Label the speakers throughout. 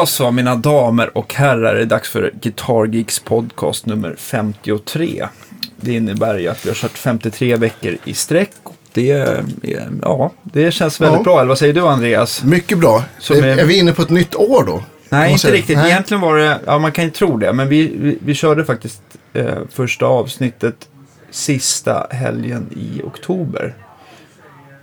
Speaker 1: Då så, mina damer och herrar, är det dags för Guitar Geeks podcast nummer 53. Det innebär ju att vi har kört 53 veckor i sträck. Det, är- ja, det känns väldigt
Speaker 2: Ja.
Speaker 1: bra, eller vad säger du Andreas?
Speaker 2: Mycket bra.
Speaker 1: Som
Speaker 2: är,
Speaker 1: är-
Speaker 2: är vi inne på ett nytt år då? Kan
Speaker 1: Nej,
Speaker 2: man
Speaker 1: inte
Speaker 2: säga?
Speaker 1: riktigt.
Speaker 2: Nej.
Speaker 1: Egentligen var det, ja man kan ju tro det, men vi, vi, vi körde faktiskt eh, första avsnittet sista helgen i oktober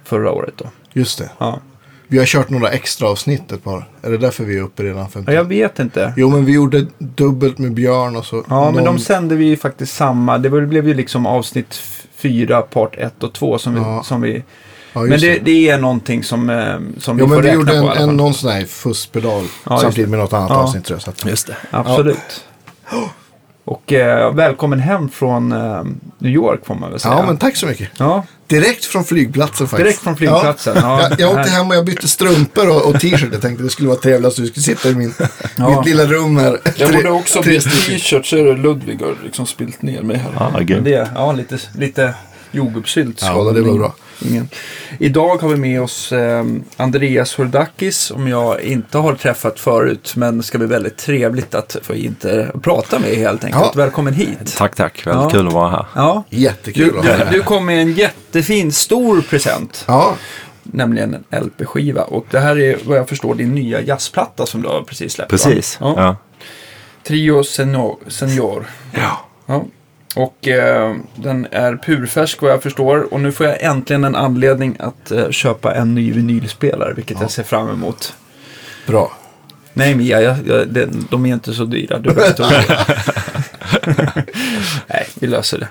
Speaker 1: förra året då.
Speaker 2: Just det.
Speaker 1: Ja,
Speaker 2: Vi har kört några extra avsnitt ett par. Är det därför vi är uppe redan 50?
Speaker 1: ja jag vet inte.
Speaker 2: Jo, men vi gjorde dubbelt med Björn och så.
Speaker 1: Ja, men
Speaker 2: någon-
Speaker 1: de sände vi ju faktiskt samma. Det blev ju liksom avsnitt fyra, part ett och två som vi...
Speaker 2: Ja.
Speaker 1: Som vi
Speaker 2: ja,
Speaker 1: men det, det är någonting som, eh, som
Speaker 2: Jo,
Speaker 1: vi får
Speaker 2: men vi
Speaker 1: räkna
Speaker 2: gjorde
Speaker 1: på
Speaker 2: en,
Speaker 1: i alla fall.
Speaker 2: en, någon sån här fusspedal
Speaker 1: Ja,
Speaker 2: samtidigt med något annat
Speaker 1: Ja.
Speaker 2: avsnitt tror jag. Så att,
Speaker 3: Just det.
Speaker 1: Absolut. Och eh, välkommen hem från eh, New York får man väl säga.
Speaker 2: ja, men tack så mycket.
Speaker 1: Ja,
Speaker 2: Direkt från flygplatsen faktiskt.
Speaker 1: Direkt från flygplatsen, ja.
Speaker 2: jag, jag åkte hem och jag bytte strumpor och, och t-shirt. Jag tänkte det skulle vara trevligast att du skulle sitta i min,
Speaker 1: Ja.
Speaker 2: mitt lilla rum här.
Speaker 3: Jag borde också bytt t-shirt så är det Ludvig har liksom spilt ner mig här.
Speaker 4: Ah,
Speaker 1: men
Speaker 4: gud.
Speaker 1: det, ja lite, lite jordgubbssylt.
Speaker 2: Ja, det var bra.
Speaker 1: Ingen. Idag har vi med oss eh, Andreas Hordakis som jag inte har träffat förut men ska bli väldigt trevligt att få inte prata med helt enkelt.
Speaker 2: Ja.
Speaker 1: Välkommen hit.
Speaker 4: Tack, tack. Väldigt
Speaker 1: Ja.
Speaker 4: kul att vara här.
Speaker 1: Ja.
Speaker 2: Jättekul
Speaker 1: Du, du, du kom med en jättefin stor present,
Speaker 2: Ja,
Speaker 1: nämligen en LP-skiva. Och det här är vad jag förstår din nya jazzplatta som du har precis släppt. va?
Speaker 4: Precis.
Speaker 1: Ja.
Speaker 4: Ja.
Speaker 1: Trio Senior. Senior.
Speaker 4: Ja.
Speaker 1: Ja. Och eh, den är purfärsk vad jag förstår. Och nu får jag äntligen en anledning att eh, köpa en ny vinylspelare, vilket jag ser fram emot.
Speaker 2: bra.
Speaker 1: Nej Mia, jag, jag, det, de är inte så dyra. Du behöver inte. Nej, vi löser det.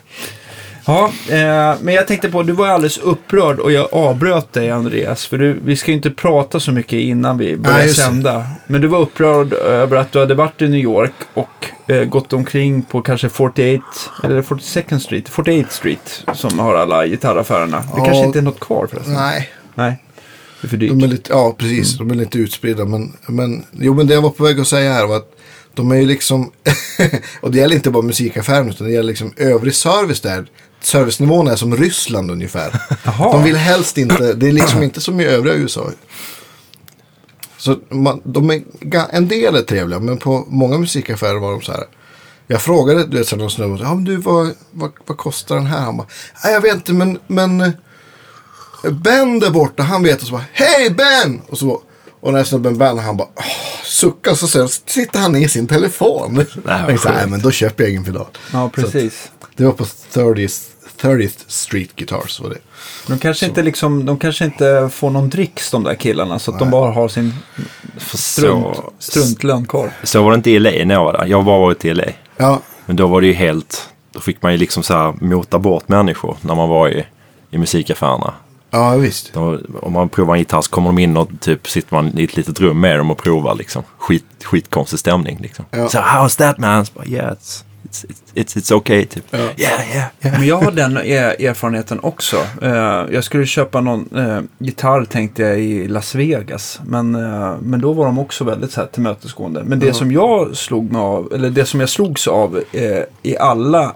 Speaker 1: Ja, eh, men jag tänkte på, du var alldeles upprörd och jag avbröt dig Andreas. För du, vi ska ju inte prata så mycket innan vi börjar
Speaker 2: Nej,
Speaker 1: sända. Men du var upprörd över att du hade varit i New York och eh, gått omkring på kanske 48, eller 42nd Street, 48 Street som har alla gitarraffärerna. Det
Speaker 2: Ja.
Speaker 1: kanske inte är något kvar förresten.
Speaker 2: Nej,
Speaker 1: Nej, det är för dyrt.
Speaker 2: de är lite, ja precis. De är lite utspridda. Men, men, jo, men det jag var på väg att säga här var att de är ju liksom, och det gäller inte bara musikaffären utan det gäller liksom övrig service där. Servicenivån är som Ryssland ungefär.
Speaker 1: Jaha.
Speaker 2: De vill helst inte, det är liksom inte som i övriga USA. Så man, de är, en del är trevliga, men på många musikaffärer var de så här. Jag frågade, du vet, så någon snubbe, ja men du, vad, vad, vad kostar den här? Han bara, jag vet inte, men, men eh, Ben där borta, han vet. Och så bara, hej Ben! Och så, och när snubben Ben, han bara, suckar så sen sitter han i sin telefon. nej men då köper jag ingen pedal.
Speaker 1: Ja, precis.
Speaker 2: Det var på 30th, 30th Street Guitars var det.
Speaker 1: De kanske, inte liksom, de kanske inte får någon dricks de där killarna så att de bara har sin
Speaker 4: För
Speaker 1: strunt,
Speaker 4: så,
Speaker 1: struntlön kvar.
Speaker 4: så var det inte i LA när jag var där. Jag har bara varit i LA.
Speaker 2: Ja,
Speaker 4: Men då var det ju helt... Då fick man ju liksom så här mota bort människor när man var i, i musikaffärerna.
Speaker 2: ja visst.
Speaker 4: Då, om man provar en gitarr så kommer de in och typ sitter man i ett litet rum med dem och provar liksom. Skit, skitkonstig stämning liksom.
Speaker 2: Ja.
Speaker 4: Så how's that man? Så bara, yeah, it's, it's, it's, it's okay typ.
Speaker 2: Ja.
Speaker 4: Yeah, yeah, yeah.
Speaker 1: Men jag har den er- erfarenheten också. Eh, jag skulle köpa någon eh, gitarr tänkte jag i Las Vegas. Men, eh, men då var de också väldigt så här tillmötesgående. Men det
Speaker 2: Ja.
Speaker 1: som jag slog mig av, eller det som jag slogs av i alla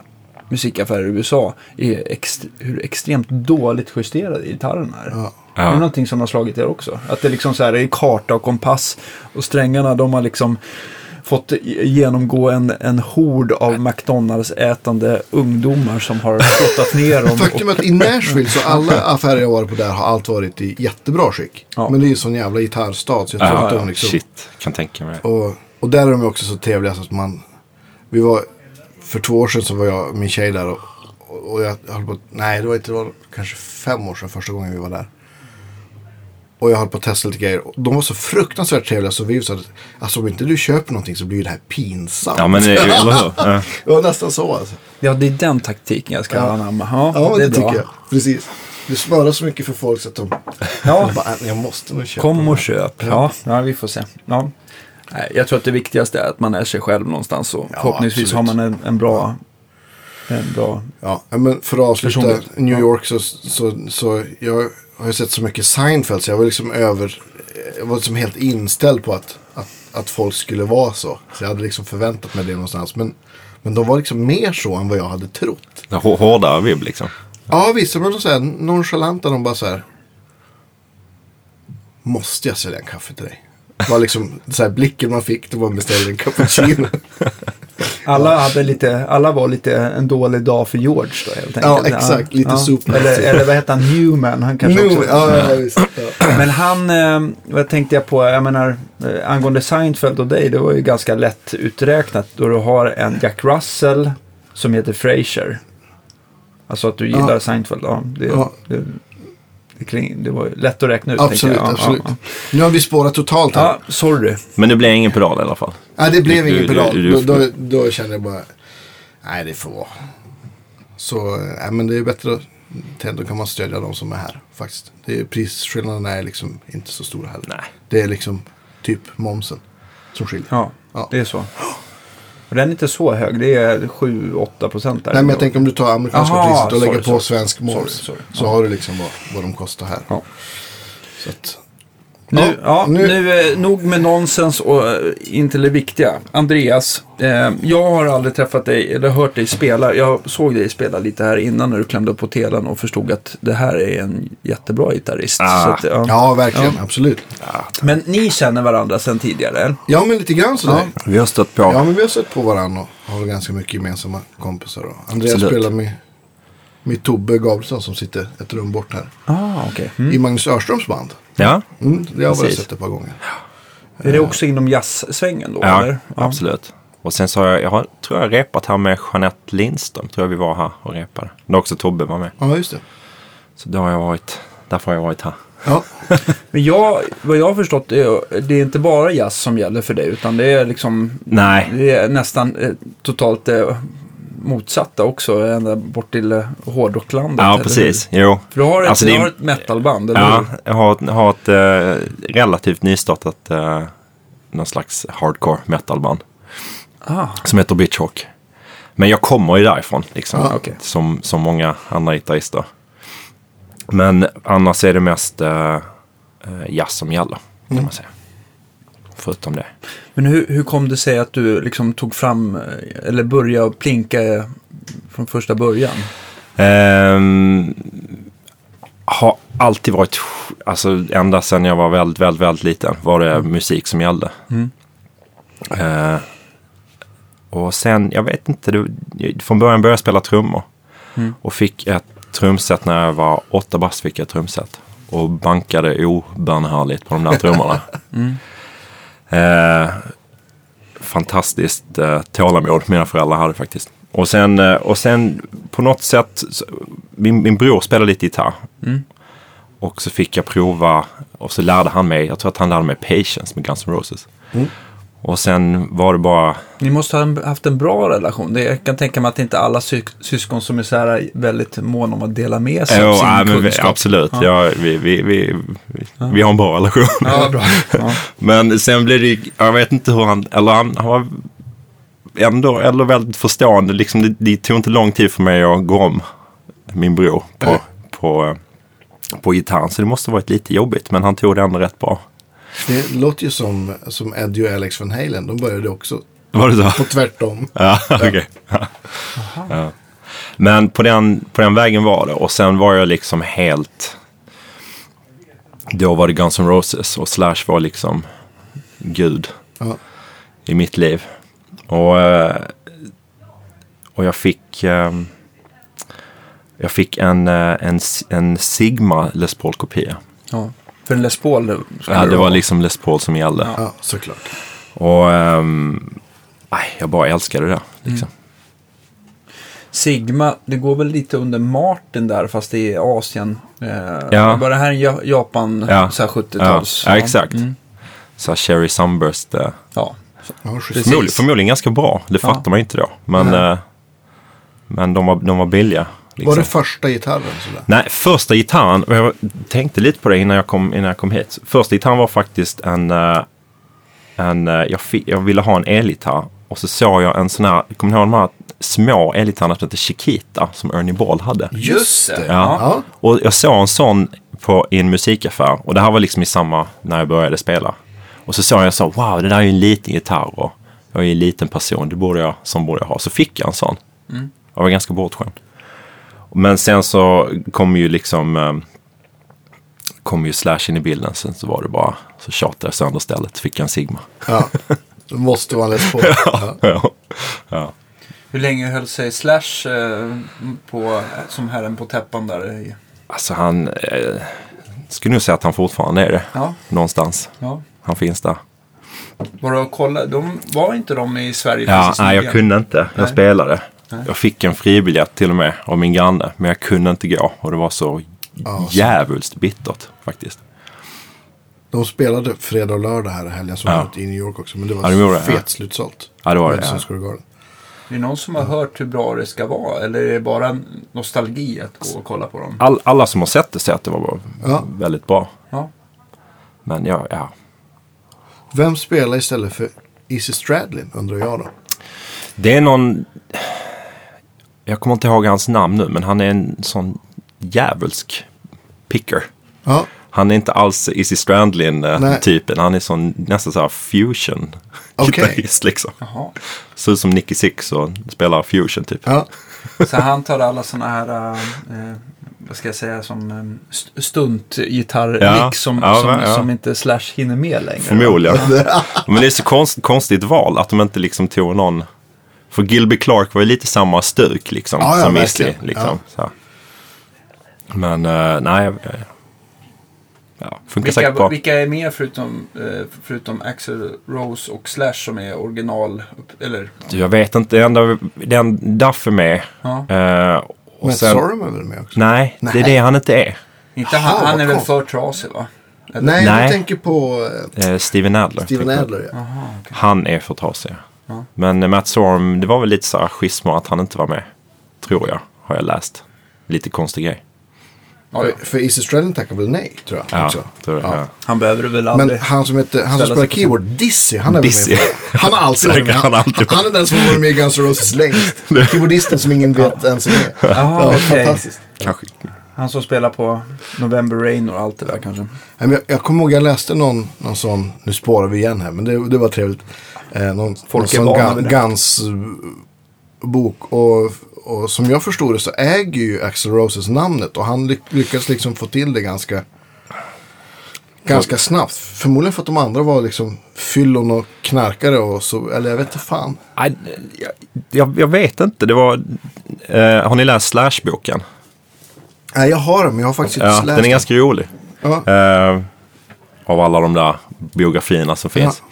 Speaker 1: musikaffärer i USA är ext- hur extremt dåligt justerade gitarrerna är.
Speaker 2: Ja.
Speaker 1: Det är någonting som har slagit er också. Att det liksom så här är karta och kompass. Och strängarna de har liksom fått genomgå en, en hord av McDonalds-ätande ungdomar som har flottat ner dem.
Speaker 2: Faktum är att i Nashville så alla affärer jag varit på där har allt varit i jättebra skick.
Speaker 1: Ja.
Speaker 2: Men det är ju sån jävla gitarrstad så jag tror
Speaker 4: Ja,
Speaker 2: att de liksom...
Speaker 4: shit, kan tänka mig.
Speaker 2: Och, och där är de också så trevliga så att man... Vi var... För två år sedan så var jag min tjej där och, och och jag höll på... Nej, det var inte... Det var kanske fem år sedan första gången vi var där. Och jag höll på att testa lite grejer. De var så fruktansvärt trevliga så vi sa att alltså om inte du köper någonting så blir det här pinsamt.
Speaker 4: Ja men det- eller hur? Ja.
Speaker 2: det var nästan så alltså.
Speaker 1: Ja, det är den taktiken jag ska
Speaker 2: Ja.
Speaker 1: anamma. Ja,
Speaker 2: Ja,
Speaker 1: det
Speaker 2: det, tycker jag. Precis. Du smörar så mycket för folk så att de...
Speaker 1: Ja.
Speaker 2: bara, "Äh, jag måste nog köpa.
Speaker 1: Kom och
Speaker 2: här."
Speaker 1: köp. Ja, ja vi får se. Ja. Nej, Jag tror att det viktigaste är att man är sig själv någonstans. Och
Speaker 2: Ja,
Speaker 1: förhoppningsvis
Speaker 2: absolut.
Speaker 1: har man en, en bra... En bra...
Speaker 2: Ja, men för att avsluta. New. York så, så, så jag har ju sett så mycket Seinfeld så jag var liksom över, jag var liksom helt inställd på att, att, att folk skulle vara så. Så jag hade liksom förväntat mig det någonstans. Men, men de var liksom mer så än vad jag hade trott.
Speaker 4: Hår- Hårdare vibb liksom.
Speaker 2: Ja, visst, men de så här nonchalanta, de bara så här. Måste jag sälja en kaffe till dig? var liksom så här, blicken man fick, det var en beställning cappuccino.
Speaker 1: Alla, hade lite, alla var lite en dålig dag för George då helt enkelt.
Speaker 2: Ja, exakt. Lite soup.
Speaker 1: Eller, eller vad heter han? Newman. Han kanske
Speaker 2: nu,
Speaker 1: också...
Speaker 2: ja, ja, visst. Ja.
Speaker 1: Men han, eh, vad tänkte jag på, jag menar, eh, angående Seinfeld och dig, det var ju ganska lätt uträknat då du har en Jack Russell som heter Frasier. Alltså att du gillar
Speaker 2: Ja.
Speaker 1: Seinfeld, ja. Det,
Speaker 2: Ja.
Speaker 1: det, det, kling, det var lätt att räkna ut.
Speaker 2: Absolut.
Speaker 1: Ja,
Speaker 2: absolut.
Speaker 1: Ja,
Speaker 2: Nu har vi spårat totalt
Speaker 1: ja.
Speaker 2: här.
Speaker 1: ja, sorry.
Speaker 4: Men det blev ingen pedal i alla fall.
Speaker 2: Nej, det blev
Speaker 4: Du-
Speaker 2: ingen
Speaker 4: du-
Speaker 2: pedal.
Speaker 4: du-
Speaker 2: Då, då, då kände jag bara, nej det får vara. Så, nej men det är bättre att, då kan man stödja de som är här faktiskt. Det är, prisskillnaderna är liksom inte så stora heller.
Speaker 4: Nej.
Speaker 2: Det är liksom typ momsen som skiljer.
Speaker 1: Ja,
Speaker 2: Ja.
Speaker 1: det är så. Och den är inte så hög, det är 7-8 procent.
Speaker 2: Nej men jag tänker om du tar amerikanska
Speaker 1: Aha,
Speaker 2: priset och
Speaker 1: sorry,
Speaker 2: lägger på
Speaker 1: sorry.
Speaker 2: svensk moms. Så
Speaker 1: Ja.
Speaker 2: har du liksom vad, vad de kostar här.
Speaker 1: Ja.
Speaker 2: Så att,
Speaker 1: Nu, ja,
Speaker 2: Ja,
Speaker 1: nu,
Speaker 2: nu-
Speaker 1: eh, nog med nonsens och eh, in till det viktiga. Andreas, eh, jag har aldrig träffat dig eller hört dig spela. Jag såg dig spela lite här innan när du klämde upp på telen och förstod att det här är en jättebra gitarrist.
Speaker 4: Ah.
Speaker 1: Så att, ja.
Speaker 2: ja verkligen, absolut.
Speaker 1: Men ni känner varandra sedan tidigare?
Speaker 2: Ja men lite grann sådär.
Speaker 4: Vi har stött på.
Speaker 2: Ja men vi har sett på varandra och har ganska mycket gemensamma kompisar. Andreas
Speaker 4: Absolut.
Speaker 2: spelar med, med Tobbe Gabrielsson som sitter ett rum bort här.
Speaker 1: Ah, okej. Mm.
Speaker 2: I Magnus Örströms band.
Speaker 4: Ja,
Speaker 2: Mm, det har jag bara sett ett par gånger.
Speaker 1: Är det också inom jazzsvängen då?
Speaker 4: ja
Speaker 1: eller?
Speaker 4: absolut. Och sen så har jag, jag har, tror jag repat här med Jeanette Lindström. Tror jag vi var här och repade. Då också Tobbe var med.
Speaker 2: Ja just det.
Speaker 4: Så då har jag varit, därför har jag varit här.
Speaker 2: Ja,
Speaker 1: Men jag, vad jag har förstått, det är, det är inte bara jazz som gäller för dig, utan det är liksom
Speaker 4: Nej,
Speaker 1: Det är nästan eh, totalt eh, motsatta också, ända bort till eh, hårdrocklandet.
Speaker 4: ja precis.
Speaker 1: hur?
Speaker 4: Jo.
Speaker 1: För du har ett,
Speaker 4: Alltså,
Speaker 1: du har ett metalband, eller
Speaker 4: Ja,
Speaker 1: hur?
Speaker 4: jag har, har ett eh, relativt nystartat eh, någon slags hardcore metalband.
Speaker 1: Ah,
Speaker 4: Som heter Bitchhawk. Men jag kommer ju därifrån, liksom.
Speaker 2: Ja,
Speaker 1: okej.
Speaker 4: som, som många andra gitarrister. Men annars är det mest eh, eh, jazz som gäller, kan
Speaker 1: Mm.
Speaker 4: man säga. Förutom det.
Speaker 1: men hur, hur kom det sig att du liksom tog fram, eller började plinka från första början?
Speaker 4: Ehm, har alltid varit, alltså ända sedan jag var väldigt, väldigt, väldigt liten var det musik som gällde.
Speaker 1: Mm.
Speaker 4: Eh, och sen, jag vet inte, det, från början började jag spela trummor.
Speaker 1: Mm.
Speaker 4: Och fick ett trumset när jag var åtta bast fick jag ett trumset. Och bankade obönhörligt på de där trummorna.
Speaker 1: Mm.
Speaker 4: Eh, fantastiskt eh, tålamod mina föräldrar hade faktiskt. Och sen, eh, och sen på något sätt, så, min, min bror spelade lite gitarr.
Speaker 1: Mm.
Speaker 4: Och så fick jag prova och så lärde han mig, jag tror att han lärde mig Patience med Guns N' Roses.
Speaker 2: Mm.
Speaker 4: Och sen var det bara,
Speaker 1: Ni måste ha haft en bra relation. Jag kan tänka mig att det inte alla sy syskon som är så här väldigt måna om att dela med sig av sin
Speaker 4: ja, men vi,
Speaker 1: kunskap.
Speaker 4: absolut,
Speaker 1: Ja.
Speaker 4: ja. vi, vi, vi, vi, vi har en bra relation.
Speaker 1: Ja, bra. Ja.
Speaker 4: Men sen blev det, jag vet inte hur han, eller han, han var ändå eller väldigt förstående. Liksom det, det tog inte lång tid för mig att gå om min bror på,
Speaker 2: Nej.
Speaker 4: på, eh, på gitarren. Så det måste ha varit lite jobbigt, men han tog det ändå rätt bra.
Speaker 2: Det låter ju som, som Eddie och Alex Van Halen. De började också
Speaker 4: Var det så?
Speaker 2: på tvärtom.
Speaker 4: Ja, okej. Ja. Ja. Men på den, på den vägen var det. Och sen var jag liksom helt... Då var det Guns N' Roses och Slash var liksom Gud
Speaker 2: Ja.
Speaker 4: i mitt liv. Och, eh, och jag fick... ehm, Jag fick en, eh, en, en Sigma Les Paul-kopia.
Speaker 1: Ja. För en Les Paul det
Speaker 4: Ja, det var liksom Les Paul som gällde.
Speaker 2: ja, såklart.
Speaker 4: Och nej, jag bara älskade det. Liksom.
Speaker 1: Sigma, det går väl lite under Martin där fast det är Asien. Eh,
Speaker 4: Ja.
Speaker 1: Bara det här är Ja- Japan,
Speaker 4: Ja.
Speaker 1: så här 70-tals.
Speaker 4: Ja, ja, exakt.
Speaker 1: Mm.
Speaker 4: Så här Cherry Sunburst. eh,
Speaker 1: Ja.
Speaker 2: Ja.
Speaker 4: Förmodligen, förmodligen ganska bra. Det
Speaker 1: Ja.
Speaker 4: fattar man ju inte då. Men, eh, men de, var, de var billiga. Liksom.
Speaker 2: Var det första gitarren? Sådär?
Speaker 4: Nej, första gitarren, och jag tänkte lite på det innan jag kom, innan jag kom hit. Första gitarren var faktiskt en, eh, en eh, jag, jag ville ha en elgitarr. Och så såg jag en sån här, kommer ni ihåg de här små elgitarrerna som heter Chiquita som Ernie Ball hade?
Speaker 1: Just det.
Speaker 4: Ja.
Speaker 2: Ja.
Speaker 4: Och jag såg en sån på, i en musikaffär. Och det här var liksom i samma, när jag började spela. Och så såg jag så, wow, det där är ju en liten gitarr. Och jag är en liten person, det borde jag, som borde jag ha. Så fick jag en sån. Jag var ganska bortskämd. Men sen så kom ju liksom, eh, kom ju Slash in i bilden. Sen så var det bara, så tjatade jag sönder stället. Fick jag en Sigma.
Speaker 2: Ja. Då måste man läsa på. Ja.
Speaker 4: ja. ja.
Speaker 1: Hur länge höll sig Slash eh, på, som herren på täppan där?
Speaker 4: Alltså han, eh, skulle nog säga att han fortfarande är det.
Speaker 1: Ja,
Speaker 4: Någonstans.
Speaker 1: ja.
Speaker 4: Han finns där.
Speaker 1: Var kollade? De, var inte de i Sverige
Speaker 4: Ja, nej, jag kunde inte. Jag
Speaker 1: Nej.
Speaker 4: spelade.
Speaker 1: Nej.
Speaker 4: Jag fick en fribiljett till och med av min granne. Men jag kunde inte gå. Och det var så
Speaker 2: Ja, så-
Speaker 4: djävulskt bittert faktiskt.
Speaker 2: De spelade fredag och lördag här i helgen som
Speaker 4: Ja.
Speaker 2: i New York också. Men det var
Speaker 4: Ja, de gjorde det,
Speaker 2: fet
Speaker 4: ja.
Speaker 2: slutsålt.
Speaker 4: Ja, det var det. Ja.
Speaker 1: Är det någon som har hört hur bra det ska vara? Eller är det bara nostalgi att gå och kolla på dem?
Speaker 4: All, alla som har sett det säger att det var
Speaker 2: Ja.
Speaker 4: väldigt bra.
Speaker 1: Ja.
Speaker 4: Men ja, ja.
Speaker 2: Vem spelar istället för Easy Stradlin undrar jag då.
Speaker 4: Det är någon... Jag kommer inte ihåg hans namn nu, men han är en sån djävulsk picker.
Speaker 2: Ja,
Speaker 4: Han är inte alls Izzy. Strandlin-typen. Han är sån, nästan så här fusion gitarrist liksom.
Speaker 1: Jaha.
Speaker 4: Ser ut som Nicky Six och spelar fusion typ.
Speaker 2: ja.
Speaker 1: Så han tar alla sådana här, eh, vad ska jag säga, som eh, st- stuntgitarr
Speaker 4: Ja.
Speaker 1: som,
Speaker 4: Ja,
Speaker 1: som,
Speaker 4: ja.
Speaker 1: som inte Slash hinner med längre.
Speaker 4: Förmodligen. Men det är så konst, konstigt val att de inte liksom tog någon... För Gilby Clark var ju lite samma stuk liksom.
Speaker 2: Ja, ja,
Speaker 4: som Isley. Liksom, så. Men eh, nej. jag- Ja, funkar säkert
Speaker 1: Vilka,
Speaker 4: bra.
Speaker 1: vilka är med förutom, eh, förutom Axel Rose och Slash som är original? Eller,
Speaker 4: Jag vet inte. Det enda, den Duff är med.
Speaker 1: ja.
Speaker 4: Eh, och
Speaker 2: Men
Speaker 4: sen,
Speaker 2: Sorum är väl med också?
Speaker 4: Nej, det är
Speaker 2: Nej.
Speaker 4: det han inte är.
Speaker 1: Inte han, han är väl för trasig va? Eller?
Speaker 2: Nej,
Speaker 4: Nej.
Speaker 2: jag tänker på eh,
Speaker 4: Eh, Steven Adler.
Speaker 2: Steven. Adler. Ja.
Speaker 1: Jaha, okej.
Speaker 4: Han är för trasig.
Speaker 1: Ja.
Speaker 4: Men Matt Sorum, det var väl lite så här schismer att han inte var med. Tror jag, har jag läst. Lite konstig grej.
Speaker 1: Ja.
Speaker 2: För, Easy Stradlin tackar väl nej, tror jag.
Speaker 4: Ja,
Speaker 2: också.
Speaker 4: tror jag.
Speaker 2: Ja.
Speaker 1: Han behöver väl
Speaker 2: Men
Speaker 1: aldrig.
Speaker 2: han som, heter, han som spelar keyboard, Dizzy, han är
Speaker 4: Dizzy.
Speaker 2: med Han har alltid varit med.
Speaker 4: Han
Speaker 2: Han, är den som har varit med i Guns N' Roses längst. Keyboardisten som ingen vet ens är med.
Speaker 1: Jaha,
Speaker 2: Ja,
Speaker 1: okej.
Speaker 2: Fantastiskt.
Speaker 4: Kanske.
Speaker 1: Han som spelar på November Rain och allt det där kanske.
Speaker 2: Nej, men Jag, jag kommer ihåg jag läste någon, någon sån, nu spårar vi igen här, men det, det var trevligt. Eh, någon
Speaker 1: Folk
Speaker 2: någon sån. Guns-bok. Och, och som jag förstod det så äger ju Axl Roses namnet. Och han ly- lyckades liksom få till det ganska, ganska snabbt. Förmodligen för att de andra var liksom fyllon och knarkare och så, eller jag vet inte fan.
Speaker 4: Nej, jag, jag, vet inte. Det var... Eh, har ni läst Slash-boken?
Speaker 2: Nej, jag har den, men jag har faktiskt inte
Speaker 4: Ja,
Speaker 2: läst
Speaker 4: den är ganska rolig.
Speaker 2: Ja.
Speaker 4: Eh, av alla de där biografierna som finns.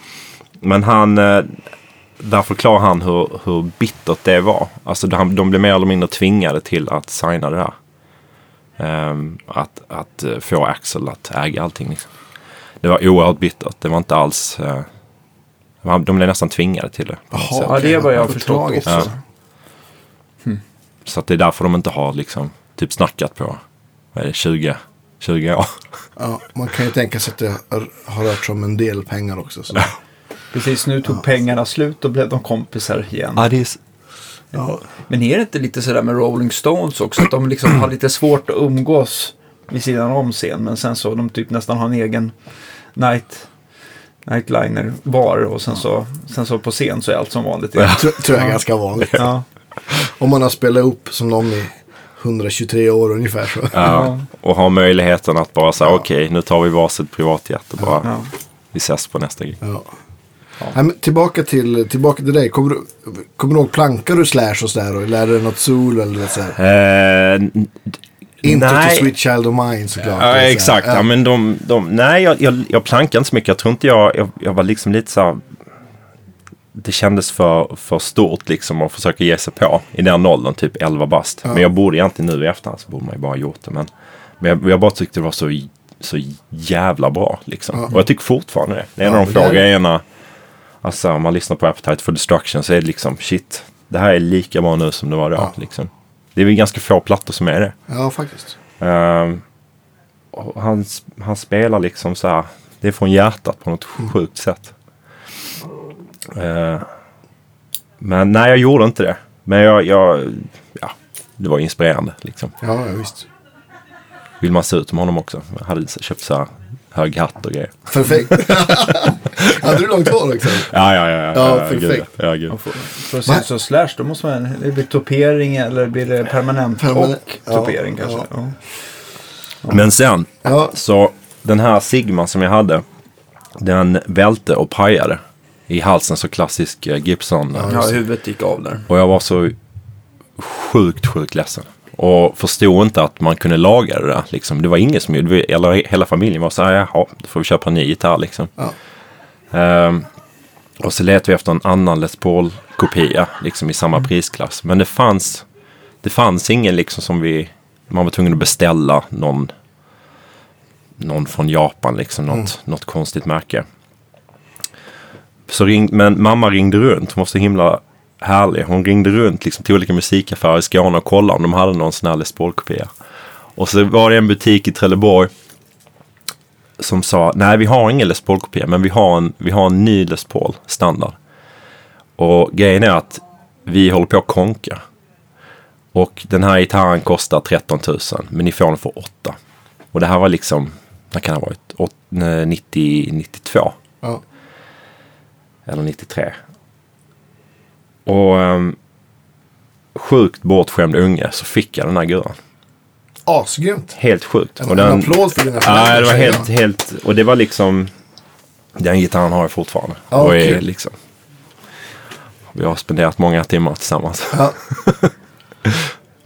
Speaker 4: Men han, eh, där förklarar han hur, hur bittert det var. Alltså de, de blev mer eller mindre tvingade till att signa det där. Ehm, att att eh, få Axel att äga allting. Liksom. Det var oerhört bittert. Det var inte alls... eh, de- de blev nästan tvingade till det.
Speaker 2: Jaha.
Speaker 1: Ja, det är vad jag har förstått också.
Speaker 4: Så att det är därför de inte har liksom, typ snackat på vad är det, 20, 20 år.
Speaker 2: Ja, man kan ju tänka sig att det har- har rört sig om en del pengar också. Så.
Speaker 1: Precis, nu tog pengarna slut och blev de kompisar igen.
Speaker 4: Ja, det är,
Speaker 2: Ja.
Speaker 1: Men är det inte lite sådär med Rolling Stones också? Att de liksom har lite svårt att umgås vid sidan om scen. Men sen så de typ nästan har en egen night, nightliner bar. Och sen så, sen så på scen så är allt som vanligt. igen.
Speaker 2: Tror, tror jag är ganska vanligt.
Speaker 1: Ja.
Speaker 2: Om man har spelat upp som någon i 123 år ungefär så.
Speaker 4: Ja, och ha möjligheten att bara säga okej, nu tar vi varsitt privatjet och bara
Speaker 1: Ja.
Speaker 4: vi ses på nästa grej.
Speaker 2: Ja. Nej, men tillbaka, till, tillbaka till dig. Kommer du, kommer du ihåg plankar du slash och sådär? Lärde dig något sol eller något sådär?
Speaker 4: N-
Speaker 2: Inte
Speaker 4: nej.
Speaker 2: till Sweet Child of Mine såklart.
Speaker 4: Ja, exakt. Ja. men de, de, nej, jag, jag, jag plankar inte så mycket. Jag tror inte jag, jag, jag var liksom lite så här, Det kändes för, för stort liksom att försöka ge sig på i den åldern, typ 11 bast. Men jag borde egentligen nu i efterhand så borde man ju bara ha gjort det. Men, men jag, jag bara tyckte det var så, så jävla bra liksom.
Speaker 2: Ja.
Speaker 4: Och jag tycker fortfarande det. Det är en
Speaker 2: Ja,
Speaker 4: av de
Speaker 2: men
Speaker 4: Alltså om man lyssnar på Appetite for Destruction så är det liksom shit. Det här är lika bra nu som det var då.
Speaker 2: Ja.
Speaker 4: Liksom. Det är väl ganska få plattor som är det.
Speaker 2: Ja, faktiskt.
Speaker 4: Och han, han spelar liksom så här. Det är från hjärtat på något sjukt sätt. Ehm, men nej, jag gjorde inte det. Men jag, jag ja, det var inspirerande liksom.
Speaker 2: Ja, ja, visst.
Speaker 4: Vill man se ut som honom också. Jag hade köpt så här hög hatt och grejer.
Speaker 2: Perfekt. Hade du långt hår också?
Speaker 4: Ja, ja, ja.
Speaker 2: Ja,
Speaker 4: gud,
Speaker 2: perfekt.
Speaker 4: Ja, gud.
Speaker 1: För, för att se ut så slash, då måste man, det blir topering eller blir det permanent,
Speaker 2: Permanent,
Speaker 1: och
Speaker 2: ja,
Speaker 1: topering kanske?
Speaker 2: ja.
Speaker 1: Ja.
Speaker 4: Men sen,
Speaker 2: Ja,
Speaker 4: så den här Sigman som jag hade, den välte och pajade i halsen, så klassisk eh, Gibson.
Speaker 1: Ja, huvudet gick av där.
Speaker 4: Och jag var så sjukt, sjukt ledsen. Och förstod inte att man kunde laga det där. Liksom. Det var ingen som gjorde det. Eller hela familjen var så här, jaha, då får vi köpa en ny gitarr liksom.
Speaker 2: Ja.
Speaker 4: Ehm, och så letade vi efter en annan Les Paul-kopia, liksom i samma prisklass. Men det fanns, det fanns ingen liksom som vi, man var tvungen att beställa någon, någon från Japan, liksom något, något konstigt märke. Så ring, men mamma ringde runt, hon var så himla härlig. Hon ringde runt liksom, till olika musikaffärer i Skåne och kollade om de hade någon sån här Les Paul-kopia. Och så var det en butik i Trelleborg som sa, nej vi har ingen Les Paul-kopia, men vi har, en, vi har en ny Les Paul standard. Och grejen är att vi håller på att konka. Och den här gitarren kostar 13 000, men ni får den för 8. Och det här var liksom, när kan det ha varit? Åt- nej, 90, 92
Speaker 2: ja.
Speaker 4: eller 93. Och um, sjukt bortskämd unge så fick jag den här guran.
Speaker 2: Asgrymt.
Speaker 4: Helt sjukt.
Speaker 2: En,
Speaker 4: Och den,
Speaker 2: en applåd för dina
Speaker 4: Ja,
Speaker 2: föräldrar,
Speaker 4: det var helt, helt, och det var liksom, den gitarren har jag fortfarande.
Speaker 2: Ja,
Speaker 4: och är liksom, vi har spenderat många timmar tillsammans.
Speaker 2: Ja.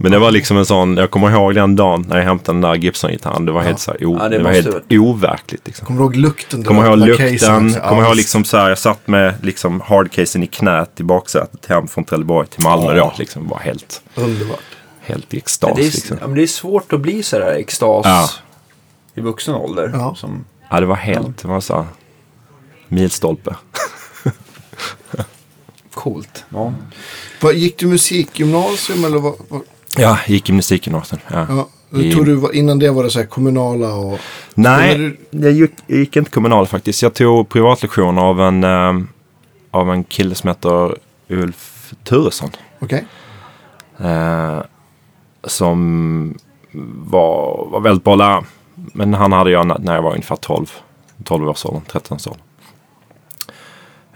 Speaker 4: Men det var liksom en sån, jag kommer ihåg den dagen när jag hämtade den där Gibson-gitarren. Det var helt så här, o,
Speaker 1: Ja, det
Speaker 4: det var helt overkligt liksom.
Speaker 2: Kommer du ihåg lukten?
Speaker 4: Kommer ihåg lukten, kommer
Speaker 2: Ja,
Speaker 4: ihåg liksom så här, jag satt med liksom hardcasen i knät i baksätet hem från Trelleborg till Malmö då. Liksom var helt,
Speaker 2: Underbart.
Speaker 4: helt i
Speaker 1: Men
Speaker 4: extas
Speaker 1: det, är,
Speaker 4: liksom.
Speaker 1: ja, men det är svårt att bli så där extas
Speaker 4: Ja.
Speaker 1: i vuxen ålder.
Speaker 2: Ja.
Speaker 1: Som,
Speaker 4: Ja, det var helt, det var så här, milstolpe.
Speaker 1: coolt. Ja.
Speaker 2: Gick du musikgymnasium eller vad?
Speaker 4: Ja, gick i musikgymnasiet. Ja.
Speaker 2: ja.
Speaker 4: I-
Speaker 2: Tog du, innan det var det så här kommunala och...
Speaker 4: Nej,
Speaker 2: Spelade
Speaker 4: jag gick, jag gick inte kommunal faktiskt. Jag tog privatlektioner av en, ehm, av en kille som heter Ulf Turesson.
Speaker 2: Okej.
Speaker 4: Eh, som var, var väldigt bra lärare. Men han hade jag när- jag var ungefär 12. 12 års åldern, 13 års åldern.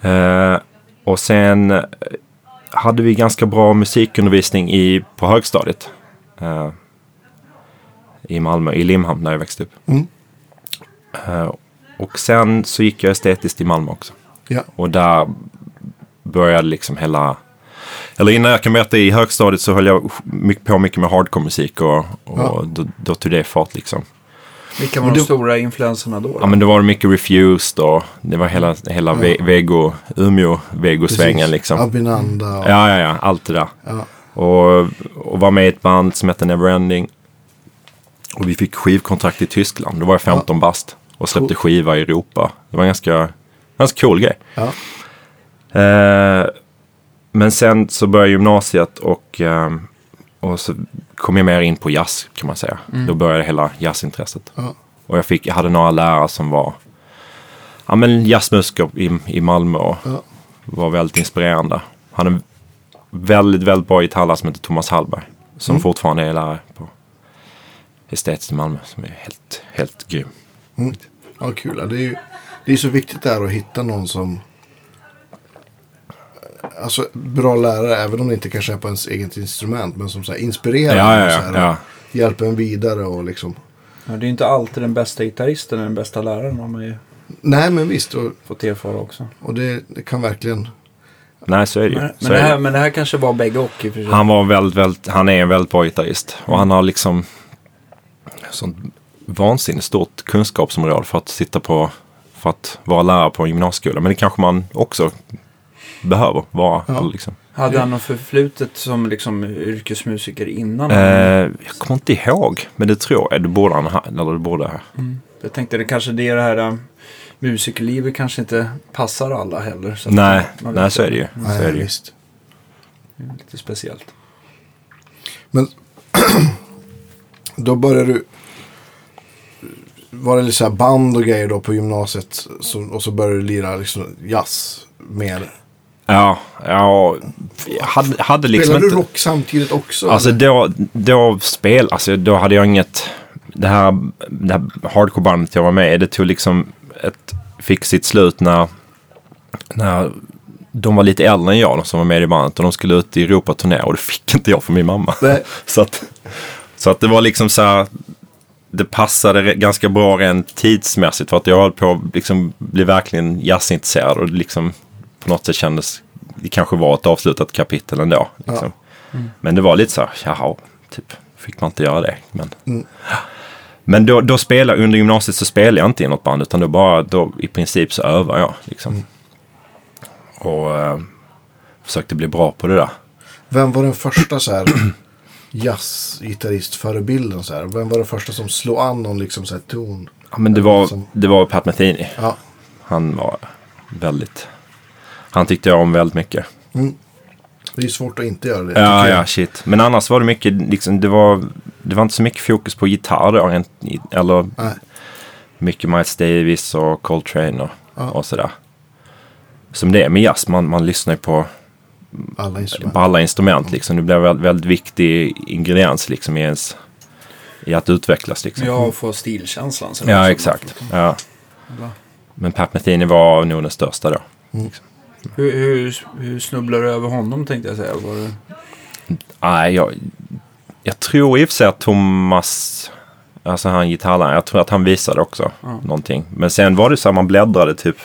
Speaker 4: Eh, och sen hade vi ganska bra musikundervisning i, på högstadiet. Eh, I Malmö, i Limhamn där jag växte upp.
Speaker 2: Mm.
Speaker 4: Eh, och sen så gick jag estetiskt i Malmö också.
Speaker 2: Ja.
Speaker 4: Och där började liksom hela... Eller innan jag kan berätta i högstadiet så höll jag mycket på mycket med hardcore-musik och, och
Speaker 2: Ja.
Speaker 4: då, då tog det fart liksom.
Speaker 1: Vilka var de stora influenserna då? då?
Speaker 4: Ja men det var mycket Refused och det var hela, hela Ve- Vego, Umeå, Vego-svängen liksom.
Speaker 2: Abinanda och...
Speaker 4: Ja, ja, ja, allt det där.
Speaker 2: Ja.
Speaker 4: Och, och var med i ett band som hette Neverending. Och vi fick skivkontrakt i Tyskland. Då var jag 15 bast. Och släppte
Speaker 2: Cool.
Speaker 4: skiva i Europa. Det var en ganska, ganska cool grej.
Speaker 2: Ja.
Speaker 4: Eh, men sen så började gymnasiet och, ehm, och så kom jag mer in på jazz kan man säga. Då började hela jazzintresset.
Speaker 2: Ja.
Speaker 4: Och jag, fick, jag hade några lärare som var ja, men jazzmusiker i, i Malmö och
Speaker 2: Ja.
Speaker 4: var väldigt inspirerande. Han är en väldigt, väldigt bra gitarrlärare som heter Thomas Hallberg. Som fortfarande är lärare på estetiskt i Malmö. Som är helt, helt grym.
Speaker 2: Ja, kul. Det är ju det är så viktigt där att hitta någon som... Alltså bra lärare, även om det inte kanske är på ens eget instrument. Men som så här, inspirerar
Speaker 4: Ja, ja,
Speaker 2: och
Speaker 4: ja,
Speaker 2: så här,
Speaker 4: ja.
Speaker 2: hjälper en vidare och liksom...
Speaker 1: Ja, det är ju inte alltid den bästa gitarristen är den bästa läraren har man ju
Speaker 2: Nej, men visst. Och,
Speaker 1: fått erfara också.
Speaker 2: och det, det kan verkligen...
Speaker 4: Nej, så är det ju.
Speaker 1: Men, men, det
Speaker 4: det.
Speaker 1: här, men det här kanske var bägge och i.
Speaker 4: Han var väldigt, väldigt, han är en väldigt bra gitarrist. Och han har liksom sånt vansinnigt stort kunskapsområde för att sitta på, för att vara lärare på en gymnasieskola. Men det kanske man också behöver vara.
Speaker 2: Ja.
Speaker 4: Liksom.
Speaker 1: Hade han något förflutet som liksom yrkesmusiker innan?
Speaker 4: Eh, jag kommer inte ihåg, men det tror jag. Det borde han ha. Eller det borde ha.
Speaker 1: Jag tänkte det kanske det är det här um, musikerlivet kanske inte passar alla heller. Så
Speaker 4: Nej,
Speaker 1: man
Speaker 4: nej så är det ju.
Speaker 2: Nej,
Speaker 4: så är det ju.
Speaker 2: visst.
Speaker 1: Lite speciellt.
Speaker 2: Men då började du... Var det lite så här band och grejer då på gymnasiet? Så, och så började du lira liksom jazz mer.
Speaker 4: Ja, ja. Jag hade, hade liksom
Speaker 2: Spelade
Speaker 4: inte...
Speaker 2: du rock samtidigt också?
Speaker 4: Alltså
Speaker 2: eller?
Speaker 4: då, då spel, alltså då hade jag inget, det här, det här hardcore-bandet jag var med i, det tog liksom ett, fick sitt slut när, när de var lite äldre än jag, de som var med i bandet, och de skulle ut i Europaturné och det fick inte jag för min mamma.
Speaker 2: Nej.
Speaker 4: så, att, så att det var liksom så här, det passade ganska bra rent tidsmässigt för att jag höll på att liksom bli verkligen jazzintresserad och liksom på något sätt kändes, det kanske var ett avslutat kapitel ändå. Liksom. Men det var lite så här, jaha, typ, fick man inte göra det. Men, men då, då spelade, under gymnasiet så spelade jag inte i något band utan då bara, då i princip så övade jag. Liksom. Och eh, försökte bli bra på det där.
Speaker 2: Vem var den första så här jazzgitarristförebilden? Så här? Vem var den första som slog an någon liksom så här ton?
Speaker 4: Ja, men det var,
Speaker 2: Som-
Speaker 4: det var Pat Metheny.
Speaker 2: Ja,
Speaker 4: Han var väldigt... Han tyckte jag om väldigt mycket.
Speaker 2: det är ju svårt att inte göra det.
Speaker 4: Ja, ja, shit. Men annars var det mycket, liksom, det var, det var inte så mycket fokus på gitarr då, eller
Speaker 2: Nej.
Speaker 4: mycket Miles Davis och Coltrane och,
Speaker 2: Ja.
Speaker 4: och sådär. Som det är med jazz, man, man lyssnar ju på,
Speaker 2: Alla instrument.
Speaker 4: på alla instrument liksom. Det blir en väldigt, väldigt viktig ingrediens liksom i ens, i att utvecklas liksom.
Speaker 1: Ja, och få stilkänslan.
Speaker 4: Ja, exakt. Ja.
Speaker 1: Bra.
Speaker 4: Men Pat Metheny var nog den största då.
Speaker 1: Hur, hur, hur snubblar du över honom tänkte jag säga? Var det...
Speaker 4: Nej, jag, jag tror i och för sig att Thomas, alltså han gitarrläraren, jag tror att han visade också
Speaker 1: Ja.
Speaker 4: någonting. Men sen var det så här, man bläddrade typ,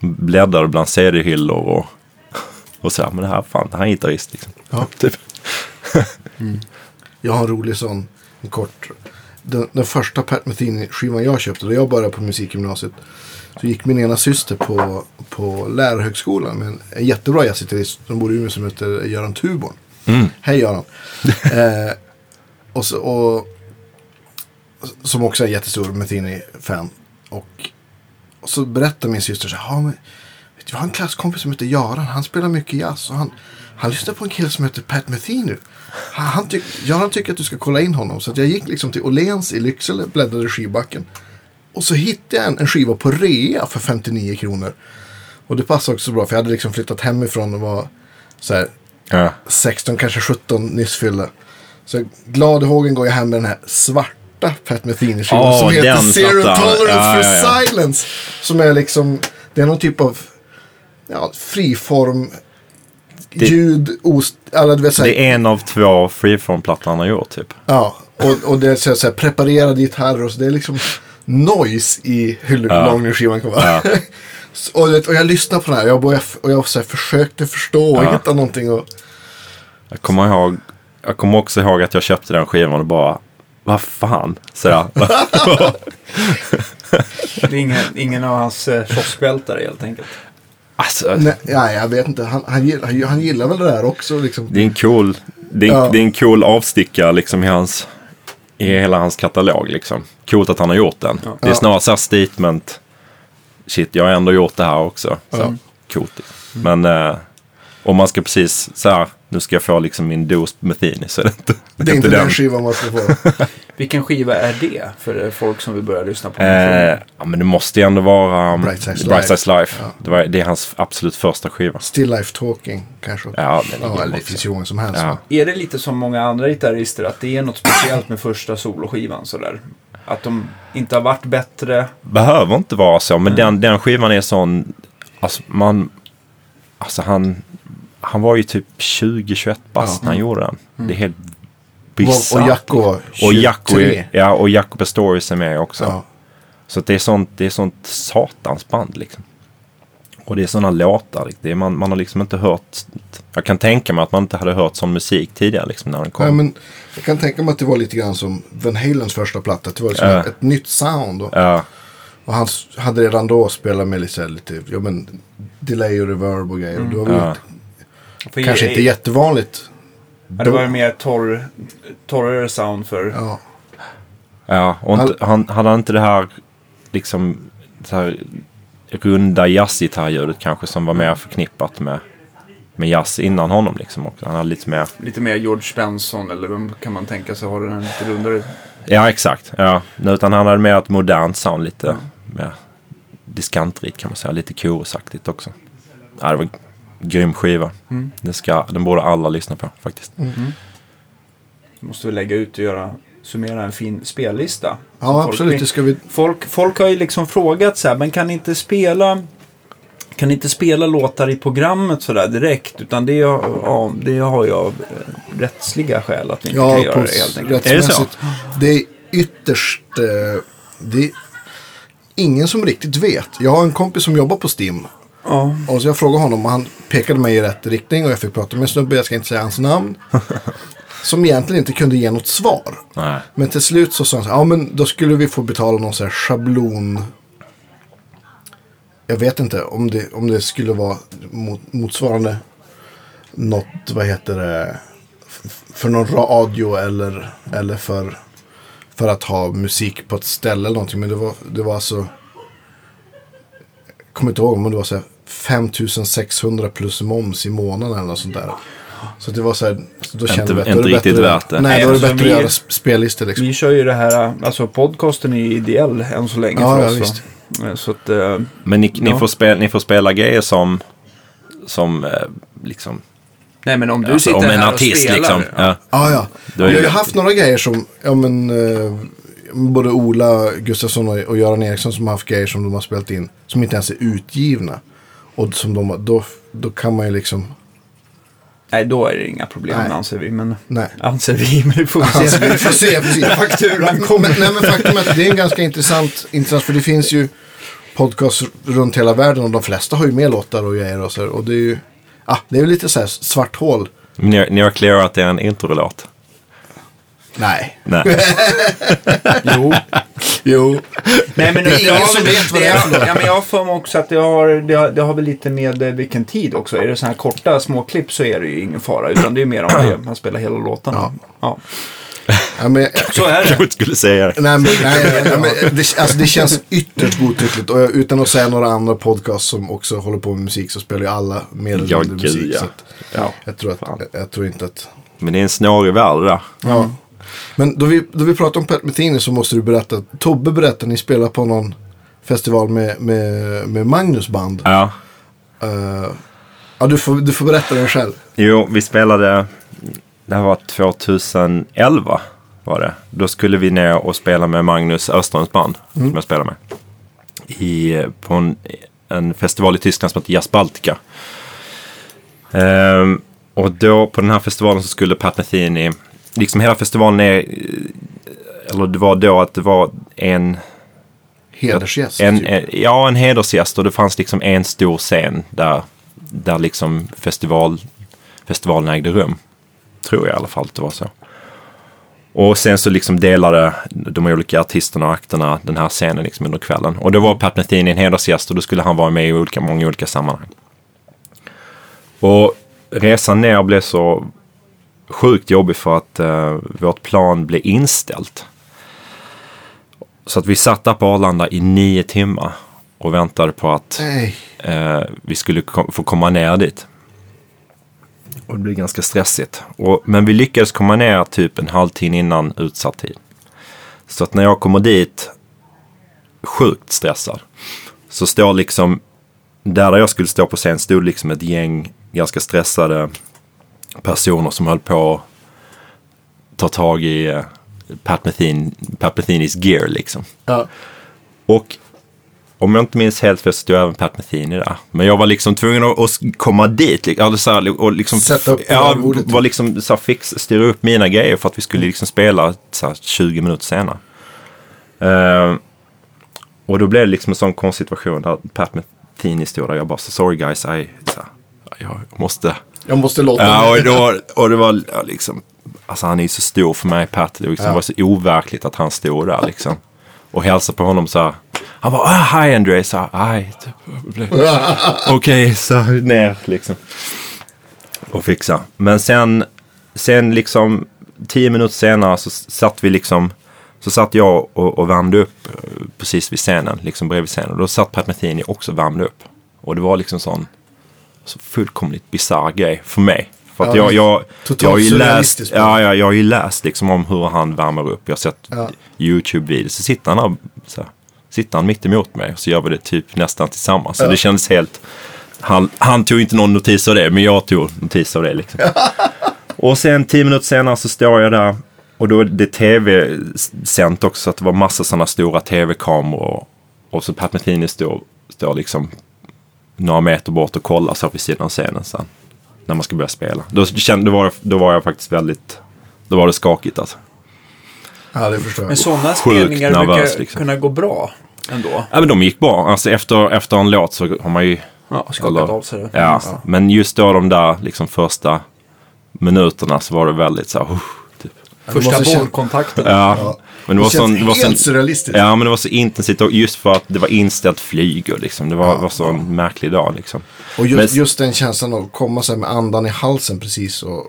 Speaker 4: bläddrade bland CD-hyllor och, och så här, men det här, fan, det här är en gitarrist liksom.
Speaker 2: Ja.
Speaker 4: Typ.
Speaker 2: Jag har en rolig sån, en kort. Den, den första Pat Metheny-skivan jag köpte, då jag började på musikgymnasiet. Så gick min ena syster på, på lärarhögskolan med en, en jättebra jazzgitarrist som bor i Umeå som heter Göran Tuborn.
Speaker 4: Mm.
Speaker 2: Hej Göran. eh, och, så, och Som också är en jättestor Metheny-fan. Och, och så berättar min syster så här. "Ja, men, vet du, jag har en klasskompis som heter Göran. Han spelar mycket jazz. Och han, han lyssnar på en kille som heter Pat Metheny. Han, han tyck, Göran tycker att du ska kolla in honom. Så jag gick liksom till Åhléns i Lycksele, bläddrade i skivbacken. Och så hittade jag en, en skiva på rea för 59 kronor. Och det passade också bra för jag hade liksom flyttat hemifrån och var så här
Speaker 4: Ja.
Speaker 2: 16, kanske 17 nyss fyllda. Så glad i hågen går jag hem med den här svarta Pat Metheny-skivan
Speaker 4: Åh,
Speaker 2: som heter Zero. Tolerance
Speaker 4: Ja,
Speaker 2: for
Speaker 4: ja.
Speaker 2: Silence. Som är liksom, det är någon typ av ja, friform, ljud, ost, alla du vet så här,
Speaker 4: Det är en av två freeform-plattor han har gjort typ.
Speaker 2: Ja, och, och det är så här, så här preparerade gitarrer och så det är liksom noise i hur
Speaker 4: Ja.
Speaker 2: lång nu skivan kan vara. Så- och, och jag lyssnade på den här jag, började, och jag så här, försökte förstå och
Speaker 4: Ja.
Speaker 2: hitta någonting. Och,
Speaker 4: Jag kommer ihåg, jag kommer också ihåg att jag köpte den skivan och bara, vad fan, så jag.
Speaker 1: Det är ingen, ingen av hans eh, kioskvältare helt enkelt.
Speaker 4: alltså,
Speaker 2: nej, ja, jag vet inte, han, han, gillar, han, han gillar väl det där också. Liksom.
Speaker 4: det är en cool, det är,
Speaker 2: Ja.
Speaker 4: det är en cool avstickare liksom i hans, i hela hans katalog liksom. Coolt att han har gjort den.
Speaker 1: Ja.
Speaker 4: Det är snarare så här statement, shit jag har ändå gjort det här också. Så,
Speaker 2: Ja.
Speaker 4: Coolt. Men eh, om man ska precis så här, nu ska jag få liksom min dos med Thini så är det inte,
Speaker 2: Det är inte den skivan man ska få.
Speaker 1: Vilken skiva är det för folk som vill börja lyssna på?
Speaker 4: Eh, ja, men det måste ju ändå vara um,
Speaker 2: Bright Sides
Speaker 4: Bright Sides Life.
Speaker 2: Ja.
Speaker 4: Det, var, det är hans absolut första skiva.
Speaker 2: Still Life Talking kanske.
Speaker 4: Ja, är
Speaker 2: ja det finns ju många som helst.
Speaker 4: Ja.
Speaker 1: Är det lite som många andra gitarrister att det är något speciellt med första soloskivan sådär? Att de inte har varit bättre?
Speaker 4: Behöver inte vara så, men den, den skivan är sån... Alltså, man, alltså han, han var ju typ 20-21 bast när han gjorde den. Det är helt bisarrt.
Speaker 2: Och, Jacko
Speaker 4: Och Jacko,
Speaker 2: 23.
Speaker 4: ja, och Jacko Pastorius är med också.
Speaker 2: Ja.
Speaker 4: Så att det är sånt, det är sånt satans band liksom. Och det är sådana låtar. Det är, man, man har liksom inte hört... Jag kan tänka mig att man inte hade hört sån musik tidigare liksom när den kom.
Speaker 2: Nej, men jag kan tänka mig att det var lite grann som Van Halens första platta. att Det var liksom
Speaker 4: Ja.
Speaker 2: ett, ett nytt sound. Och,
Speaker 4: Ja,
Speaker 2: och han hade redan då spelat med lite, lite ja, men, delay och reverb och grejer. Och det var väl
Speaker 4: Ja.
Speaker 2: inte, kanske inte jättevanligt.
Speaker 1: Ja, det var mer torr, torrare sound för...
Speaker 2: Ja.
Speaker 4: ja. Och inte, han, hade han inte det här liksom... Det här runda jazzgitarrljudet kanske som var mer förknippat med, med jazz innan honom liksom också. Han hade lite mer...
Speaker 1: Lite mer George Benson eller vem kan man tänka sig har den lite rundare?
Speaker 4: Ja, exakt. Ja. Nu, Utan han hade mer ett modernt sound, lite mer diskantrikt kan man säga. Lite korosaktigt också. Ja, det var grym skiva.
Speaker 1: Mm.
Speaker 4: Den, ska, den borde alla lyssna på faktiskt.
Speaker 1: Måste vi lägga ut och göra, summera en fin spellista.
Speaker 2: Ja,
Speaker 1: folk
Speaker 2: absolut.
Speaker 1: blir-
Speaker 2: Det ska vi...
Speaker 1: Folk, folk har ju liksom frågat så här, men kan ni inte spela kan inte spela låtar i programmet sådär direkt? Utan det, ja, det har jag av eh, rättsliga skäl att vi inte
Speaker 2: Ja,
Speaker 1: kan göra det helt enkelt.
Speaker 4: Är det så?
Speaker 2: Det är, ytterst... Eh, det är ingen som riktigt vet. Jag har en kompis som jobbar på Steam.
Speaker 1: Ja.
Speaker 2: Och så jag frågade honom och han pekade mig i rätt riktning och jag fick prata med en snubbe, jag ska inte säga hans namn. som egentligen inte kunde ge något svar.
Speaker 4: Nej.
Speaker 2: Men till slut så sa han så här, ja men då skulle vi få betala någon så här schablon. Jag vet inte om det, om det skulle vara mot, motsvarande något, vad heter det, för någon radio eller, eller för, för att ha musik på ett ställe eller någonting. Men det var, det var alltså, kommer inte ihåg om det var så här 5600 plus moms i månaden eller något sånt där. Så det var så här, så då kände vi att
Speaker 4: inte
Speaker 2: då är det
Speaker 4: riktigt
Speaker 2: bättre,
Speaker 4: värt det.
Speaker 2: Nej, då är det
Speaker 1: Nej, alltså,
Speaker 2: bättre att
Speaker 1: vi-
Speaker 2: göra sp- spellistor liksom.
Speaker 1: Vi kör ju det här, alltså podcasten är ju ideell än så länge
Speaker 2: Ja,
Speaker 1: för
Speaker 2: ja,
Speaker 1: oss.
Speaker 2: visst.
Speaker 1: Eh, Så att, eh,
Speaker 4: Men ni, ni,
Speaker 1: Ja.
Speaker 4: får spela, ni får spela grejer som, som eh, liksom,
Speaker 1: nej men om du
Speaker 4: alltså,
Speaker 1: sitter
Speaker 4: om en
Speaker 1: här
Speaker 4: artist
Speaker 1: och spelar.
Speaker 4: liksom. Ja.
Speaker 2: Ja, ja.
Speaker 4: Är
Speaker 2: Vi har ju haft några grejer som, ja men, både Ola Gustafsson och, och Göran Eriksson som har haft grejer som de har spelat in, som inte ens är utgivna. Och som de, då, då kan man ju liksom,
Speaker 1: Nej, då är det inga problem
Speaker 2: Nej.
Speaker 1: anser vi. Men,
Speaker 2: nej.
Speaker 1: Anser vi, men det får vi se.
Speaker 2: Vi får se, precis.
Speaker 1: Fakturan kommer.
Speaker 2: Men, nej, men faktum är att det är en ganska intressant, intressant, för det finns ju podcasts runt hela världen och de flesta har ju med låtar och grejer och så. Och det är ju, ja, det är ju lite så här svart hål.
Speaker 4: Ni, har- ni har clearat att det är en introlåt?
Speaker 2: Nej.
Speaker 4: Nej.
Speaker 1: Jo.
Speaker 2: Jo.
Speaker 1: Nej, men
Speaker 2: Det är ingen som vet vad det är.
Speaker 1: Ja, men jag har för mig också att det har, det, har, det har väl lite med eh, vilken tid också. Är det så här korta små klipp så är det ju ingen fara. Utan det är mer om det, man spelar hela låtarna.
Speaker 2: Ja.
Speaker 1: Ja.
Speaker 2: Ja, men,
Speaker 1: Så är
Speaker 4: Jag
Speaker 1: det.
Speaker 4: inte skulle säga det.
Speaker 2: Nej, men, nej, nej, men det, alltså, det känns ytterst godtyckligt. Och jag, utan att säga några andra podcasts som också håller på med musik så spelar ju alla mer eller mindre musik.
Speaker 4: ja.
Speaker 2: Så att,
Speaker 4: Ja.
Speaker 2: jag, tror att, jag, jag tror inte att...
Speaker 4: Men det är en snårig värld det där.
Speaker 2: Ja. Men då vi, då vi pratar om Pat Metheny så måste du berätta. Tobbe berättade ni spelar på någon festival med, med, med Magnus band.
Speaker 4: Ja.
Speaker 2: Eh, ja, du får, du får berätta den själv.
Speaker 4: Jo, vi spelade, det här var 2011 var det. Då skulle vi ner och spela med Magnus Öströms band, som jag spelar med. I, på en, en festival i Tyskland som heter Jazz Baltica. Ehm, och då på den här festivalen så skulle Pat Metheny, liksom hela festivalen är, eller det var då att det var en
Speaker 2: Hedersgäst.
Speaker 4: en,
Speaker 2: typ.
Speaker 4: en, ja, en hedersgäst och det fanns liksom en stor scen där, där liksom festival, festivalen ägde rum. Tror jag i alla fall att det var så. Och sen så liksom delade de olika artisterna och akterna den här scenen liksom under kvällen. Och då var Pat Metheny en hedersgäst och då skulle han vara med i olika, många olika sammanhang. Och resan ner blev så sjukt jobbig för att eh, vårt plan blev inställt. Så att vi satt där på Arlanda i nio timmar och väntade på att eh, vi skulle kom, få komma ner dit. Och det blev ganska stressigt. Och, men vi lyckades komma ner typ en halvtimme innan utsatt tid. Så att när jag kommer dit, sjukt stressad, så står liksom, där jag skulle stå på scen stod liksom ett gäng ganska stressade personer som höll på att ta tag i eh, Pat, Metheny, Pat Methenys gear liksom.
Speaker 2: Ja.
Speaker 4: Och om jag inte minns helt fel så stod även Pat Metheny där. Men jag var liksom tvungen att, att komma dit. Alltså och liksom,
Speaker 2: Sätta upp
Speaker 4: ja, var liksom så här, fix, styra upp mina grejer för att vi skulle liksom spela så här, 20 minuter senare. Eh, och då blev det liksom en sån konstig situation där Pat Metheny stod där jag bara, så sorry guys, I, så här, jag måste
Speaker 2: Jag måste låta
Speaker 4: Ja, och, då, och det var ja, liksom, alltså han är ju så stor för mig, Pat. Det liksom
Speaker 2: Ja.
Speaker 4: var så overkligt att han stod där liksom. Och hälsade på honom så här. Han bara, ah, hi André, så här, "Hi." Okej, så ner liksom. Och fixa. Men sen, sen liksom tio minuter senare så satt vi liksom, så satt jag och, och värmde upp eh, precis vid scenen, liksom bredvid scenen. Och då satt Pat Metheny också och värmde upp. Och det var liksom sån så fullkomligt bisarr grej för mig. För att
Speaker 2: Ja,
Speaker 4: jag, jag, jag har ju läst, ja, ja, jag har ju läst liksom om hur han värmer upp. Jag har sett
Speaker 2: Ja.
Speaker 4: YouTube-videos. Så sitter han här, så här, sitter han mitt emot mig och så gör vi det typ nästan tillsammans. Så
Speaker 2: Ja.
Speaker 4: det kändes helt, han, han tog inte någon notis av det, men jag tog notis av det liksom. och sen tio minuter senare så står jag där och då är det tv-sänt också så att det var massa sådana stora tv-kameror. Och så Pat Metheny står, står liksom några meter bort och kollar så vid sidan av scenen sen. När man ska börja spela. Då, kände, då, var, då var jag faktiskt väldigt, då var det skakigt alltså.
Speaker 2: Ja, det förstår jag.
Speaker 1: Men sådana spelningar
Speaker 4: nervös,
Speaker 1: brukar
Speaker 4: liksom.
Speaker 1: kunna gå bra ändå.
Speaker 4: Ja, men de gick bra. Alltså efter, efter en låt så har man ju...
Speaker 1: Ja, skakat
Speaker 4: Eller-
Speaker 1: av sig det.
Speaker 4: Ja, men just då de där liksom första minuterna så var det väldigt så här... Uh,
Speaker 1: Första bollkontakten.
Speaker 4: Ja,
Speaker 2: Ja.
Speaker 4: men det var,
Speaker 2: Det känns
Speaker 4: sån, det var
Speaker 2: helt surrealistiskt.
Speaker 4: Ja, men det var så intensivt och just för att det var inställt flyg och liksom. Det var, var så en märklig dag liksom.
Speaker 2: Och just,
Speaker 4: Men-
Speaker 2: just den känslan att komma så här med andan i halsen precis och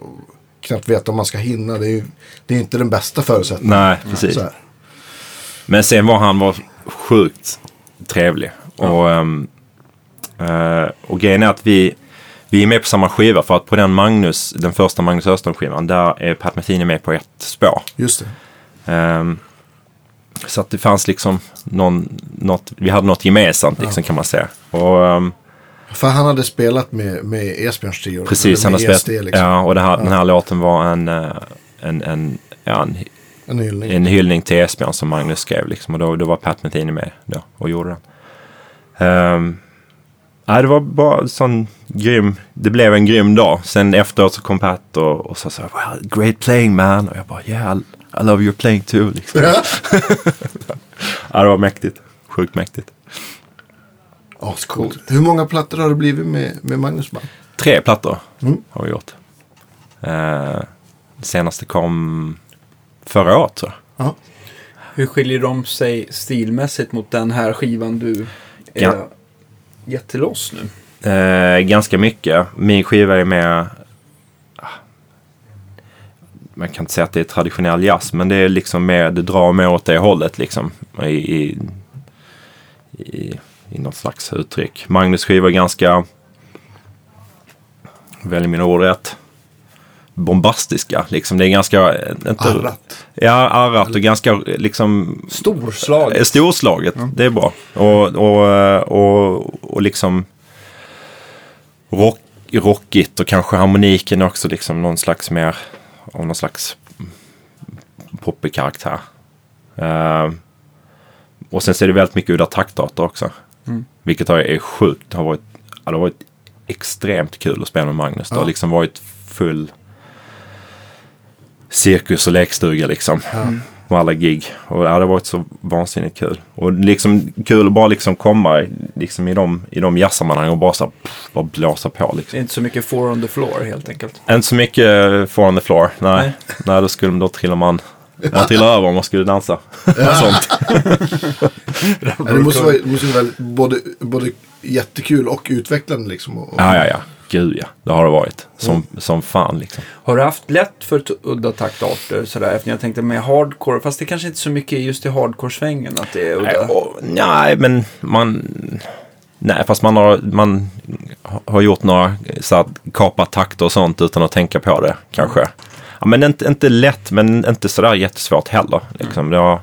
Speaker 2: knappt veta om man ska hinna. Det är ju det är inte den bästa förutsättningen.
Speaker 4: Nej, precis.
Speaker 2: Så.
Speaker 4: Men sen var han var sjukt trevlig. Och, ehm, eh, och grejen är att vi, vi är med på samma skiva. För att på den Magnus, den första Magnus Öström-skivan, där är Pat Metheny med på ett spår.
Speaker 2: Just det.
Speaker 4: Ehm, så att det fanns liksom någon, något, vi hade något gemensamt liksom kan man säga. Och ehm,
Speaker 2: För han hade spelat med, med Esbjörns trio.
Speaker 4: precis, han har
Speaker 2: med
Speaker 4: spelat,
Speaker 2: ESD, liksom.
Speaker 4: ja och det här, den här låten var en, eh, en, en, ja, en,
Speaker 2: En hyllning.
Speaker 4: en hyllning till Esbjörn som Magnus skrev liksom. Och då, då var Pat Metheny med då och gjorde den. Um, nej, det var bara sån grym, det blev en grym dag. Sen efteråt så kom Pat och, och sa så här, well, great playing man. Och jag bara, yeah, I love your playing too. Liksom. ja, det var mäktigt. Sjukt mäktigt.
Speaker 2: Ascoolt. Hur många plattor har det blivit med, med Magnus band?
Speaker 4: Tre plattor
Speaker 2: Mm.
Speaker 4: har vi gjort. Uh, senaste kom förra året tror jag.
Speaker 2: Ja.
Speaker 1: Hur skiljer de sig stilmässigt mot den här skivan du är
Speaker 4: Ja.
Speaker 1: Gett till oss nu?
Speaker 4: Eh, ganska mycket. Min skiva är mer... ah, Man kan inte säga att det är traditionell jazz, men det är liksom mer, det drar mer åt det hållet liksom. I, i, i, i något slags uttryck. Magnus skiva är ganska, välj mina ord rätt, bombastiska. Liksom. Det är ganska... eh, Inte,
Speaker 2: Arrat.
Speaker 4: Ja, arrat och ganska liksom
Speaker 1: Storslaget.
Speaker 4: Eh, Storslaget, det är bra. Och, och, eh, och, och liksom rock, rockigt och kanske harmoniken också liksom någon slags mer av någon slags poppig karaktär. Eh, och sen så är det väldigt mycket udda taktarter också. Vilket har, är sjukt. Det har varit, ja, det har varit extremt kul att spela med Magnus. Det har
Speaker 2: Ja.
Speaker 4: liksom varit full cirkus och lekstuga liksom. På alla gig. Och det hade varit så vansinnigt kul. Och liksom kul att bara liksom komma i- liksom i de, i de jazzsammanhang och bara så här, pff, bara blåsa på
Speaker 1: Det
Speaker 4: liksom.
Speaker 1: är inte så mycket four on the floor helt enkelt.
Speaker 4: Inte så mycket four on the floor. Nej,
Speaker 1: Nej.
Speaker 4: nej. då skulle då trillar man. Man trillar över om man skulle dansa. Sånt.
Speaker 2: Ja, det måste vara, det måste vara både, både jättekul och utvecklande liksom. Och,
Speaker 4: Ja, ja, ja. Gud ja. Det har det varit. Som, som fan liksom.
Speaker 1: Har du haft lätt för udda taktarter sådär? Efter jag tänkte med hardcore, fast det kanske inte så mycket just i hardcore-svängen att det är udda.
Speaker 4: Nej, och, nej, men man... Nej, fast man har, man har gjort några så här, kapat takter och sånt utan att tänka på det kanske. Ja, men inte, inte lätt, men inte sådär jättesvårt heller. Liksom. Det har,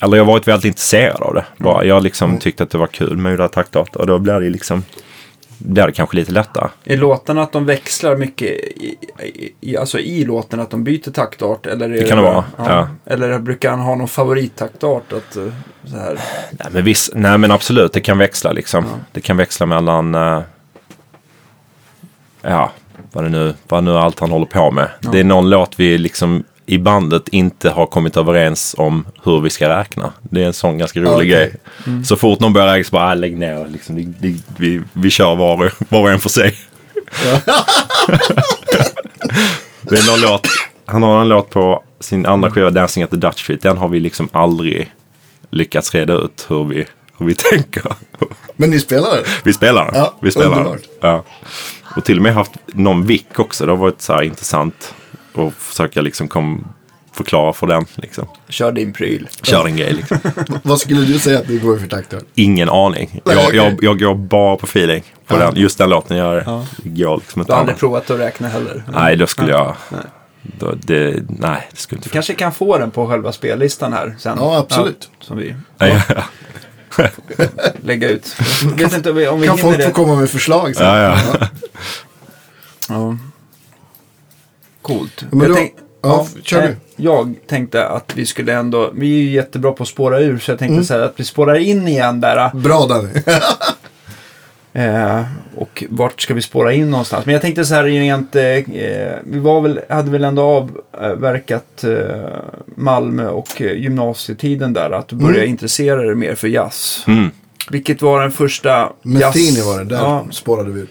Speaker 4: eller jag har varit väldigt intresserad av det. Bara. Jag har liksom tyckt att det var kul med udda taktarter och då blir det liksom det kanske lite lättare.
Speaker 1: Är låtarna att de växlar mycket i, i, alltså i låten, att de byter taktart? Eller är
Speaker 4: Det kan det vara, ja.
Speaker 1: Eller brukar han ha någon favorittaktart? Att, eh, så här.
Speaker 4: Nej men, visst, nej men absolut, det kan växla liksom. Det kan växla mellan, eh, ja, vad det nu, vad nu allt han håller på med. Det är någon låt vi liksom i bandet inte har kommit överens om hur vi ska räkna. Det är en sån ganska rolig
Speaker 2: Okej.
Speaker 4: grej. Så fort någon börjar räkna så bara, ah, lägg ner. Liksom, vi, vi, vi, vi kör var, var och en för sig. det är någon låt, han har en låt på sin andra skiva, Dancing at the Dutch Street. Den har vi liksom aldrig lyckats reda ut hur vi, hur vi tänker.
Speaker 2: Men ni spelar det?
Speaker 4: Vi spelar den.
Speaker 2: Ja,
Speaker 4: vi spelar den. Ja. Och till och med haft någon vick också. Det har varit så här intressant att försöka liksom kom, förklara för den. Liksom.
Speaker 1: Kör din pryl.
Speaker 4: Kör en grej liksom.
Speaker 2: Vad skulle du säga att det går för takter?
Speaker 4: Ingen aning.
Speaker 2: Nej,
Speaker 4: Jag, jag, jag går bara på feeling. På
Speaker 2: Ja.
Speaker 4: den, just den låten jag
Speaker 1: Ja.
Speaker 4: går liksom
Speaker 1: Du
Speaker 4: inte
Speaker 1: har aldrig provat att räkna heller?
Speaker 4: Nej, då skulle jag...
Speaker 1: Nej.
Speaker 4: Då, det, nej, det skulle inte
Speaker 1: Du kanske kan få den på själva spellistan här sen.
Speaker 2: Ja, absolut.
Speaker 1: Ja, som vi
Speaker 4: ja,
Speaker 1: lägger ut. Jag vet inte om vi, om vi
Speaker 2: Kan folk
Speaker 1: det.
Speaker 2: få komma med förslag sen?
Speaker 4: ja, ja.
Speaker 1: Ja. Coolt.
Speaker 2: Men
Speaker 1: Jag
Speaker 2: då-
Speaker 1: tänk-
Speaker 2: ja, kör
Speaker 1: eh,
Speaker 2: du.
Speaker 1: Jag tänkte att vi skulle ändå, vi är ju jättebra på att spåra ur, så jag tänkte
Speaker 2: Mm.
Speaker 1: säga att vi spårar in igen där.
Speaker 2: Bra Danny.
Speaker 1: Eh, och vart ska vi spåra in någonstans? Men jag tänkte så här rent, eh, eh, vi var väl, hade väl ändå avverkat eh, Malmö och eh, gymnasietiden där. Att du började
Speaker 2: Mm.
Speaker 1: intressera dig mer för jazz.
Speaker 4: Mm.
Speaker 1: Vilket var den första
Speaker 2: Metheny var det, där
Speaker 1: Ja,
Speaker 2: spårade vi ur.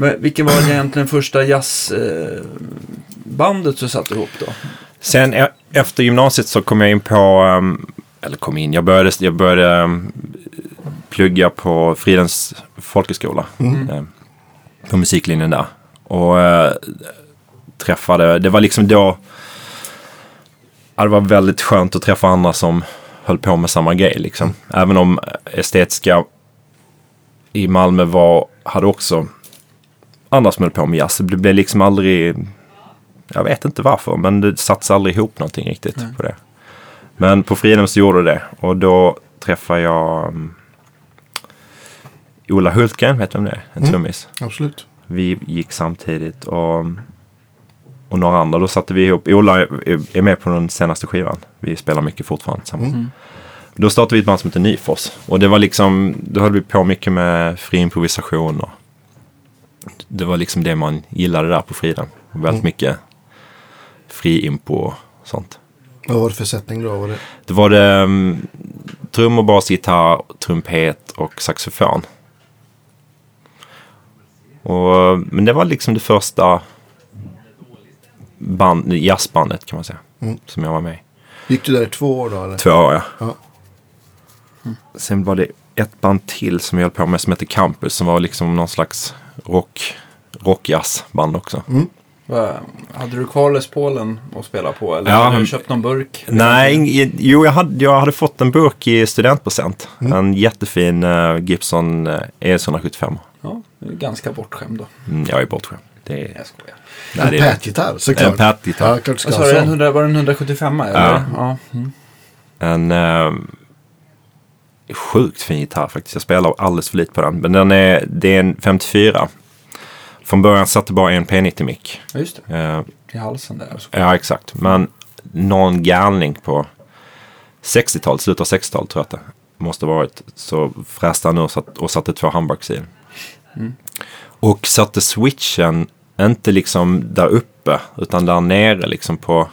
Speaker 1: Men vilken var egentligen första jazzbandet eh, du satte ihop då?
Speaker 4: Sen e- efter gymnasiet så kom jag in på, ehm, eller kom in, jag började, jag började ehm, plugga på Fridens folkhögskola. ehm, På musiklinjen där. Och eh, träffade, det var liksom då, ja, det var väldigt skönt att träffa andra som höll på med samma grej liksom. Även om estetiska i Malmö var, hade också andra som höll på med jazz. Det blev liksom aldrig jag vet inte varför, men det sattes aldrig ihop någonting riktigt på det. Men på Fridhem så gjorde det och då träffade jag um, Ola Hultgren, vet du vem det är? En trummis.
Speaker 2: Absolut.
Speaker 4: Vi gick samtidigt och, och några andra. Då satte vi ihop. Ola är, med på den senaste skivan. Vi spelar mycket fortfarande tillsammans. Då startade vi ett band som heter Nyfors. Och det var liksom, då höll vi på mycket med fri improvisation. Och det var liksom det man gillade där på Fridhem. Väldigt mycket fri impo och sånt.
Speaker 2: Vad var det för sättning då? Var det...
Speaker 4: Det var det um, trummor, bas, gitarr, trumpet och saxofon. Och, men det var liksom det första band, jazzbandet kan man säga. Som jag var med i.
Speaker 2: Gick du där i två år då? Eller?
Speaker 4: Två år ja.
Speaker 2: Ja.
Speaker 4: Sen var det ett band till som jag höll på med som hette Campus. Som var liksom någon slags rock, rockjazzband också.
Speaker 1: Vad- Hade du kvar Les Paulen att spela på? Eller
Speaker 4: Ja,
Speaker 1: hade du köpt någon burk?
Speaker 4: Nej, jo jag hade, jag hade fått en burk i studentpresent. En jättefin uh, Gibson uh, ES175.
Speaker 1: Ja, du är ganska bortskämd då.
Speaker 4: Mm, jag är bortskämd. Det är,
Speaker 1: Jag skojar.
Speaker 4: nej,
Speaker 2: En Pat-gitarr såklart.
Speaker 4: En Pat-gitarr.
Speaker 2: Ja, klart du ska
Speaker 1: Vad
Speaker 2: ha
Speaker 1: sa du,
Speaker 2: en
Speaker 1: en
Speaker 2: sån.
Speaker 1: 100, var det en 175 eller?
Speaker 4: Ja.
Speaker 1: ja. Mm.
Speaker 4: en eh, sjukt fin gitarr faktiskt. Jag spelar alldeles för lite på den. Men den är, det är en 54. Från början satte bara en P90-mick.
Speaker 1: Ja, Just det,
Speaker 4: Eh,
Speaker 1: i halsen där. Så.
Speaker 4: ja, exakt. Men någon galning på 60-talet, slutet av 60-talet tror jag att det måste varit. Så fräste han ur och satt- satte två handbaks i den. Och satte switchen inte liksom där uppe utan där nere liksom på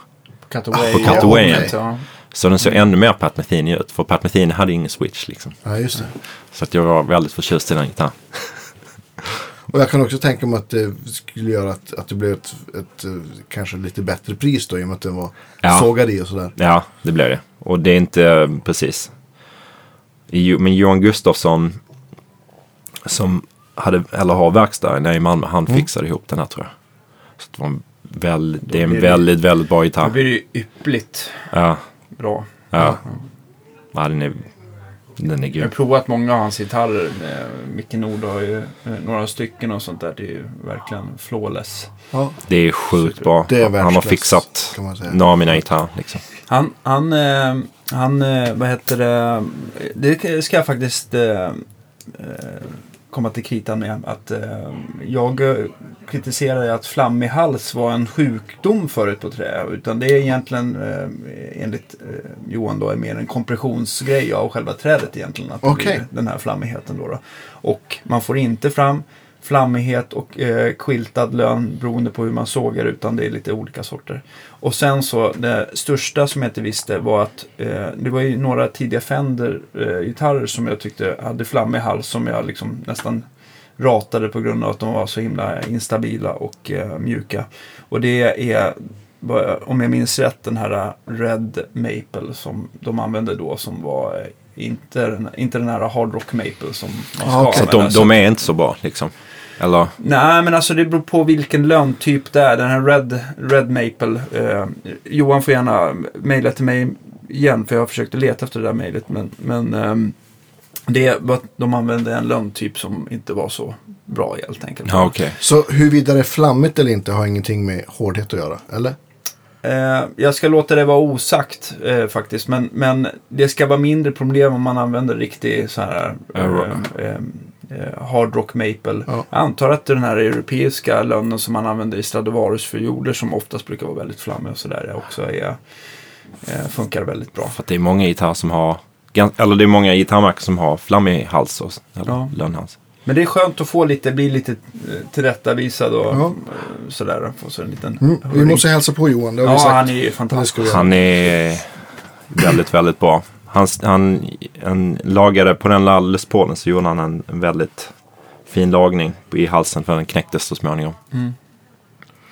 Speaker 1: Cutaway.
Speaker 4: på cutawayen.
Speaker 1: Ja.
Speaker 4: Så den såg ännu mer Pat Metheny ut. För Pat Metheny hade ingen switch liksom.
Speaker 2: Ja, just det.
Speaker 4: Så att jag var väldigt förtjust i den gitarren.
Speaker 2: Och jag kan också tänka mig att det skulle göra att, att det blev ett, ett eh, kanske lite bättre pris då i och med att den var
Speaker 4: Ja.
Speaker 2: sågad i och sådär.
Speaker 4: Ja, det blev det. Och det är inte precis. Jo- Men Johan Gustafsson som hade, eller har verkstad nere i Malmö, han fixade ihop den här tror jag. Så det, var en väl, det är en
Speaker 1: det-
Speaker 4: väldigt, väldigt bra
Speaker 1: Då
Speaker 4: gitarr.
Speaker 1: blir det ju yppligt
Speaker 4: Ja,
Speaker 1: bra.
Speaker 4: ja. ja den är, den är
Speaker 1: Jag har
Speaker 4: grym.
Speaker 1: provat många av hans gitarrer. Micke Nord har ju eh, några stycken och sånt där. Det är ju verkligen flawless.
Speaker 2: Ja,
Speaker 4: Det är sjukt bra.
Speaker 2: Det är
Speaker 4: Han har fixat några av mina gitarrer. Liksom.
Speaker 1: Han, han, eh, han eh, vad heter det, det ska jag faktiskt komma till kritan med. Att eh, jag kritiserade att flammig hals var en sjukdom förut på trä. Utan det är egentligen eh, enligt eh, Johan då är mer en kompressionsgrej av själva trädet egentligen. Att blir den här flammigheten då, då. Och man får inte fram flammighet och eh, quiltad lön beroende på hur man sågar utan det är lite olika sorter. Och sen så det största som jag inte visste var att eh, det var ju några tidiga Fender-gitarrer som jag tyckte hade flammig hals som jag liksom nästan ratade på grund av att de var så himla instabila och eh, mjuka. Och det är, om jag minns rätt, den här Red Maple som de använde då som var eh, inte, den- inte den här Hard Rock Maple som man ska
Speaker 2: Ah,
Speaker 4: att de, de är inte så bra liksom. Eller?
Speaker 1: Nej, men alltså det beror på vilken löntyp det är. Den här Red, Red Maple. Eh, Johan får gärna mejla till mig igen, för jag försökte leta efter det där mejlet. Men, men ehm, det de använde en löntyp som inte var så bra helt enkelt.
Speaker 4: Ja, okej.
Speaker 2: Så huruvida det är flammigt eller inte har ingenting med hårdhet att göra, eller?
Speaker 1: Eh, jag ska låta det vara osagt eh, faktiskt. Men, men det ska vara mindre problem om man använder riktig så här eh, eh, eh, hard rock maple.
Speaker 2: Ja.
Speaker 1: Jag antar att den här europeiska lönnen som man använder i Stradivarius fioler som oftast brukar vara väldigt flammig och sådär också är, eh, funkar väldigt bra.
Speaker 4: För att det är många gitarrer som har, eller det är många gitarrmärken som har flammig hals och, eller
Speaker 1: Ja.
Speaker 4: lönnhals.
Speaker 1: Men det är skönt att få lite, bli lite eh, tillrättavisad och
Speaker 2: Ja.
Speaker 1: eh, sådär. Få så en liten
Speaker 2: Mm. Vi måste hälsa på Johan, det har vi
Speaker 1: Ja,
Speaker 2: sagt.
Speaker 1: han är ju fantastisk.
Speaker 2: vi.
Speaker 4: Han är väldigt, väldigt bra. Han, han, han lagade på den Les Paulen så gjorde han en, en väldigt fin lagning i halsen för den knäcktes så småningom.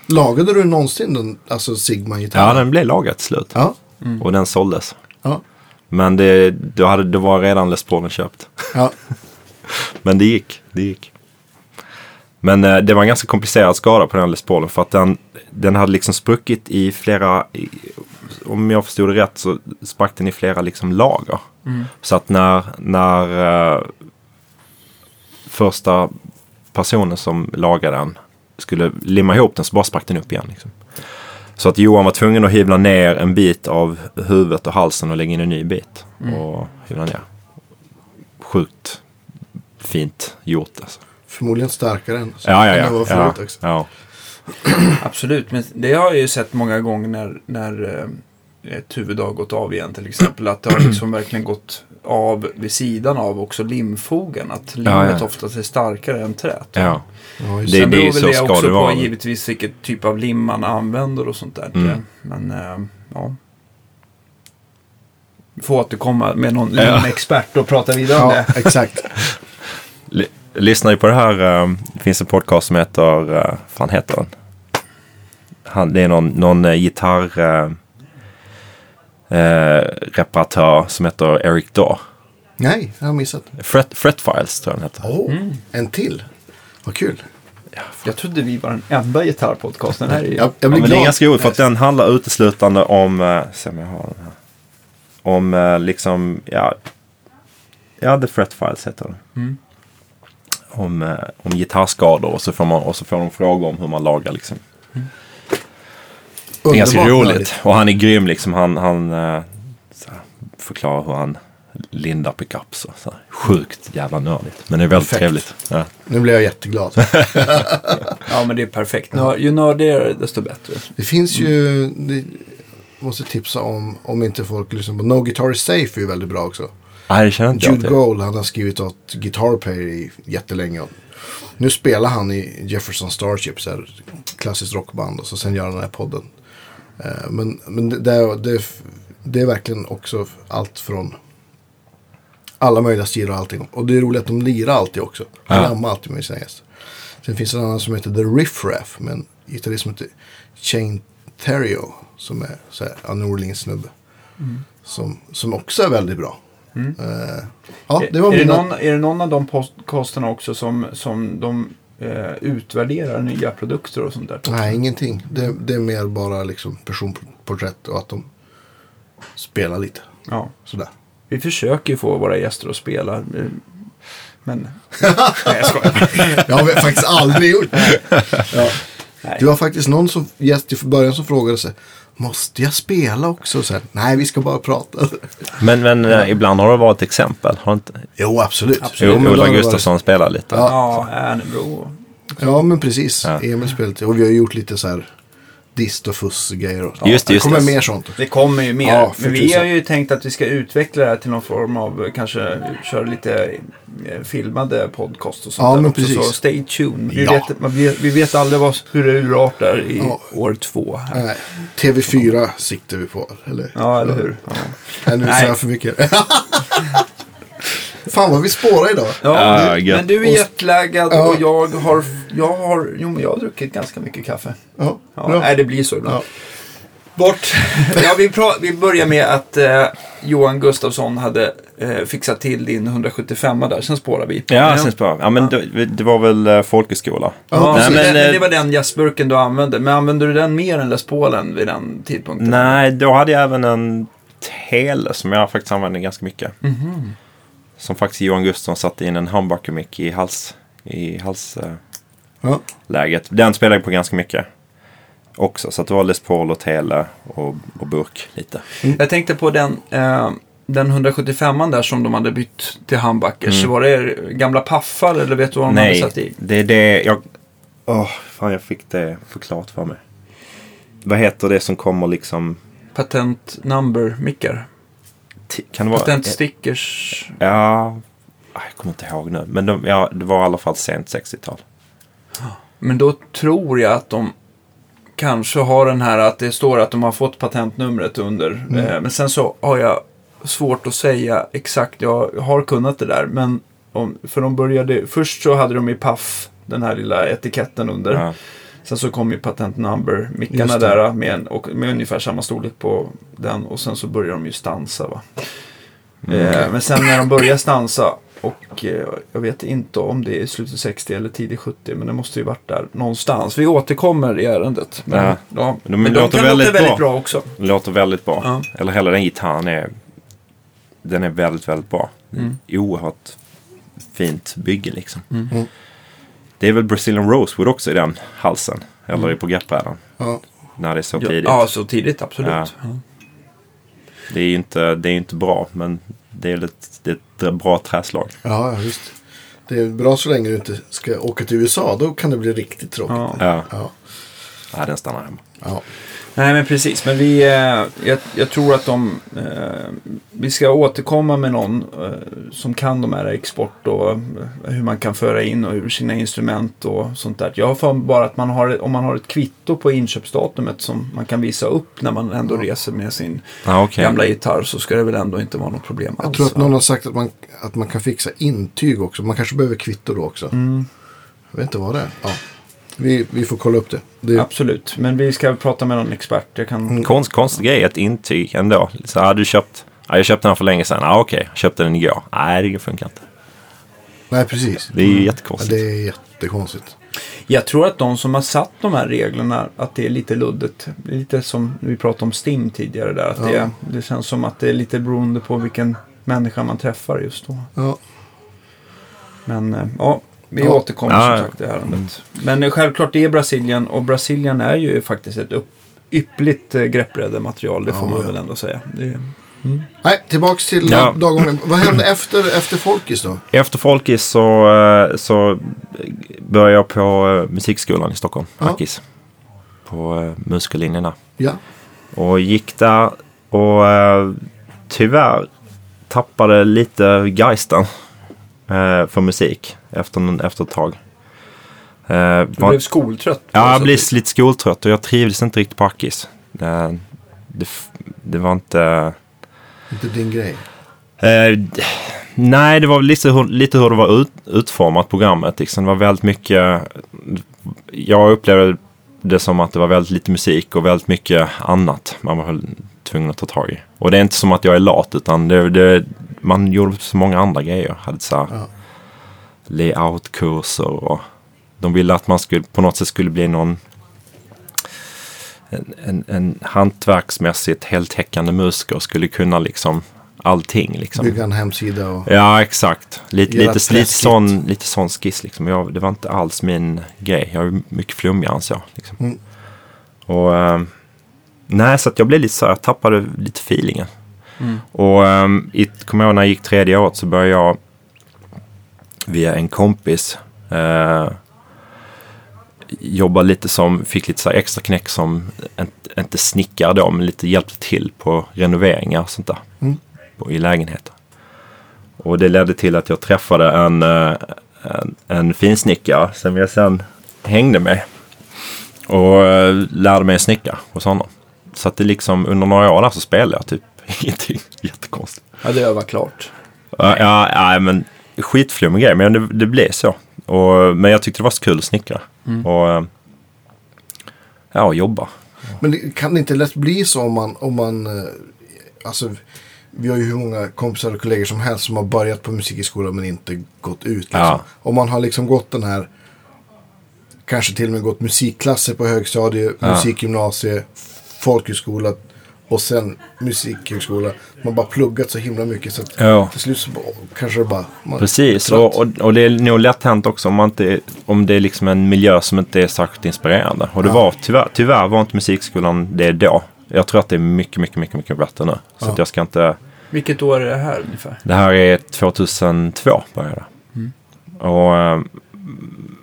Speaker 2: Lagade du någonsin den, alltså Sigma-gitarr?
Speaker 4: Ja, den blev lagad till slut.
Speaker 2: Ja.
Speaker 4: Och den såldes.
Speaker 2: Ja.
Speaker 4: Men det, då hade, det var redan Les Paulen köpt.
Speaker 2: ja.
Speaker 4: Men det gick. Det gick. Men eh, det var en ganska komplicerad skada på den Les Paulen för att den, den hade liksom spruckit i flera, i, om jag förstod det rätt så sprack den i flera liksom lager. Så att när, när eh, första personen som lagade den skulle limma ihop den så bara sprack den upp igen. Liksom. Så att Johan var tvungen att hyvla ner en bit av huvudet och halsen och lägga in en ny bit. Och hyvla ner. Sjukt fint gjort alltså.
Speaker 2: Förmodligen starkare än,
Speaker 4: Ja, ja,
Speaker 2: än
Speaker 4: ja.
Speaker 2: var
Speaker 4: ja, ja.
Speaker 1: Absolut, men det har jag ju sett många gånger när, när eh, ett huvud har gått av igen till exempel. Att det har liksom verkligen gått av vid sidan av också limfogen. Att limmet
Speaker 4: Ja, ja.
Speaker 1: oftast är starkare än trät.
Speaker 4: ja.
Speaker 2: Ja,
Speaker 4: Det-
Speaker 1: Sen
Speaker 4: det är ju
Speaker 1: beror väl
Speaker 4: så
Speaker 1: det också
Speaker 4: det
Speaker 1: på givetvis vilket typ av lim man använder och sånt där.
Speaker 4: Mm.
Speaker 1: Men eh, ja. Vi får återkomma med någon
Speaker 4: Ja.
Speaker 1: limexpert och prata vidare om
Speaker 2: Ja,
Speaker 1: det.
Speaker 2: exakt.
Speaker 4: L- lyssnar ju på det här. eh, Det finns en podcast som heter, uh, fan heter den? Han, det är någon, någon gitarr eh, eh, reparatör som heter Eric Daw.
Speaker 2: Nej, jag har missat.
Speaker 4: Fret, Fret Files tror jag den heter.
Speaker 2: Oh,
Speaker 1: Mm.
Speaker 2: En till. Vad kul.
Speaker 1: Jag trodde vi var den enda gitarrpodcasten. Här är ju...
Speaker 2: Jag, jag
Speaker 4: Ja,
Speaker 2: blir
Speaker 4: men det är ganska roligt för att den handlar uteslutande om, se om jag har den här. Om eh, liksom, ja, ja The Fret Files heter den.
Speaker 1: Mm.
Speaker 4: Om, eh, om gitarrskador och så, får man, och så får de frågor om hur man lagar liksom. Det är ganska roligt.
Speaker 2: nördigt.
Speaker 4: Och han är grym liksom. Han, han eh, så här, förklarar hur han lindar pickups. och Så här. Sjukt jävla nördigt. Men det är väldigt
Speaker 2: Perfekt.
Speaker 4: trevligt. Ja.
Speaker 2: Nu blir jag jätteglad.
Speaker 1: Ja, men det är perfekt. Ju nördigare desto bättre.
Speaker 2: Det finns ju, det, måste tipsa om, om inte folk lyssnar på No Guitar is Safe är ju väldigt bra också.
Speaker 4: Nej,
Speaker 2: Jude. Gold, han har skrivit åt Guitar Player i jättelänge. Nu spelar han i Jefferson Starship, så här, klassiskt rockband. Och så sen gör han den här podden. Eh, men men det, det, är, det, är, det verkligen också allt från alla möjliga stilar och allting. Och det är roligt att de lirar alltid också.
Speaker 4: Ja.
Speaker 2: lammar alltid med sina gäster. Sen finns det en annan som heter The Riff Raff. med en gitarrist som heter Shane Terrio. Som är så här, en New Orleans snubbe. Som, som också är väldigt bra. Eh, ja, det var
Speaker 1: är, det
Speaker 2: mina...
Speaker 1: någon, är det någon av de podcasterna också som, som de eh, utvärderar nya produkter och sånt där?
Speaker 2: Nej, ingenting. Det, det är mer bara liksom personporträtt och att de spelar lite.
Speaker 1: Ja,
Speaker 2: Sådär.
Speaker 1: vi försöker få våra gäster att spela. eh, Men... Nej, jag skojar.
Speaker 2: Jag har faktiskt aldrig gjort. Ja.
Speaker 1: Nej.
Speaker 2: Det var faktiskt någon som, gäst i början som frågade sig. Måste jag spela också? Så här, Nej, vi ska bara prata.
Speaker 4: Men, men eh, ibland har det varit exempel. Har inte
Speaker 2: Jo, absolut.
Speaker 1: Absolut.
Speaker 2: Jo,
Speaker 4: Ola
Speaker 2: det varit-
Speaker 4: Gustafsson spelat lite?
Speaker 2: Ja.
Speaker 1: Ja, Ernebro.
Speaker 2: Ja, men precis.
Speaker 4: Ja.
Speaker 2: Emil spelat och vi har gjort lite så här dist och fuss-grejer. och-
Speaker 4: Just det,
Speaker 2: det
Speaker 4: just
Speaker 2: kommer
Speaker 4: det.
Speaker 2: mer sånt.
Speaker 1: Det kommer ju mer.
Speaker 2: Ja,
Speaker 1: men vi har ju tänkt att vi ska utveckla det här till någon form av kanske köra lite eh, filmade podcast och sånt
Speaker 2: Ja,
Speaker 1: där
Speaker 2: men
Speaker 1: också.
Speaker 2: precis.
Speaker 1: Så stay tuned. Vi,
Speaker 2: Ja.
Speaker 1: vet, man vet, vi vet aldrig vad, hur det urartar i
Speaker 2: Ja.
Speaker 1: år två. Här.
Speaker 2: Nej, TV4 siktar vi på. Eller?
Speaker 1: Ja, eller hur? Ja.
Speaker 2: Nej, nu säger jag för mycket. Fan vad vi spårar idag.
Speaker 1: Ja,
Speaker 4: Ja,
Speaker 1: du, men du är
Speaker 2: Och-
Speaker 1: jetlaggad
Speaker 2: Ja.
Speaker 1: och jag har, jag har, jo men jag har druckit ganska mycket kaffe.
Speaker 2: Ja,
Speaker 1: Ja,
Speaker 2: bra.
Speaker 1: nej, det blir så ibland.
Speaker 2: Ja.
Speaker 1: Bort. ja, vi, pra- vi börjar med att eh, Johan Gustafsson hade eh, fixat till din 175 där, sen spårar vi.
Speaker 4: Ja, sen spår. Ja, men det, det var väl uh, folkhögskola.
Speaker 1: Ja,
Speaker 4: Nej, men,
Speaker 1: det,
Speaker 4: eh,
Speaker 1: det var den jazzburken du använde. Men använde du den mer än Les Paulen vid den tidpunkten?
Speaker 4: Nej, då hade jag även en tele som jag faktiskt använde ganska mycket. Som faktiskt Johan Gustafsson satte in en humbucker-mick i hals, i halsläget.
Speaker 2: Ja.
Speaker 4: Den spelade jag på ganska mycket. Också, så att det var Les Paul och tele och, och burk lite.
Speaker 1: Jag tänkte på den, eh, den 175 där som de hade bytt till humbuckers.
Speaker 4: Mm.
Speaker 1: Var det gamla paffar eller vet du vad de hade
Speaker 4: Nej,
Speaker 1: satt i?
Speaker 4: det är det jag... Åh, fan jag fick det förklarat för mig. Vad heter det som kommer liksom...
Speaker 1: Patent number mickar.
Speaker 4: ti- Kan det vara...
Speaker 1: Patent stickers.
Speaker 4: Ja, ah, jag kommer inte ihåg nu. Men de, ja, det var i alla fall sent 60-tal.
Speaker 1: Men då tror jag att de kanske har den här att det står att de har fått patentnumret under. Eh, men sen så har jag svårt att säga exakt. Jag har kunnat det där. Men om, för de började, först så hade de i paff den här lilla etiketten under.
Speaker 4: Ja.
Speaker 1: Sen så kom ju patent number mickarna
Speaker 2: Just det.
Speaker 1: där med, en, och med ungefär samma storlek på den. Och sen så börjar de ju stansa va. Eh, men sen när de börjar stansa och eh, jag vet inte om det är i slutet 60 eller tidigt 70 men det måste ju varit där någonstans. Vi återkommer i ärendet. Men,
Speaker 4: Ja.
Speaker 1: ja.
Speaker 4: De
Speaker 1: men de
Speaker 4: låter
Speaker 1: kan
Speaker 4: väldigt
Speaker 1: låta väldigt
Speaker 4: bra.
Speaker 1: bra också.
Speaker 4: Det låter väldigt bra.
Speaker 1: Ja.
Speaker 4: Eller hela den gitarren är, den är väldigt, väldigt bra.
Speaker 1: Mm.
Speaker 4: Oerhört fint bygge liksom.
Speaker 2: Mm.
Speaker 4: Det är väl Brazilian Rosewood också i den halsen. Eller på greppbrädan.
Speaker 2: Ja.
Speaker 4: När det är så tidigt.
Speaker 1: ja, så tidigt absolut.
Speaker 4: Ja. Det är ju inte, det är inte bra men det är, ett, det är ett bra träslag.
Speaker 2: Ja, visst. Det är bra så länge du inte ska åka till USA. Då kan det bli riktigt tråkigt.
Speaker 1: Ja.
Speaker 4: Ja,
Speaker 2: Ja.
Speaker 4: ja den stannar hemma.
Speaker 2: Ja.
Speaker 1: Nej men precis, men vi, eh, jag, jag tror att de, eh, vi ska återkomma med någon eh, som kan de här export och hur man kan föra in och hur sina instrument och sånt där. Jag har för bara att man har, om man har ett kvitto på inköpsdatumet som man kan visa upp när man ändå reser med sin
Speaker 4: Ja, okej.
Speaker 1: gamla gitarr så ska det väl ändå inte vara något problem
Speaker 2: Jag
Speaker 1: alls.
Speaker 2: tror att någon har sagt att man, att man kan fixa intyg också. Man kanske behöver kvitto då också.
Speaker 1: Mm.
Speaker 2: Jag vet inte vad det är. Ja. Vi, vi får kolla upp det. det
Speaker 1: Absolut, men vi ska prata med någon expert. Jag kan...
Speaker 4: Konst, konstig grej, ett intyg ändå. Så hade du köpt, ja, jag köpte den för länge sedan. Ja, okej, jag köpte den igår. Nej, det funkar inte.
Speaker 2: Nej, precis.
Speaker 4: Det är ju
Speaker 2: Ja,
Speaker 4: jättekonstigt.
Speaker 2: det är jättekonstigt.
Speaker 1: Jag tror att de som har satt de här reglerna, att det är lite luddigt. Det lite som vi pratade om STIM tidigare där. Att det,
Speaker 2: Ja.
Speaker 1: det känns som att det är lite beroende på vilken människa man träffar just då.
Speaker 2: Ja.
Speaker 1: Men eh, ja, vi
Speaker 2: Ja.
Speaker 1: återkommer
Speaker 4: Ja,
Speaker 1: som sagt till ärendet. Men eh, självklart det är Brasilien och Brasilien är ju faktiskt ett upp, yppligt eh, greppbrädematerial. Det får
Speaker 2: Ja,
Speaker 1: man
Speaker 2: ja.
Speaker 1: väl ändå säga. Det är,
Speaker 2: Nej, tillbaks till
Speaker 4: Ja.
Speaker 2: dagordningen. Vad hände efter, efter Folkis då?
Speaker 4: Efter Folkis så, eh, så började jag på musikskolan i Stockholm,
Speaker 2: Ja.
Speaker 4: Mackis. På musikerlinjen där.
Speaker 2: Ja.
Speaker 4: Och gick där och tyvärr tappade lite geisten för musik efter, efter ett tag. Eh,
Speaker 1: du
Speaker 4: var-
Speaker 1: blev skoltrött.
Speaker 4: Ja, jag blev lite skoltrött och jag trivdes inte riktigt på Ackis. Det, det, det var inte...
Speaker 2: Inte din grej.
Speaker 4: Eh, nej, det var lite hur, lite hur det var ut, utformat programmet. Liksom. Det var väldigt mycket... Jag upplevde det som att det var väldigt lite musik och väldigt mycket annat man var tvungen att ta tag i. Och det är inte som att jag är lat utan det, det, man gjorde så många andra grejer. Hade så här
Speaker 2: Ja.
Speaker 4: Layoutkurser och de ville att man skulle, på något sätt skulle bli någon en, en, en hantverksmässigt heltäckande musiker skulle kunna liksom allting liksom.
Speaker 2: Bygga en hemsida och...
Speaker 4: Ja, exakt. Lite, lite, lite, sån, lite sån skiss liksom. Jag, det var inte alls min grej. Jag är mycket flummigare än så. Liksom.
Speaker 2: Mm.
Speaker 4: Och, ehm, nej, så att jag blev lite så här, jag tappade lite feelingen.
Speaker 1: Mm.
Speaker 4: Och um, i, kommer jag ihåg när jag gick tredje året så började jag via en kompis eh, jobba lite som, fick lite så extra knäck som, inte, snickare då, men lite hjälpte till på renoveringar och sånt där.
Speaker 2: Mm.
Speaker 4: På, I lägenheter. Och det ledde till att jag träffade en, eh, en, en finsnickare som jag sen hängde med. Och eh, lärde mig snicka hos honom. Så att det liksom under några år där så spelade jag typ ingenting. Jättekonstigt.
Speaker 1: Ja, det var klart.
Speaker 4: Ja, ja, ja men skitflummig grej. Men det, det blev så. Och, men jag tyckte det var så kul att snickra. Och eh, ja, jobba.
Speaker 2: Men det, kan det inte lätt bli så om man, om man eh, alltså, vi har ju hur många kompisar och kollegor som helst som har börjat på musikskolan men inte gått ut. Liksom.
Speaker 4: Ja.
Speaker 2: Om man har liksom gått den här, kanske till och med gått musikklasser på högstadie,
Speaker 4: Ja.
Speaker 2: musikgymnasie, folkhögskola och sen musikhögskola. Man har bara pluggat så himla mycket så att
Speaker 4: Ja.
Speaker 2: till slut så kanske det bara... Man
Speaker 4: Precis, och, och, och det är nog lätt hänt också om, man inte, om det är liksom en miljö som inte är särskilt inspirerande. Och det
Speaker 2: Ja.
Speaker 4: var tyvärr, tyvärr var inte musikskolan det då. Jag tror att det är mycket, mycket, mycket, mycket bättre nu. Så
Speaker 2: Ja.
Speaker 4: att jag ska inte...
Speaker 1: Vilket år är det här ungefär?
Speaker 4: Det här är 2002 började det. Och, eh,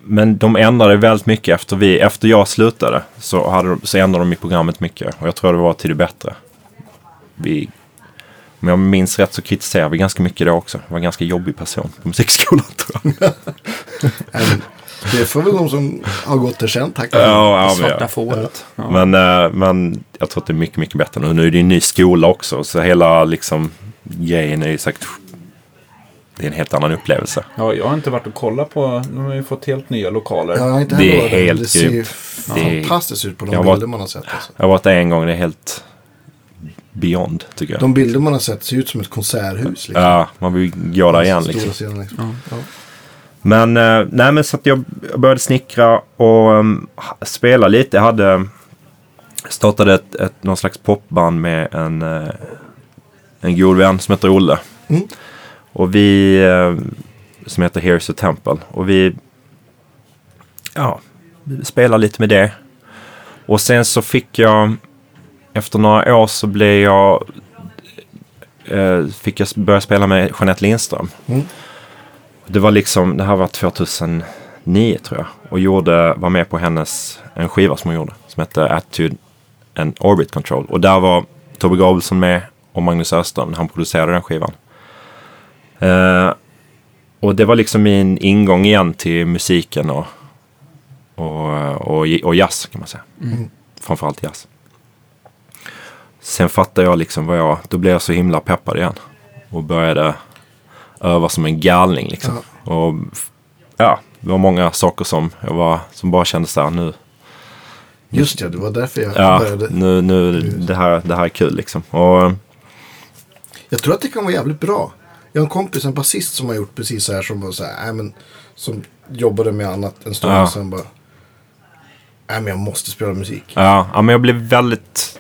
Speaker 4: men de ändrade väldigt mycket efter, vi, efter jag slutade. Så, hade, de- så ändrade de i programmet mycket. Och jag tror det var till det bättre. Vi, Om jag minns rätt så kritiserade vi ganska mycket då också. Jag var en ganska jobbig person på musikskolan tror jag.
Speaker 2: Det får väl de som har gått det sen tacka för.
Speaker 4: Ja, ja, men,
Speaker 1: Svarta
Speaker 4: ja.
Speaker 1: fåret. Ja.
Speaker 4: Men, eh, men jag tror att det är mycket, mycket bättre nu. Nu är det ju en ny skola också. Så hela liksom grejen är ju säkert... Det är en helt annan upplevelse.
Speaker 3: Ja, jag har inte varit och kollat på, de har ju fått helt nya lokaler.
Speaker 2: Jag har inte
Speaker 4: Det är helt
Speaker 2: Det ser ju
Speaker 4: grymt. Det är-
Speaker 2: fantastiskt ut på de
Speaker 4: Jag
Speaker 2: bilder man har sett. Alltså.
Speaker 4: Jag har varit där en gång. Det är helt beyond tycker jag.
Speaker 2: De bilder man har sett ser ut som ett konserthus. Liksom.
Speaker 4: Ja, man vill gå där igen
Speaker 2: Stora
Speaker 4: liksom.
Speaker 2: scener, liksom. Ja.
Speaker 4: Men, eh, nej men så att jag jag började snickra och um, spela lite. Jag hade startade ett, ett, någon slags popband med en, eh, en god vän som heter Olle.
Speaker 2: Mm.
Speaker 4: Och vi, eh, som heter Here's a Temple. Och vi, ja, vi spelade lite med det. Och sen så fick jag, efter några år så blev jag, eh, fick jag börja spela med Jeanette Lindström.
Speaker 2: Mm.
Speaker 4: Det var liksom, det här var 2009 tror jag. Och gjorde, var med på hennes, en skiva som hon gjorde. Som hette Attitude and Orbit Control. Och där var Tobbe Gabrielsson med och Magnus Öström han producerade den skivan. Eh, och det var liksom min ingång igen till musiken och, och, och, och jazz kan man säga. Framförallt jazz. Sen fattade jag liksom vad jag, då blev jag så himla peppad igen. Och började öva som en galning liksom. Och f- ja, det var många saker som jag var, som bara kändes där nu.
Speaker 2: Just ja, det var därför jag
Speaker 4: Ja,
Speaker 2: började.
Speaker 4: nu, nu, det här, det här är kul liksom. Och
Speaker 2: Jag tror att det kan vara jävligt bra. Jag har en kompis, en basist som har gjort precis så här. Som, var så här, äh, men, som jobbade med annat en stund.
Speaker 4: Ja.
Speaker 2: Och sen bara, nej men jag måste spela musik.
Speaker 4: Ja, ja, men jag blev väldigt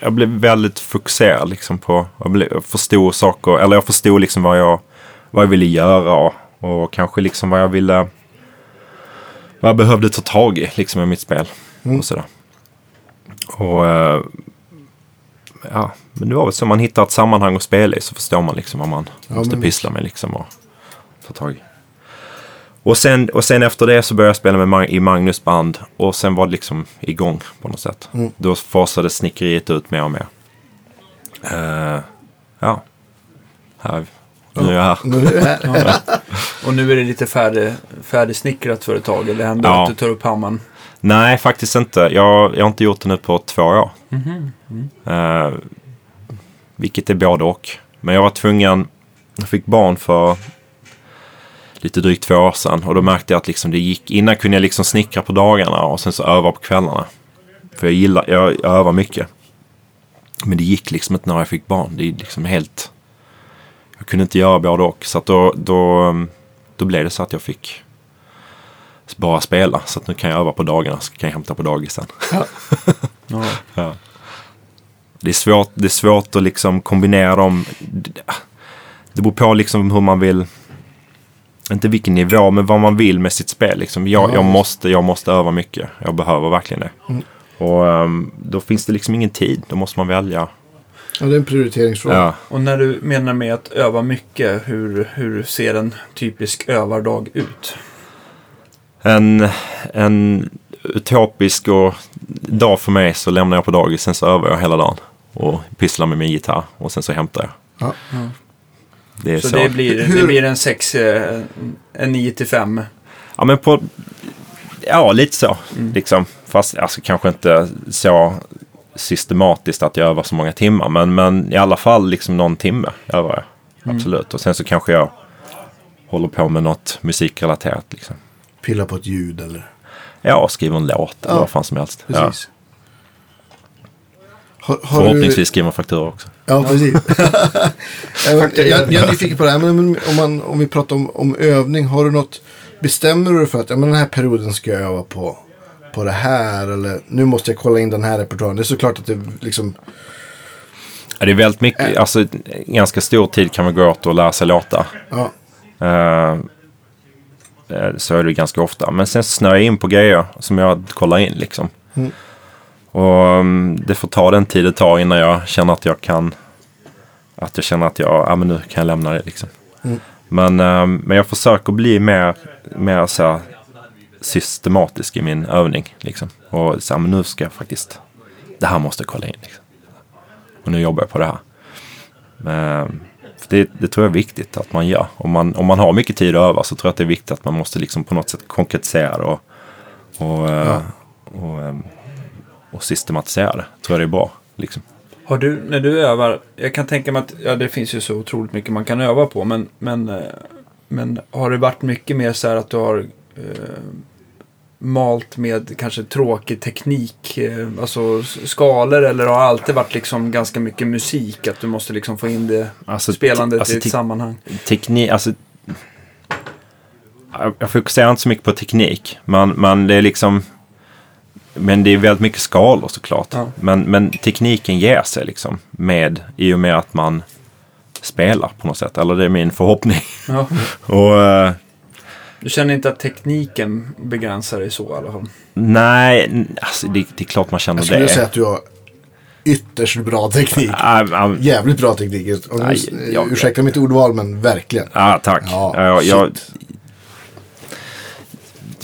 Speaker 4: jag blev väldigt fokuserad liksom på, jag, blev, jag förstod saker, eller jag förstod liksom vad jag, vad jag ville göra och, kanske liksom vad jag ville, vad jag behövde ta tag i liksom i mitt spel och sådär. Och eh, ja, men det var väl så man hittar ett sammanhang att spela i så förstår man liksom vad man
Speaker 2: Ja,
Speaker 4: måste
Speaker 2: men
Speaker 4: pyssla med liksom och ta tag i. Och sen, och sen efter det så började jag spela med Mag- i Magnus band och sen var det liksom igång på något sätt.
Speaker 2: Mm.
Speaker 4: Då fasade snickeriet ut mer och mer. Eh, ja, här, nu är jag här.
Speaker 2: Nu är det här.
Speaker 3: Och nu är det lite färdig, färdigsnickrat för ett tag. Eller händer
Speaker 4: Ja.
Speaker 3: att du tar upp hammaren?
Speaker 4: Nej, faktiskt inte. Jag, jag har inte gjort det nu på två år. Eh, vilket är både och. Men jag var tvungen, jag fick barn för lite drygt två år sedan. Och då märkte jag att liksom det gick, innan kunde jag liksom snickra på dagarna och sen så öva på kvällarna. För jag gillar, jag, jag övar mycket. Men det gick liksom inte när jag fick barn. Det är liksom helt, jag kunde inte göra både och. Så att då, då, då blev det så att jag fick bara spela. Så att nu kan jag öva på dagarna så kan jag hämta på dagisen.
Speaker 3: Ja.
Speaker 4: Ja. Det är svårt, det är svårt att liksom kombinera dem. Det beror på liksom hur man vill. Inte vilken nivå, men vad man vill med sitt spel. Liksom. Jag,
Speaker 2: Ja,
Speaker 4: jag, måste, jag måste öva mycket. Jag behöver verkligen det.
Speaker 2: Mm.
Speaker 4: Och ehm, då finns det liksom ingen tid. Då måste man välja.
Speaker 2: Ja, det är en prioriteringsfråga.
Speaker 4: Ja.
Speaker 3: Och när du menar med att öva mycket, hur, hur ser en typisk övardag ut?
Speaker 4: En, en utopisk och dag för mig så lämnar jag på dagis. Sen så övar jag hela dagen. Och pysslar med min gitarr. Och sen så hämtar jag.
Speaker 2: Ja.
Speaker 4: Det är
Speaker 3: Så,
Speaker 4: så.
Speaker 3: det blir,
Speaker 2: Hur-
Speaker 3: det blir en 6, eh, en 9 till 5.
Speaker 4: Ja, men på... Ja, lite så. Liksom. Fast alltså, kanske inte så systematiskt att jag övar så många timmar. Men, men i alla fall liksom någon timme övar jag. Absolut. Och sen så kanske jag håller på med något musikrelaterat. Liksom.
Speaker 2: Pilla på ett ljud eller...
Speaker 4: Ja, skriver en låt eller
Speaker 2: Ja,
Speaker 4: vad fan som helst.
Speaker 2: Precis. Har, har
Speaker 4: Förhoppningsvis skriver man fakturor också.
Speaker 2: Du... Ja, precis. jag, jag, jag är nyfiken på det här. Men om, man, om vi pratar om, om övning. Har du något... Bestämmer du dig för att ja, men den här perioden ska jag öva på, på det här? Eller nu måste jag kolla in den här repertoaren. Det är såklart att det liksom...
Speaker 4: Ja, det är väldigt mycket, alltså ganska stor tid kan man gå åt och lära sig låtar.
Speaker 2: Ja,
Speaker 4: eh, så är det ganska ofta. Men sen snöar jag in på grejer som jag kollar in liksom.
Speaker 2: Mm.
Speaker 4: Och mm, det får ta den tid det tar innan jag känner att jag kan. Att jag känner att jag, ja men nu kan jag lämna det liksom.
Speaker 2: Mm.
Speaker 4: Men, eh, men jag försöker bli mer, mer så här, systematisk i min övning liksom. Och så här, men nu ska jag faktiskt, det här måste jag kolla in liksom. Och nu jobbar jag på det här. Eh, för det, det tror jag är viktigt att man gör. Om man, om man har mycket tid att öva så tror jag att det är viktigt att man måste liksom på något sätt konkretisera och, och, eh, och, eh, och systematisera det. Tror jag det är bra. Liksom.
Speaker 1: Har du, när du övar, jag kan tänka mig att ja, det finns ju så otroligt mycket man kan öva på, men, men, eh, men har det varit mycket mer så här att du har eh, malt med kanske tråkig teknik, eh, alltså skalor, eller har alltid varit liksom ganska mycket musik, att du måste liksom få in det
Speaker 4: Alltså,
Speaker 1: spelandet
Speaker 4: alltså,
Speaker 1: i ett sammanhang?
Speaker 4: teknik, alltså jag- fokuserar inte så mycket på teknik. Men, men det är liksom men det är väldigt mycket skalor såklart.
Speaker 1: Ja.
Speaker 4: Men, men tekniken ger sig liksom med i och med att man spelar på något sätt. Eller det är min förhoppning.
Speaker 1: Ja.
Speaker 4: Och eh,
Speaker 1: Du känner inte att tekniken begränsar dig så i alla fall?
Speaker 4: nej, alltså det, det är klart man känner
Speaker 2: Jag skulle
Speaker 4: det.
Speaker 2: säga att du har ytterst bra teknik.
Speaker 4: Ah, ah,
Speaker 2: Jävligt bra teknik. Och nu,
Speaker 4: Nej, jag-
Speaker 2: ursäkta mitt ordval, men verkligen.
Speaker 4: ah, tack.
Speaker 2: Ja,
Speaker 4: Ja, jag,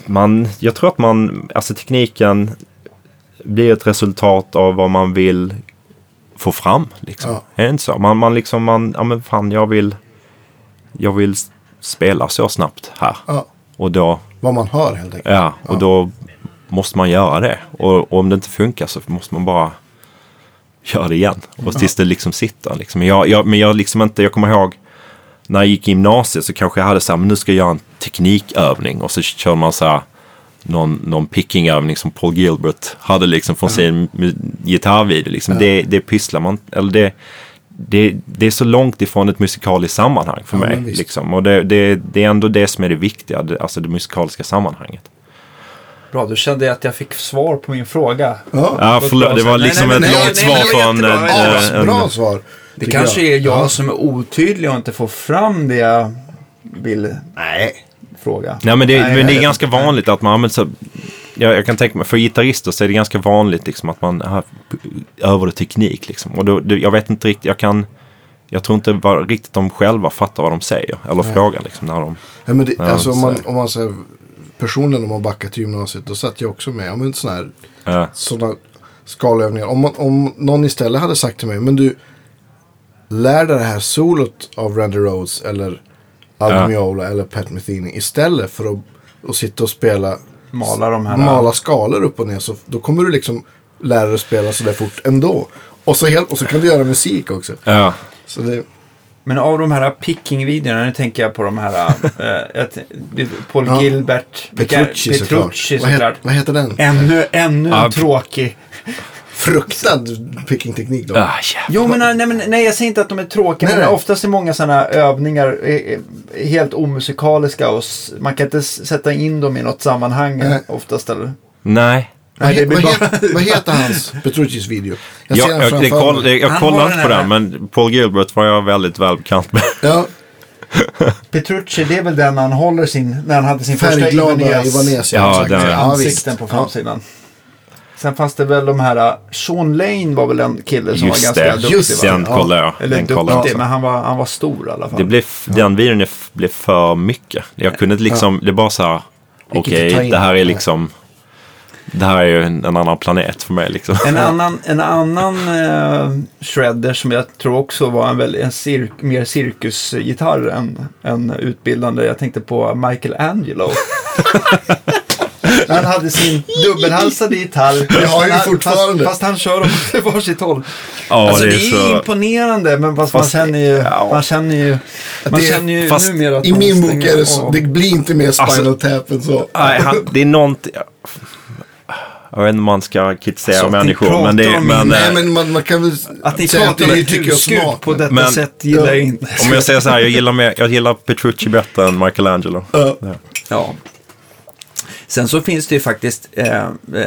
Speaker 4: man, jag tror att man, alltså tekniken blir ett resultat av vad man vill få fram. Liksom. Är det inte så? Man, man liksom, man, ja men fan jag vill, jag vill s- spela så snabbt här.
Speaker 2: Ja,
Speaker 4: Och då,
Speaker 2: vad man hör helt enkelt.
Speaker 4: ja, och då måste man göra det. Och, och om det inte funkar så måste man bara göra det igen. Och tills det liksom sitter. Liksom. Jag, jag, men jag liksom inte, jag kommer ihåg när jag gick i gymnasiet så kanske jag hade så här, men nu ska jag göra en teknikövning. Och så kör man så här någon, någon pickingövning som Paul Gilbert hade liksom från sin gitarrvideo. Liksom. Det, det pysslar man, eller det, det, det är så långt ifrån ett musikaliskt sammanhang för
Speaker 2: Ja,
Speaker 4: mig. Liksom. Och det, det, det är ändå det som är det viktiga, alltså det musikaliska sammanhanget.
Speaker 1: Bra, då kände jag att jag fick svar på min fråga.
Speaker 2: Ja.
Speaker 4: Ja, förlåt, det var
Speaker 1: Nej,
Speaker 4: liksom
Speaker 1: nej,
Speaker 4: ett
Speaker 1: nej,
Speaker 4: långt
Speaker 1: nej,
Speaker 4: svar
Speaker 1: nej, det var
Speaker 4: från
Speaker 1: jättebra.
Speaker 4: en,
Speaker 2: Ja,
Speaker 4: en,
Speaker 2: bra svar.
Speaker 1: Det kanske är jag
Speaker 2: Ja.
Speaker 1: som är otydlig och inte får fram det jag vill
Speaker 2: Nej.
Speaker 1: Fråga.
Speaker 4: Nej, men det,
Speaker 1: Nej,
Speaker 4: men det är ganska
Speaker 1: inte.
Speaker 4: vanligt att man använder så... Jag, jag kan tänka mig, för gitarrister så är det ganska vanligt liksom att man har övar teknik liksom. Och då, jag vet inte riktigt, jag kan... Jag tror inte var, riktigt de själva fattar vad de säger. Eller frågar liksom när de...
Speaker 2: Ja, men det, alltså, om man, om man säger personligen om man backar till gymnasiet. Då satt jag också med. Ja, men sådana här
Speaker 4: Ja,
Speaker 2: sådana skalövningar. Om, man, om någon istället hade sagt till mig, men du, lär dig det här solot av Randy Rhodes eller Meola eller Pat Metheny istället för att, att sitta och spela,
Speaker 1: Mala de här...
Speaker 2: mala skalor upp och ner. Så då kommer du liksom lära dig spela sådär fort ändå. Och så, helt, och så kan du göra musik också.
Speaker 4: ja,
Speaker 2: Så det,
Speaker 1: Men av de här picking-videorna, nu tänker jag på de här... äh, Paul
Speaker 2: Ja.
Speaker 1: Gilbert.
Speaker 2: Petrucci såklart.
Speaker 1: Petrucci
Speaker 2: Vad,
Speaker 1: såklart.
Speaker 2: het, vad heter den?
Speaker 1: Ännu, ännu
Speaker 4: Ja,
Speaker 1: en tråkig.
Speaker 2: Fruktad pickingteknik då.
Speaker 4: ah.
Speaker 1: Jo, men nej, men nej, jag säger inte att de är tråkiga.
Speaker 2: Nej,
Speaker 1: men
Speaker 2: nej.
Speaker 1: oftast är många sådana övningar eh, eh, helt omusikaliska. Och man kan inte sätta in dem i något sammanhang
Speaker 2: Nej.
Speaker 1: oftast. Eller?
Speaker 4: Nej.
Speaker 2: Vad,
Speaker 1: Nej,
Speaker 2: he,
Speaker 1: det blir
Speaker 2: vad,
Speaker 1: bara...
Speaker 2: heter, vad heter hans Petruccis video? Jag
Speaker 4: Jag,
Speaker 2: den
Speaker 4: jag, koll, jag
Speaker 1: Han
Speaker 4: kollar
Speaker 1: har
Speaker 4: inte på den, men Paul Gilbert var jag väldigt väl bekant med.
Speaker 2: Ja,
Speaker 1: Petrucci, det är väl den han håller sin... När han hade sin första Ibanez-
Speaker 2: Ibanez.
Speaker 4: Ja, den-
Speaker 2: ja,
Speaker 1: ansikten på framsidan. Sen fanns det väl de här, uh, Sean Lane var väl en kille som
Speaker 4: Just
Speaker 1: var ganska
Speaker 4: det,
Speaker 1: duktig
Speaker 2: just
Speaker 1: va?
Speaker 4: den
Speaker 2: Ja.
Speaker 4: kollar jag.
Speaker 1: Eller
Speaker 4: Den
Speaker 1: duktig,
Speaker 4: också.
Speaker 1: men han var, han var stor i alla fall.
Speaker 4: Det blev, Den videon blev för mycket. Jag kunde liksom, det är bara så här, okej,
Speaker 2: in.
Speaker 4: det här är liksom, det här är ju en, en annan planet för mig liksom.
Speaker 1: En annan, en annan eh, shredder som jag tror också var en, väl, en cirk, mer cirkusgitarr än, än utbildande. Jag tänkte på Michael Angelo. han hade sin dubbelhalsade gitarr.
Speaker 2: Det har ju
Speaker 1: Fast-
Speaker 2: fortfarande.
Speaker 1: Fast, fast han kör dem åt varsitt håll.
Speaker 4: Ja,
Speaker 1: alltså,
Speaker 4: det
Speaker 1: det
Speaker 4: är
Speaker 1: är,
Speaker 4: så...
Speaker 1: imponerande, men fast,
Speaker 4: Fast-
Speaker 1: man känner ju...
Speaker 4: ja.
Speaker 1: Man känner ju, man
Speaker 2: Det-
Speaker 1: känner ju
Speaker 4: fast
Speaker 1: numera att
Speaker 2: I min bok är det så. Det blir inte mer Spinal
Speaker 4: Alltså-
Speaker 2: Tap än så.
Speaker 4: Nej, han, det är någonting... Jag vet inte om man ska kritisera
Speaker 1: Alltså, att ni
Speaker 4: människor, men det men,
Speaker 2: Nej, men man, man kan väl
Speaker 1: Att ni
Speaker 2: säga
Speaker 1: pratar
Speaker 2: det
Speaker 1: om
Speaker 2: är
Speaker 1: ett
Speaker 2: tycke och
Speaker 1: husgud
Speaker 2: smak.
Speaker 1: på detta
Speaker 4: Men-
Speaker 1: sätt gillar jag
Speaker 2: Ja.
Speaker 1: inte.
Speaker 4: om jag säger så här, jag gillar, mer, jag gillar Petrucci bättre än Michelangelo.
Speaker 2: Ja.
Speaker 1: Ja. Sen så finns det ju faktiskt, eh, eh,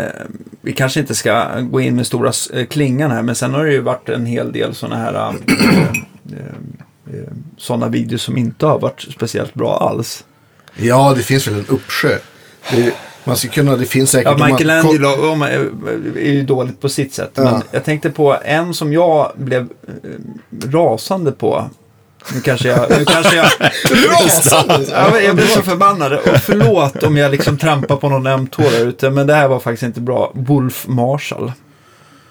Speaker 1: vi kanske inte ska gå in med stora eh, klingan här, men sen har det ju varit en hel del sådana här eh, sådana videos som inte har varit speciellt bra alls.
Speaker 2: Ja, det finns väl en uppsjö. Det, man ska kunna, det finns säkert...
Speaker 1: Ja,
Speaker 2: om man-
Speaker 1: eh, är ju dåligt på sitt sätt, men
Speaker 2: Ja.
Speaker 1: jag tänkte på en som jag blev rasande på. Nu kanske jag... Nu kanske jag! Ja, jag blev så förbannad. Och förlåt om jag liksom trampar på någon öm tå där ute. Men det här var faktiskt inte bra. Wolf Marshall.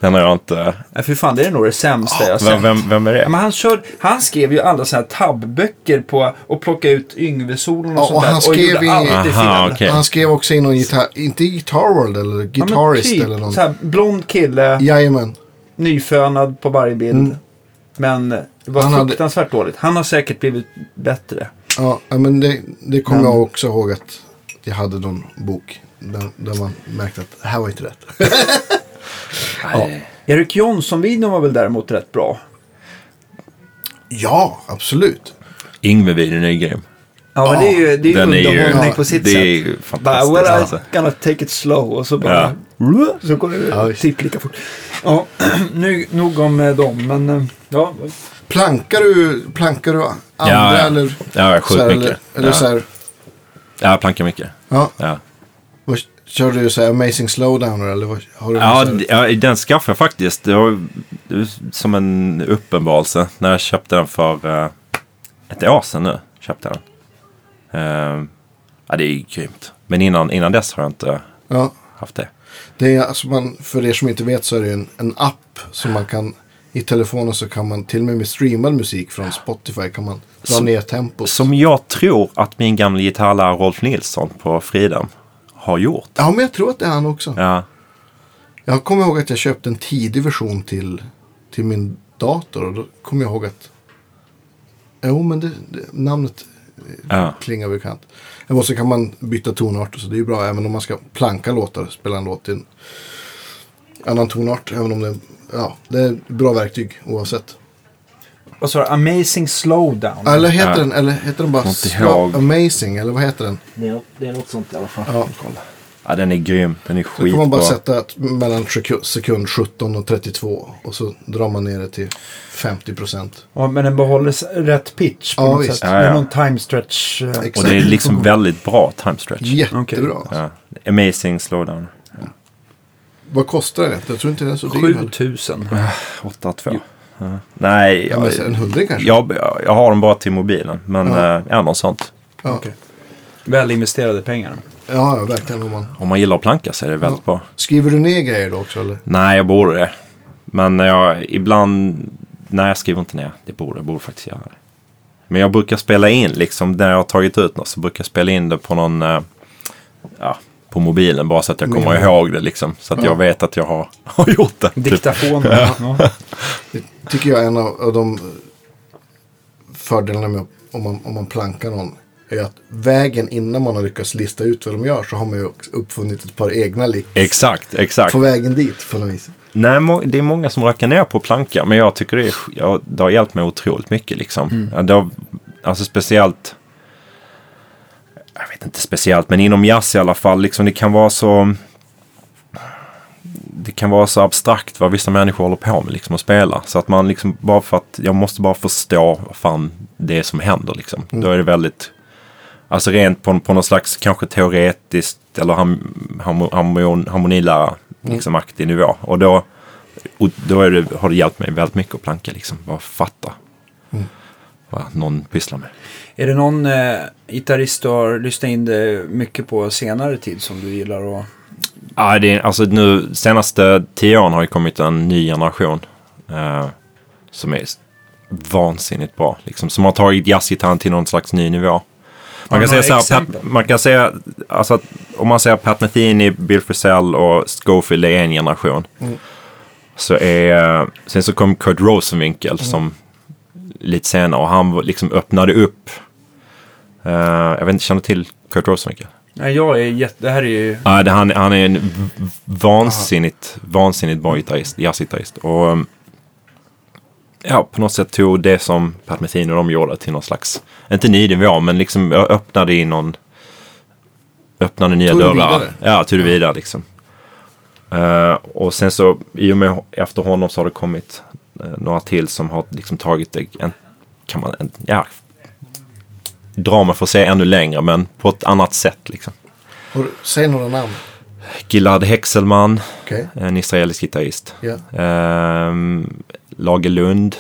Speaker 4: Den har jag inte...
Speaker 3: Nej, för fan, det är nog det sämsta jag har sett.
Speaker 4: Vem, vem, vem är
Speaker 3: Ja,
Speaker 4: det?
Speaker 3: men han, kör, han skrev ju alla sådana här tabböcker på och plocka ut Yngve-solon och
Speaker 2: Ja,
Speaker 3: sånt
Speaker 2: och
Speaker 3: där.
Speaker 2: han skrev
Speaker 3: gjorde
Speaker 2: i-
Speaker 4: Aha, okej.
Speaker 2: Han skrev också in någon gitarr, inte Guitar World eller
Speaker 3: Ja,
Speaker 2: Guitarist
Speaker 3: typ,
Speaker 2: eller någon.
Speaker 3: Så här, blond kille,
Speaker 2: Jajamän.
Speaker 3: nyfönad på varje bild. Men det var
Speaker 2: Han hade-
Speaker 3: fruktansvärt dåligt. Han har säkert blivit bättre.
Speaker 2: Ja, ja, men det, det kommer
Speaker 3: Men-
Speaker 2: jag också ihåg att jag hade någon bok där, där man märkte att det här var inte rätt.
Speaker 3: Ja. Erik Jonsson-videon var väl däremot rätt bra.
Speaker 2: ja, absolut.
Speaker 4: Yngve-videon är grym.
Speaker 3: Ja, men det är ju, det är ju
Speaker 4: Den är ju-
Speaker 3: underhållning
Speaker 2: ja,
Speaker 3: på sitt
Speaker 4: det
Speaker 3: sätt.
Speaker 4: är ju
Speaker 3: Bara,
Speaker 4: fantastiskt.
Speaker 3: well, I'm
Speaker 4: alltså.
Speaker 3: gonna take it slow och så bara... Så går det
Speaker 2: Ja,
Speaker 3: ja,
Speaker 2: visst.
Speaker 3: typ lika fort. Ja, nu, nog om eh, dem, men eh, ja.
Speaker 2: Plankar du, plankar du andra
Speaker 4: Ja, ja.
Speaker 2: eller?
Speaker 4: Ja, sjukt mycket.
Speaker 2: Eller, eller
Speaker 4: ja.
Speaker 2: så här,
Speaker 4: Ja, jag plankar mycket.
Speaker 2: ja.
Speaker 4: Ja,
Speaker 2: Vad, kör du så här Amazing Slowdowner eller vad, har du
Speaker 4: ja, ja den skaffade jag faktiskt. Det var det var som en uppenbarelse när jag köpte den för eh, ett år sedan nu. Köpte den. Eh, ja, det är ju grymt. Men innan, innan dess har jag inte
Speaker 2: ja.
Speaker 4: haft det.
Speaker 2: Det är alltså man, för er som inte vet så är det en, en app som man kan i telefonen så kan man till och med med streamad musik från Spotify kan man dra
Speaker 4: Som-
Speaker 2: ner tempot.
Speaker 4: Som jag tror att min gamla gitarrlärare Rolf Nilsson på Fridhem har gjort.
Speaker 2: Ja, men jag tror att det är han också.
Speaker 4: Ja,
Speaker 2: Jag kommer ihåg att jag köpte en tidig version till, till min dator och då kommer jag ihåg att Jo, men det, det, namnet
Speaker 4: ja.
Speaker 2: klingar bekant. Och så kan man byta tonart så det är ju bra även om man ska planka låtar, spela en låt i en annan tonart. Även om det, ja, det är ett bra verktyg oavsett.
Speaker 3: Vad sa du? Amazing Slowdown?
Speaker 2: Eller heter,
Speaker 4: Ja.
Speaker 2: den, eller heter den bara. Amazing? Eller vad heter den?
Speaker 5: Det är, det är något sånt i alla fall.
Speaker 2: Ja.
Speaker 4: Ja, den är grym. Den är
Speaker 2: Så kan man bara
Speaker 4: skitbra.
Speaker 2: sätta ett, mellan sekund- sekund 17 och 32 och så drar man ner det till 50 procent.
Speaker 3: Ja, men den behåller rätt pitch på
Speaker 2: Ja,
Speaker 3: något
Speaker 2: visst.
Speaker 3: sätt.
Speaker 4: Ja,
Speaker 3: Med
Speaker 4: ja.
Speaker 3: någon time stretch. eh,
Speaker 2: Exakt.
Speaker 4: Och det är liksom väldigt bra time stretch.
Speaker 2: Jättebra.
Speaker 4: Ja. Amazing slowdown.
Speaker 2: Vad kostar det? Jag tror inte den är så dyr. heller.
Speaker 3: 7000.
Speaker 4: 8-2. Ja. Nej,
Speaker 2: Ja, men
Speaker 4: jag,
Speaker 2: en hundring kanske?
Speaker 4: jag, jag har den bara till mobilen. Men
Speaker 2: Ja.
Speaker 4: ja, ja något sånt.
Speaker 2: Ja,
Speaker 3: Okej. Väl investerade pengar.
Speaker 2: Ja, ja verkligen. Om man...
Speaker 4: Om man gillar att planka så är det väldigt bra.
Speaker 2: Skriver du ner grejer då också? Eller?
Speaker 4: Nej, jag borde det. Men jag, ibland... Nej, jag skriver inte ner. Det borde jag borde faktiskt göra. det. Men jag brukar spela in, liksom när jag har tagit ut något så brukar jag spela in det på någon... eh, Ja, på mobilen bara så att jag kommer
Speaker 2: Mm.
Speaker 4: ihåg det liksom. Så att
Speaker 2: Ja.
Speaker 4: jag vet att jag har, har gjort det. Typ.
Speaker 3: Diktafon. ja. Ja.
Speaker 2: Det tycker jag är en av, av de fördelarna med om man, om man plankar någon. Är att vägen innan man har lyckats lista ut vad de gör så har man ju uppfunnit ett par egna licks
Speaker 4: Exakt, exakt.
Speaker 2: på vägen dit på något vis.
Speaker 4: Nej, det är många som rackar ner på planka, men jag tycker det, är, ja, det har hjälpt mig otroligt mycket. Liksom. Det har, alltså speciellt, jag vet inte speciellt, men inom jazz i alla fall, liksom, det kan vara så det kan vara så abstrakt vad vissa människor håller på med liksom, att spela. Så att man liksom bara för att jag måste bara förstå vad fan det är som händer. Liksom. Då är det väldigt, alltså rent på, på någon slags kanske teoretiskt eller ham, ham, harmon, harmonilära liksom, aktig nivå. Och då, och då är det, har det hjälpt mig väldigt mycket att planka liksom. Bara fatta vad någon pysslar med.
Speaker 3: Är det någon eh, gitarrist du har lyssnat in det mycket på senare tid som du gillar? Och...
Speaker 4: Ja, det är, alltså nu senaste tio åren har det kommit en ny generation. Eh, som är vansinnigt bra. Liksom, som har tagit jazzgitarren till någon slags ny nivå. Man kan säga så här? Pat, man kan säga, alltså att om man säger Pat Metheny, Bill Frisell och Scofield är en generation. Så är, sen så kom Kurt Rosenwinkel som lite senare och han liksom öppnade upp. eh, jag vet inte, känner till Kurt Rosenwinkel?
Speaker 3: Nej, jag är jätte... Det här är ju...
Speaker 4: Ja, det, han, han är en vansinnigt, vansinnigt bra gitarrist, jazzgitarrist. Och um, ja, på något sätt tog det som Pat Metheny och de gjorde till någon slags, inte ny nivå, men liksom öppnade in någon, öppnade nya
Speaker 2: Tog
Speaker 4: dörrar.
Speaker 2: vidare.
Speaker 4: Ja, tog det vidare liksom. Eh, och sen så, i och med efter honom så har det kommit eh, några till som har liksom tagit det, en, kan man, en, ja, dra mig för att säga ännu längre, men på ett annat sätt liksom.
Speaker 2: Säg några namn.
Speaker 4: Gilad Hexelman,
Speaker 2: Okej.
Speaker 4: en israelisk gitarrist.
Speaker 2: Ja.
Speaker 4: Ehm, Lage Lund.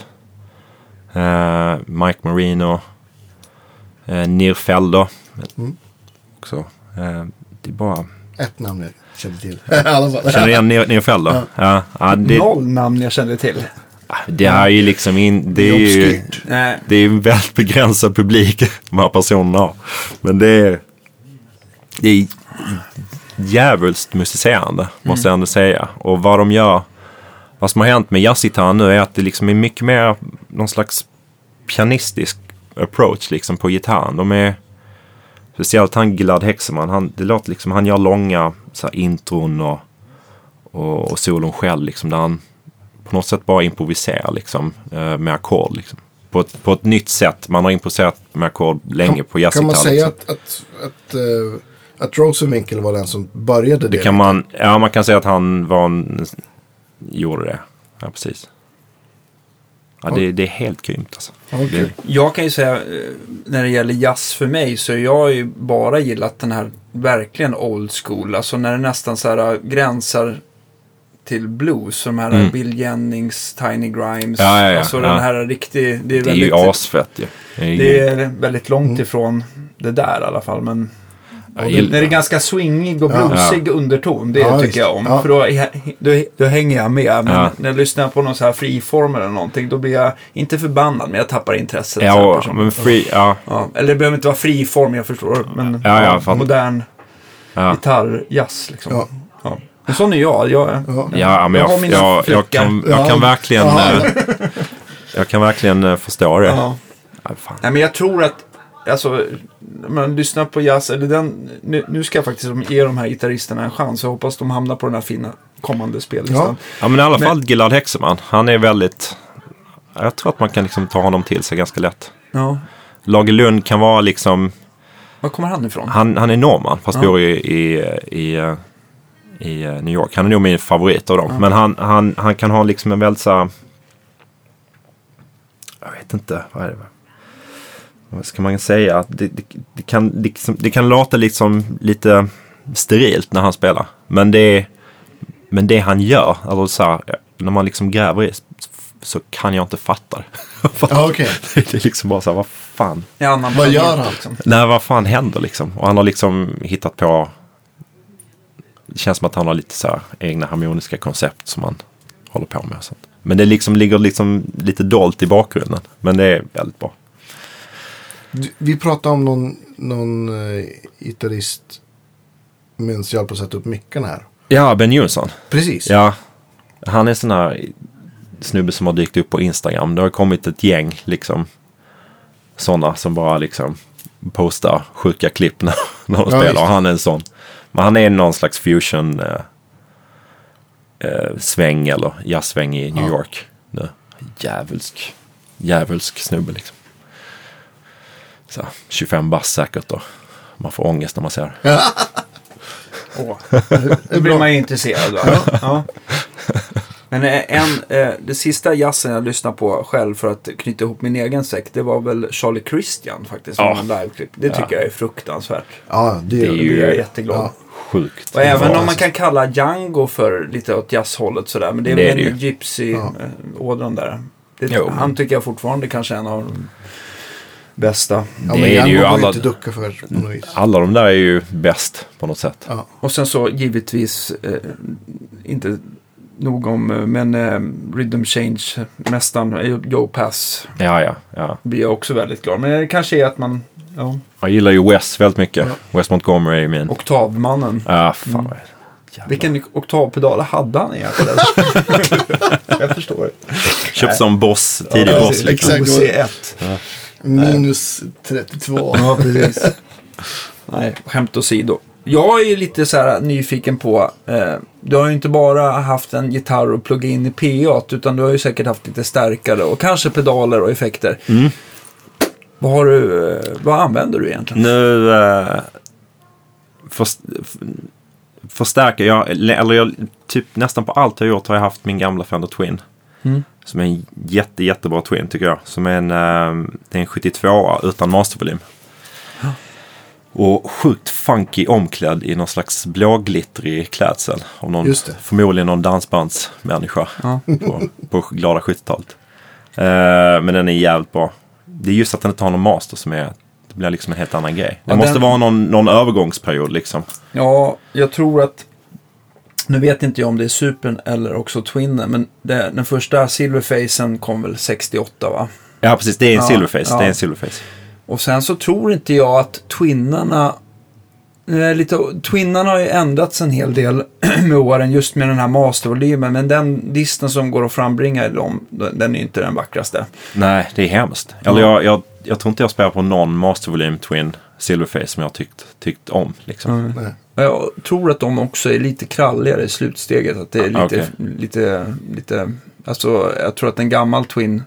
Speaker 4: Eh, Mike Marino. Uh, Nir Felder.
Speaker 2: Mm.
Speaker 4: Också. Eh, det är bara...
Speaker 2: Ett namn. Erik. kände till.
Speaker 4: Känner du igen Fjäll då? Ja. Ja, det,
Speaker 1: Noll namn jag kände till.
Speaker 4: det är ju liksom in, det är ju, det är en väldigt begränsad publik de här personerna har. Men det är, det är djävulskt musicerande, måste jag ändå säga. Och vad de gör, vad som har hänt med jazzgitarren nu är att det liksom är mycket mer någon slags pianistisk approach liksom på gitarren. De är, speciellt han Gilad Hexeman, han, det låter liksom, han gör långa så här, intron och, och, och solon själv liksom, där han på något sätt bara improviserar liksom, eh, med ackord. Liksom. På, ett, på ett nytt sätt. Man har improviserat med ackord länge på jazzgitarr.
Speaker 2: Kan man säga
Speaker 4: liksom.
Speaker 2: att, att, att, eh, att Rosenwinkel var den som började det?
Speaker 4: Det kan man, ja, man kan säga att han var en, gjorde det. Ja, precis. Ja, det, det är helt grymt alltså. Det,
Speaker 1: Jag kan ju säga, eh, när det gäller jazz för mig, så jag har ju bara gillat den här verkligen old school. Alltså när det nästan så här äh, gränsar till blues. De här
Speaker 4: Mm.
Speaker 1: Bill Jennings, Tiny Grimes.
Speaker 4: Ja, ja, ja,
Speaker 1: alltså
Speaker 4: ja.
Speaker 1: den här riktig, det är,
Speaker 4: det är ju
Speaker 1: väldigt,
Speaker 4: asfett ju. Det är
Speaker 1: det är väldigt långt ifrån det där i alla fall. Men när det är ganska swingig och
Speaker 2: Ja.
Speaker 1: bluesig underton, det
Speaker 2: Ja,
Speaker 1: tycker
Speaker 2: visst.
Speaker 1: jag om.
Speaker 2: Ja.
Speaker 1: För då, då, då hänger jag med. Men
Speaker 4: Ja.
Speaker 1: när jag lyssnar på någon så här friform eller någonting, då blir jag inte förbannad, men jag tappar intresset.
Speaker 4: Ja, men free, ja,
Speaker 1: Ja, eller det behöver inte vara friform, jag förstår. Men
Speaker 4: Ja, ja,
Speaker 1: modern
Speaker 4: ja.
Speaker 1: gitarrjazz liksom.
Speaker 2: Ja.
Speaker 1: Ja. Men sån är jag. jag
Speaker 2: Ja.
Speaker 4: Ja, men
Speaker 1: Jag
Speaker 4: jag, jag, jag, kan, jag
Speaker 2: Ja.
Speaker 4: kan verkligen...
Speaker 2: Ja.
Speaker 4: eh, Jag kan verkligen eh, förstå det.
Speaker 1: Ja.
Speaker 4: Ja, fan.
Speaker 1: Nej, men jag tror att, alltså, man lyssnar på jazz, eller den, nu, nu ska jag faktiskt ge de här gitarristerna en chans. Jag hoppas de hamnar på den här fina kommande spellistan.
Speaker 4: Ja, men i alla
Speaker 1: Men-
Speaker 4: fall Gilad Hexeman. Han är väldigt... Jag tror att man kan liksom ta honom till sig ganska lätt.
Speaker 1: Ja.
Speaker 4: Lagerlund kan vara liksom...
Speaker 1: Var kommer han ifrån?
Speaker 4: Han, han är norrman fast
Speaker 1: Ja.
Speaker 4: bor i, i, i, i eh, New York. Han är nog min favorit av dem. Men han, han, han kan ha liksom en väldigt så här- Jag vet inte, vad är det? Vad ska man säga? Att Det, det, det, kan, liksom- det kan låta liksom lite sterilt när han spelar. Men det, men det han gör, alltså så här, när man liksom gräver i det, så kan jag inte fatta det.
Speaker 2: Ja, okej.
Speaker 4: det är liksom bara så här, vad fan.
Speaker 1: Annan
Speaker 2: Vad gör han?
Speaker 1: Liksom.
Speaker 4: Nej, vad fan händer liksom? Och han har liksom hittat på... Det känns som att han har lite så här egna harmoniska koncept som han håller på med. Och sånt. Men det liksom ligger liksom lite dolt i bakgrunden. Men det är väldigt bra.
Speaker 2: Vi pratade om någon, någon uh, gitarrist medan jag höll på att sätta upp mickarna här.
Speaker 4: Ja, Ben Jonsson.
Speaker 2: Precis.
Speaker 4: Ja, han är sån här snubbe som har dykt upp på Instagram. Det har kommit ett gäng liksom. Sådana som bara liksom postar sjuka klipp när, när de
Speaker 2: Ja,
Speaker 4: spelar. Och han är en sån. Men han är någon slags fusion eh, eh, sväng eller jazzsväng i New
Speaker 2: Ja.
Speaker 4: York. Nu. Djävulsk, djävulsk snubbe liksom. Så, 25 bass säkert då. Man får ångest när man ser det.
Speaker 1: Åh, nu blir man ju intresserad. Va? Ja. Men eh, en, eh, det sista jazzen jag lyssnade på själv för att knyta ihop min egen säck, det var väl Charlie Christian faktiskt.
Speaker 4: Ja.
Speaker 1: Som en liveklipp. Det tycker jag är fruktansvärt.
Speaker 2: Ja, det,
Speaker 4: Det är ju-
Speaker 1: jag jätteglad.
Speaker 2: Ja.
Speaker 4: Sjukt.
Speaker 1: Och även om man kan kalla Django för lite åt jazzhållet sådär. Men det är väl en gypsy-ådran där. Det,
Speaker 4: Jo.
Speaker 1: han tycker jag fortfarande kanske är en av bästa.
Speaker 2: Ja,
Speaker 4: Det
Speaker 2: men
Speaker 4: är ju alla-
Speaker 2: inte ducka för på något vis.
Speaker 4: Alla de där är ju bäst på något sätt.
Speaker 2: Ja.
Speaker 1: Och sen så givetvis, eh, inte nog om, eh, men eh, Rhythm Change-mästaren eh, Joe Pass
Speaker 4: Ja, ja, ja.
Speaker 1: blir jag också väldigt glad. Men det kanske är att man, ja,
Speaker 4: Jag gillar ju Wes väldigt mycket. Wes Montgomery är min.
Speaker 1: oktavmannen.
Speaker 4: Ja, fan det? Jävlar.
Speaker 1: Vilken oktavpedal hade han egentligen? jag förstår.
Speaker 4: Köpt som Boss, tidig
Speaker 1: Ja,
Speaker 4: Boss. Liksom.
Speaker 1: OC1.
Speaker 2: Minus 32.
Speaker 1: Ja, precis. Nej, skämt åsido. Jag är ju lite så här nyfiken på, eh, du har ju inte bara haft en gitarr och plugga in i PA, utan du har ju säkert haft lite stärkare och kanske pedaler och effekter.
Speaker 4: Mm.
Speaker 1: Vad, har du, eh, vad använder du egentligen?
Speaker 4: Nu eh, förstärker jag, eller jag, typ nästan på allt jag gjort har jag haft min gamla Fender Twin.
Speaker 1: Mm.
Speaker 4: Som är en jätte, jättebra Twin tycker jag. Som är en, eh, det är en 72 utan mastervolym. Och sjukt funky omklädd i någon slags blåglittrig klädsel. Av någon, förmodligen någon dansbandsmänniska
Speaker 1: Ja.
Speaker 4: på, på glada 70-talet. Eh, men den är jävligt bra. Det är just att den inte har någon master som är, det blir liksom en helt annan grej. Det
Speaker 1: Ja,
Speaker 4: måste
Speaker 1: den-
Speaker 4: vara någon, någon övergångsperiod liksom.
Speaker 1: Ja, jag tror att Nu vet inte jag om det är Supern eller också Twinnen, men det, den första Silverfacen kom väl 68 va?
Speaker 4: Ja, precis. Det är en
Speaker 1: Ja,
Speaker 4: silverface.
Speaker 1: ja.
Speaker 4: Det är en silverface.
Speaker 1: Och sen så tror inte jag att Twinnarna... eh, Lite, Twinnarna har ju ändrats en hel del med åren just med den här mastervolymen. Men den disten som går att frambringa i dem, den är ju inte den vackraste.
Speaker 4: Nej, det är hemskt. Eller jag, jag, jag tror inte jag spelar på någon mastervolym twin silverface som jag tyckt, tyckt om. Liksom.
Speaker 2: Nej.
Speaker 1: Jag tror att de också är lite kralligare i slutsteget. Att det är
Speaker 4: Ah,
Speaker 1: lite,
Speaker 4: okej.
Speaker 1: lite, lite, alltså jag tror att en gammal Twin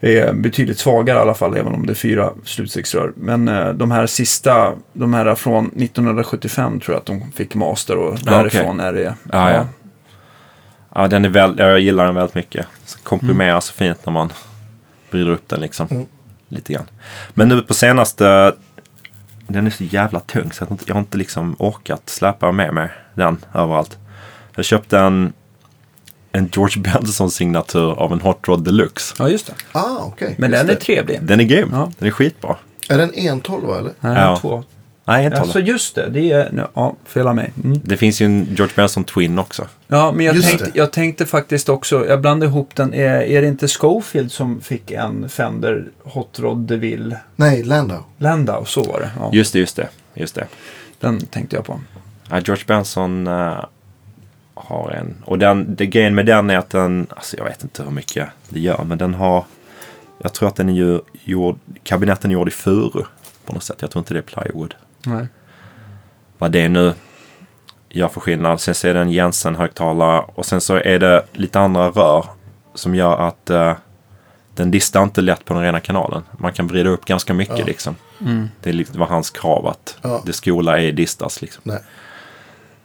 Speaker 1: är betydligt svagare i alla fall, även om det är fyra slutstegsrör. Men eh, de här sista, de här från 1975 tror jag att de fick master och därifrån är det.
Speaker 4: Ah, ja. Ja, den är väl, ja, jag gillar den väldigt mycket. Komprimerar så fint när man bryter upp den liksom.
Speaker 2: Mm.
Speaker 4: Lite grann. Men nu på senaste, den är så jävla tung så jag har inte, jag har inte liksom orkat släpa med mig den överallt. Jag köpte en, en George Benson-signatur av en Hot Rod Deluxe.
Speaker 1: Ja, just det.
Speaker 2: Ah, okej.
Speaker 1: Men
Speaker 2: Just
Speaker 1: den är
Speaker 2: det.
Speaker 1: trevlig.
Speaker 4: Den är grym.
Speaker 1: Ja.
Speaker 4: Den är skitbra.
Speaker 2: Är den 112 eller?
Speaker 1: Nej,
Speaker 4: Ja.
Speaker 1: två.
Speaker 4: Nej, inte
Speaker 1: Alltså just det, det är, nu- ja, fela mig. Mm.
Speaker 4: Det finns ju en George Benson Twin också.
Speaker 1: Ja, men jag tänkte, jag tänkte faktiskt också, jag blandade ihop den, är, är det inte Schofield som fick en Fender Hot Rod DeVille
Speaker 2: Nej, Landau.
Speaker 1: Landau? Så var det. Ja,
Speaker 4: Just det, just det. Just det.
Speaker 1: Den tänkte jag på.
Speaker 4: Ja, George Benson eh, har en. Och den, det grejen med den är att den, alltså jag vet inte hur mycket det gör, men den har, jag tror att den är ju gjord, kabinetten är gjord i furu på något sätt. Jag tror inte det är plywood.
Speaker 1: Nej.
Speaker 4: Vad det nu gör för skillnad. Sen så är det en Jensen-högtalare och sen så är det lite andra rör som gör att eh, den distar inte lätt på den rena kanalen. Man kan vrida upp ganska mycket
Speaker 2: Ja.
Speaker 4: liksom. Det är lite- var hans krav att
Speaker 2: Ja.
Speaker 4: det skola är distas liksom.
Speaker 2: Nej.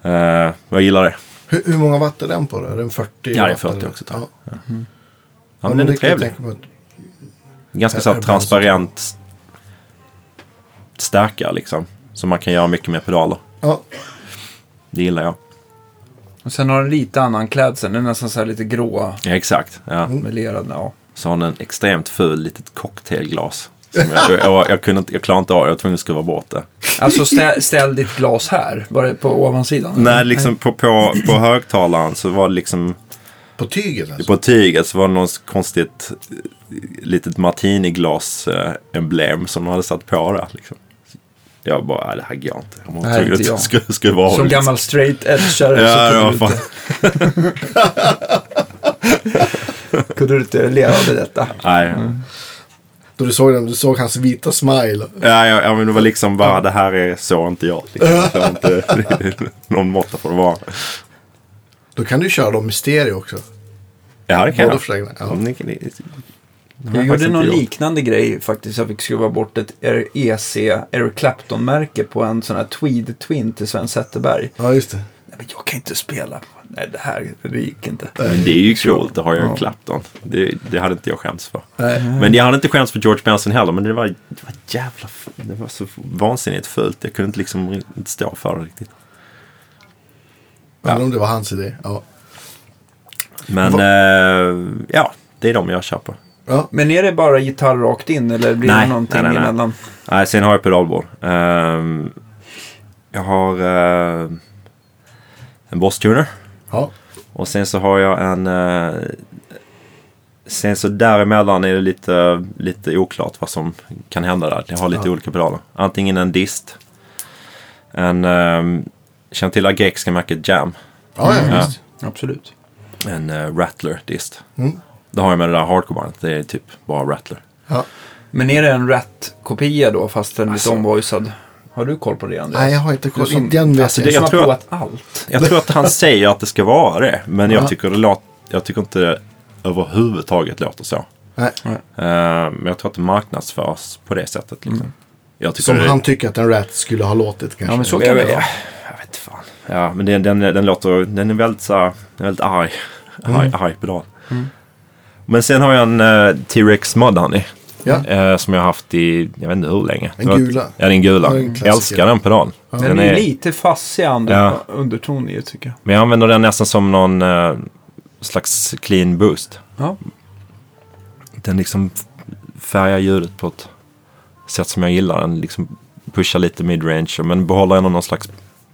Speaker 4: Eh, jag gillar det.
Speaker 2: Hur, hur många watt är den på då? Är den 40?
Speaker 4: Ja, det är
Speaker 2: watt
Speaker 4: 40
Speaker 2: eller?
Speaker 4: också, tror
Speaker 2: Ja.
Speaker 4: jag.
Speaker 2: Ja,
Speaker 4: Ja, men den är
Speaker 2: det
Speaker 4: trevlig.
Speaker 2: att-
Speaker 4: Ganska så
Speaker 2: det
Speaker 4: transparent stärkare liksom. Så man kan göra mycket med pedaler.
Speaker 2: Ja,
Speaker 4: Det gillar jag.
Speaker 1: Och sen har den lite annan klädsel, den är nästan så här lite grå,
Speaker 4: Ja, exakt. Ja.
Speaker 1: melerad. Ja.
Speaker 4: Så har den en extremt ful litet cocktailglas. Som jag, jag, jag, kunde inte, jag klarade inte av det. Jag var tvungen att skruva bort det.
Speaker 1: Alltså ställ, ställ ditt glas här, bara på ovansidan.
Speaker 4: Nej, liksom på, på, på högtalaren så var det liksom
Speaker 2: på tyget alltså.
Speaker 4: på tyget så var det något konstigt eh, litet martiniglas-emblem som de hade satt på där. Liksom. Jag bara, "Nej, det här går inte. Jag var
Speaker 1: Nej, inte
Speaker 4: att
Speaker 1: jag.
Speaker 4: skru- skruva av
Speaker 1: Som
Speaker 4: lite.
Speaker 1: gammal straight edgeare
Speaker 4: Ja,
Speaker 1: så kunde,
Speaker 4: fan.
Speaker 1: du inte, kunde du inte leva med detta.
Speaker 4: Nej,
Speaker 2: Då du såg den, du såg hans vita smile.
Speaker 4: Ja, ja, ja, men det var liksom bara, det här är så inte jag. Liksom. Inte, någon måtta får det vara.
Speaker 2: Då kan du köra dem i stereo också.
Speaker 4: Ja, det kan
Speaker 2: Båda
Speaker 4: jag.
Speaker 2: Ja.
Speaker 1: Jag gjorde någon
Speaker 4: gjort.
Speaker 1: liknande grej faktiskt. Jag fick skruva bort ett EC, Eric Clapton-märke på en sån här Tweed Twin till Sven Zetterberg.
Speaker 2: ja, just det.
Speaker 1: Nej, men jag kan inte spela. Nej, det här det gick inte.
Speaker 4: Men det är ju coolt, det har jag
Speaker 1: Ja.
Speaker 4: Clapton. Det, det hade inte jag skämts för.
Speaker 2: Nej.
Speaker 4: Men jag hade inte skämts för George Benson heller, men det var, det var jävla... Det var så vansinnigt fult. Jag kunde inte liksom inte stå för det riktigt.
Speaker 2: Även om det var hans idé. Ja.
Speaker 4: Men eh, ja, det är de jag köper.
Speaker 2: Ja.
Speaker 1: Men är det bara gitarr rakt in eller blir
Speaker 4: Nej,
Speaker 1: det någonting
Speaker 4: nej, nej, nej.
Speaker 1: emellan?
Speaker 4: Nej, sen har jag pedalbord. Ehm, jag har eh, en Boss Tuner.
Speaker 2: ja.
Speaker 4: Och sen så har jag en... Eh, sen så däremellan är det lite, lite oklart vad som kan hända där. Jag har lite
Speaker 2: Ja.
Speaker 4: olika pedaler. Antingen en dist. En... Eh, känner till Agexiska märket Jam.
Speaker 2: Ja, ja, visst.
Speaker 1: Absolut.
Speaker 4: En eh, Rattler dist.
Speaker 2: Mm.
Speaker 4: Det har jag med det där hardcore-bandet. Det är typ bara Rattler.
Speaker 2: Ja.
Speaker 1: Men är det en Rat-kopia då fast den är lite
Speaker 4: Alltså.
Speaker 1: omvoicad? Har du koll på det Andreas?
Speaker 2: Nej, jag har inte koll.
Speaker 1: Du som-
Speaker 2: Den vet
Speaker 4: Alltså,
Speaker 2: jag
Speaker 4: det- jag tror
Speaker 1: provat allt.
Speaker 4: Jag tror att han säger att det ska vara det. Men jag
Speaker 2: Ja.
Speaker 4: tycker det låter... Jag tycker inte det överhuvudtaget låter så.
Speaker 2: Nej.
Speaker 4: Eh, men jag tror att det marknadsförs på det sättet. Liksom. Jag tycker
Speaker 2: Som
Speaker 4: det,
Speaker 2: han tycker att en rat skulle ha låtit kanske.
Speaker 1: Ja, men så
Speaker 4: jag,
Speaker 1: kan det
Speaker 4: jag,
Speaker 1: vara.
Speaker 4: jag vet fan. Ja, men den, den, den låter... Den är väldigt så den är väldigt arg. Arg, arg pedal. Men sen har jag en eh, T-Rex Mudhoney.
Speaker 2: Ja.
Speaker 4: eh, som jag har haft i, jag vet inte hur länge.
Speaker 2: Den gula.
Speaker 4: Ja, den gula.
Speaker 2: Ja, en klassiker.
Speaker 4: Älskar den pedalen.
Speaker 1: Den,
Speaker 4: Den
Speaker 1: är
Speaker 4: är,
Speaker 1: lite fassig under,
Speaker 4: Ja.
Speaker 1: underton i tycker jag.
Speaker 4: men jag använder den nästan som någon eh, slags clean boost.
Speaker 1: Ja.
Speaker 4: Den liksom färgar ljudet på ett sätt som jag gillar. Den liksom pushar lite midrange men behåller ändå någon slags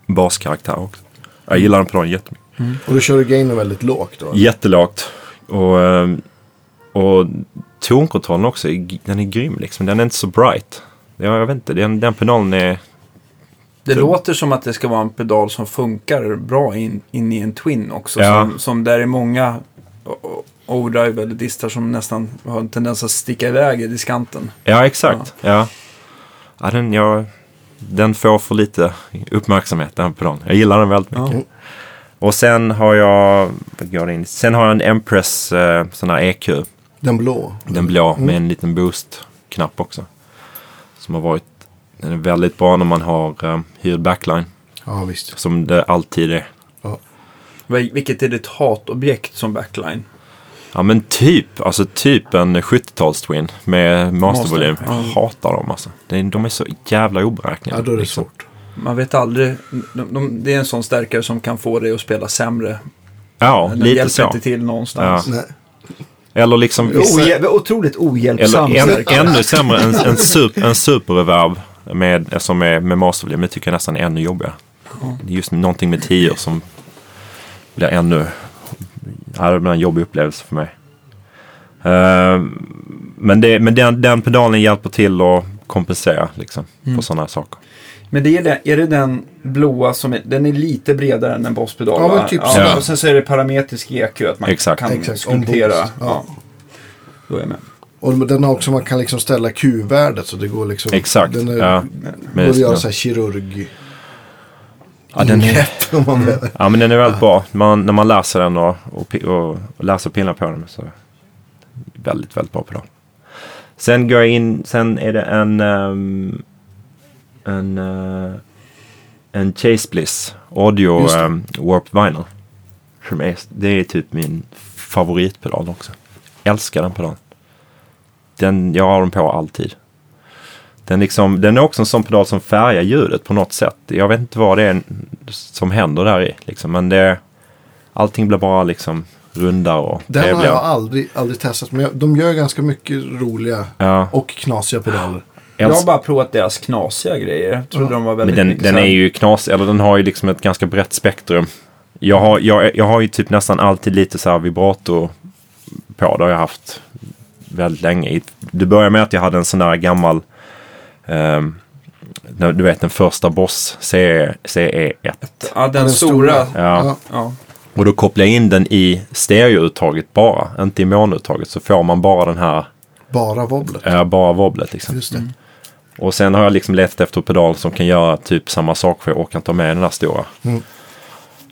Speaker 4: baskaraktär också. Jag gillar den pedalen jättemycket.
Speaker 2: Och du kör gainen väldigt lågt då?
Speaker 4: Jättelågt. Och, ehm, och tonkontrollen också, den är grym liksom. Den är inte så bright. Ja, jag vet inte, den, den pedalen är...
Speaker 3: Det låter som att det ska vara en pedal som funkar bra in, in i en Twin också.
Speaker 4: Ja.
Speaker 3: Som, som där är många overdrive eller distar som nästan har en tendens att sticka iväg i diskanten.
Speaker 4: Ja, exakt. Ja. Ja, den, jag, den får för lite uppmärksamhet den pedalen. Jag gillar den väldigt mycket.
Speaker 3: Ja.
Speaker 4: Och sen har jag, vad går in? Sen har jag en Empress eh, sån här EQ.
Speaker 2: Den blå?
Speaker 4: Den blå med en liten boost-knapp också. Som har varit, den är väldigt bra när man har eh, hyrd backline.
Speaker 2: Ja, visst.
Speaker 4: Som det alltid är.
Speaker 3: Vil- Vilket är ditt hatobjekt som backline?
Speaker 4: Ja men typ, alltså typ en 70-tals-twin med mastervolym.
Speaker 3: Master,
Speaker 4: Jag
Speaker 3: ja.
Speaker 4: hatar dem alltså. De är så jävla oberäkneliga.
Speaker 2: Ja, då är det
Speaker 4: liksom.
Speaker 2: svårt.
Speaker 3: Man vet aldrig. De, de, det är en sån stärkare som kan få dig att spela sämre.
Speaker 4: Ja,
Speaker 3: Den
Speaker 4: lite
Speaker 3: hjälper
Speaker 4: så.
Speaker 3: inte till någonstans.
Speaker 2: Nej.
Speaker 4: Eller liksom
Speaker 1: Ohjäl- otroligt ohjälpsam.
Speaker 4: eller än, ännu sämre, en, en, super, en superreverb med, som är med mastervolym. Det tycker jag nästan är ännu jobbigare. Det är just någonting med tio som blir ännu... Ja, det blir en jobbig upplevelse för mig. Eh, men det, men den, den pedalen hjälper till att kompensera liksom,
Speaker 3: Mm.
Speaker 4: på sådana saker.
Speaker 3: Men det är, det, är det den blåa som är, den är lite bredare än en Boss-pedal?
Speaker 2: Ja, men typ
Speaker 3: ja,
Speaker 4: sådär.
Speaker 3: Och sen så är det parametrisk EQ, att man
Speaker 4: Exakt.
Speaker 3: kan
Speaker 2: Exakt,
Speaker 3: skulptera. Ja.
Speaker 2: Ja.
Speaker 3: Då är jag med.
Speaker 2: Och den har också, man kan liksom ställa Q-värdet så det går liksom...
Speaker 4: Exakt.
Speaker 2: Den är,
Speaker 4: ja.
Speaker 2: går att göra så här kirurg...
Speaker 4: Ja, den är,
Speaker 2: ingrepp om man behöver.
Speaker 4: ja, men den är väldigt bra. Man, när man läser den och, och, och, och läser och pillar på den så väldigt, väldigt bra pedal. Sen går jag in, sen är det en ehm, en, eh, en Chase Bliss Audio um, Warped Vinyl. Som är, det är typ min favoritpedal också. Älskar den pedalen. Den, jag har den på alltid. Den, liksom, den är också en sån pedal som färgar ljudet på något sätt. Jag vet inte vad det är som händer där i. Liksom. Men det, allting blir bara liksom rundare och
Speaker 2: Den har jag aldrig, aldrig testat. Men jag, de gör ganska mycket roliga
Speaker 4: Ja,
Speaker 2: och knasiga pedaler.
Speaker 3: Jag har
Speaker 4: älsk-
Speaker 3: bara provat deras knasiga grejer. Jag trodde de var
Speaker 4: men
Speaker 3: väldigt
Speaker 4: den,
Speaker 3: mycket
Speaker 4: den
Speaker 3: här-
Speaker 4: är ju knas, eller den har ju liksom ett ganska brett spektrum. Jag har, jag, jag har ju typ nästan alltid lite så här vibrato på. Det har jag haft väldigt länge. I- Det började med att jag hade en sån där gammal, ehm, du vet den första Boss CE, CE1.
Speaker 3: Ja, den,
Speaker 2: Den
Speaker 3: stora.
Speaker 2: stora.
Speaker 4: Ja.
Speaker 3: Ja.
Speaker 4: Och då kopplar jag in den i stereouttaget bara, inte i monoutaget. Så får man bara den här,
Speaker 2: Bara wobblet.
Speaker 4: äh, bara wobblet liksom.
Speaker 2: Just det.
Speaker 4: Och sen har jag liksom letat efter pedal som kan göra typ samma sak för jag orkar inte ha med den där stora.
Speaker 2: Mm.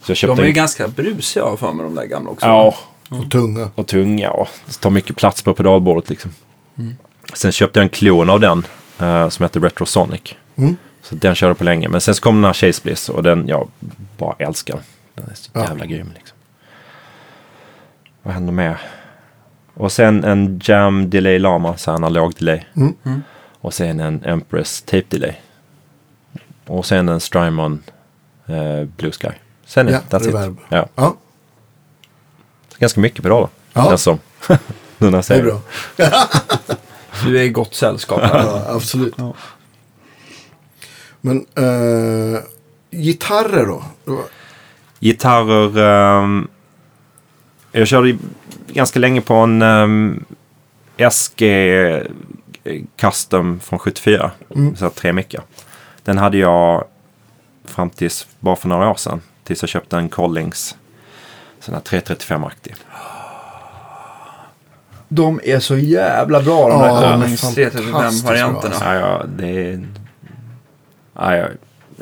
Speaker 4: Så jag köpte
Speaker 3: De är ju
Speaker 4: en...
Speaker 3: ganska brusiga har för mig, de där gamla också.
Speaker 4: Ja,
Speaker 2: Och tunga.
Speaker 4: och tunga och tar mycket plats på pedalbordet liksom.
Speaker 3: Mm.
Speaker 4: Sen köpte jag en klon av den eh, som heter Retrosonic.
Speaker 2: Mm.
Speaker 4: Så den körde på länge. Men sen så kom den här Chase Bliss och den, jag bara älskar den. Är så
Speaker 2: Ja.
Speaker 4: jävla grym liksom. Vad händer mer? Och sen en Jam Delay Lama, så här analog delay.
Speaker 2: Mm.
Speaker 4: Och sen en Empress Tape Delay. Och sen en Strymon eh, Blue Sky. Sen är
Speaker 2: Ja,
Speaker 4: that's
Speaker 2: reverb.
Speaker 4: it. Ja.
Speaker 2: Ja,
Speaker 4: Ganska mycket pedaler.
Speaker 2: Ja.
Speaker 4: Känns som. nu när jag
Speaker 2: det är
Speaker 4: säger
Speaker 2: bra.
Speaker 3: Du är i gott sällskap. här.
Speaker 2: Ja, absolut.
Speaker 3: Ja.
Speaker 2: Men eh, gitarrer då?
Speaker 4: Gitarrer. ehm, jag körde ganska länge på en um, SG Custom från 74.
Speaker 2: Mm.
Speaker 4: Så här, tre mickar. Den hade jag fram tills bara för några år sedan. Tills jag köpte en Collings. Sån här 335-aktig.
Speaker 3: De är så jävla bra de
Speaker 2: Ja,
Speaker 3: där Collings
Speaker 2: fantastiskt
Speaker 3: 335-varianterna.
Speaker 2: bra,
Speaker 4: Ja, ja, det är... Ja, jag,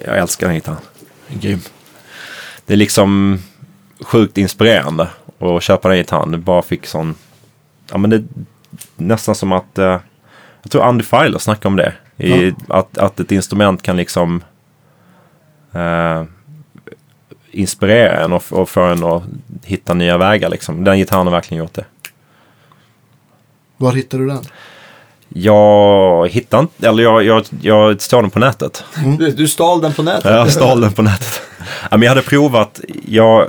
Speaker 4: jag älskar den gitarren. Grym. Det är liksom sjukt inspirerande att köpa den gitarren. Det bara fick sån... Ja, men det är nästan som att... eh, jag tror Andy Filer snackade om det. I, att, att ett instrument kan liksom... eh, inspirera en och, och få en att hitta nya vägar. Liksom. Den gitarren har verkligen gjort det.
Speaker 2: Var hittar du den?
Speaker 4: Jag hittar inte, eller jag, jag, jag står den på nätet.
Speaker 1: Du, du stal den på nätet.
Speaker 4: Jag stal den på nätet. Ja, men jag hade provat, jag,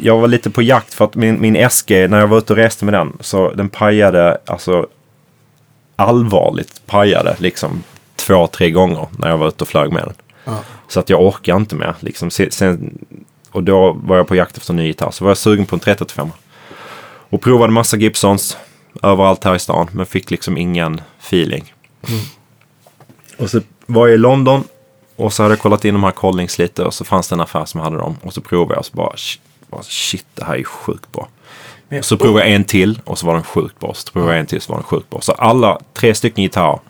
Speaker 4: jag var lite på jakt för att min, min SG, när jag var ute och reste med den, så den pajade, alltså allvarligt pajade liksom två, tre gånger när jag var ute och flög med den.
Speaker 2: Ja.
Speaker 4: Så att jag orkar inte mer. Liksom. Se- Sen, och då var jag på jakt efter en ny gitarr. Så var jag sugen på en 335. Och provade massa Gibsons överallt här i stan. Men fick liksom ingen feeling. Och så var jag i London. Och så hade jag kollat in de här Collings lite. Och så fanns det en affär som hade dem. Och så provade jag och så bara shit, det här är sjukt bra. Och så provade jag en till och så var den sjukt bra. Så provade jag en till så var den sjukt bra. Så alla tre stycken gitarrer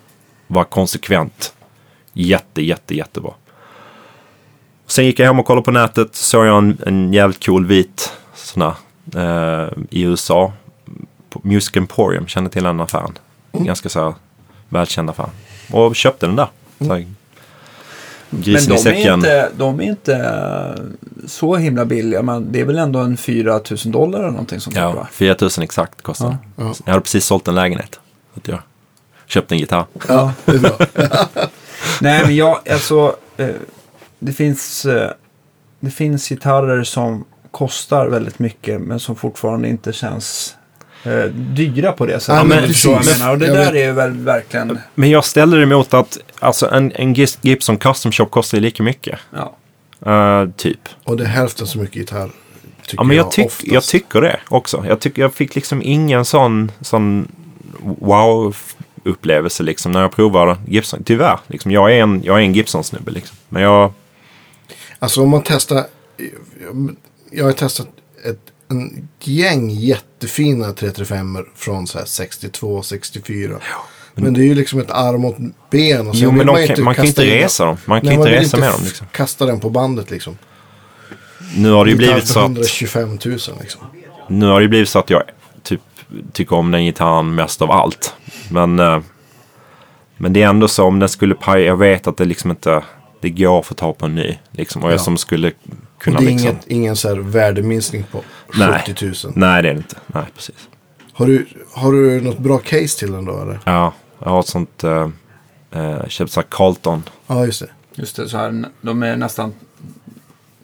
Speaker 4: var konsekvent jätte, jätte, jättebra. Sen gick jag hem och kollade på nätet. Såg jag en, en jävligt cool vit sån här, eh, i USA. Music Emporium, kände till den affären. Ganska så här välkänd affär. Och köpte den där. Så här,
Speaker 1: Men
Speaker 4: grisen
Speaker 1: de är, inte, de är inte eh, så himla billiga. Men det är väl ändå en 4 000 dollar eller någonting sånt
Speaker 4: Ja,
Speaker 1: va?
Speaker 4: 4 000 exakt kostade den.
Speaker 2: Ja.
Speaker 4: Jag hade precis sålt en lägenhet. Så att jag köpte en gitarr.
Speaker 2: Ja, det är bra.
Speaker 1: Nej, men jag, alltså, eh, det finns, eh, det finns gitarrer som kostar väldigt mycket men som fortfarande inte känns eh, dyra på det sättet.
Speaker 2: Ja, men
Speaker 1: vad jag
Speaker 2: precis.
Speaker 1: menar. Och det
Speaker 2: Jag
Speaker 1: där
Speaker 2: vet.
Speaker 1: är väl verkligen,
Speaker 4: Men jag ställde det emot att alltså, en, en Gibson Custom Shop kostar ju lika mycket.
Speaker 1: ja.
Speaker 4: Eh, typ.
Speaker 2: Och det är hälften så mycket gitarr. Tycker
Speaker 4: Ja, men jag, tyck,
Speaker 2: oftast.
Speaker 4: jag tycker det också. Jag, tycker, jag fick liksom ingen sån, sån wow-upplevelse liksom när jag provade Gibson. Tyvärr. Liksom, jag, är en, jag är en Gibson-snubbe liksom. Men jag...
Speaker 2: Alltså om man testar. jag- Jag har testat ett en gäng jättefina 335 från så här 62, 64. Men det är ju liksom ett arm och ett ben. Och
Speaker 4: Jo, men
Speaker 2: man
Speaker 4: kan, man kan inte
Speaker 2: in-
Speaker 4: resa dem. Man kan
Speaker 2: Nej,
Speaker 4: inte
Speaker 2: vill
Speaker 4: resa med dem. Liksom.
Speaker 2: Kasta den på bandet liksom.
Speaker 4: Nu har det ju blivit så att...
Speaker 2: 125 000 liksom.
Speaker 4: Nu har det ju blivit så att jag typ tycker om den gitarren mest av allt. Men, eh, men det är ändå så om den skulle paja. Jag vet att det liksom inte det går att få tag på en ny. Liksom, och jag
Speaker 2: Ja.
Speaker 4: som skulle
Speaker 2: Och
Speaker 4: kunna
Speaker 2: det är
Speaker 4: liksom...
Speaker 2: inget, ingen så här värdeminskning på
Speaker 4: Nej.
Speaker 2: 70 000.
Speaker 4: Nej, det är det inte. Nej, precis.
Speaker 2: Har du, har du något bra case till den då eller?
Speaker 4: Ja, jag har ett sånt... Uh, uh, köpt så här Carlton.
Speaker 2: Ja, just det.
Speaker 1: Just det, så här, de är nästan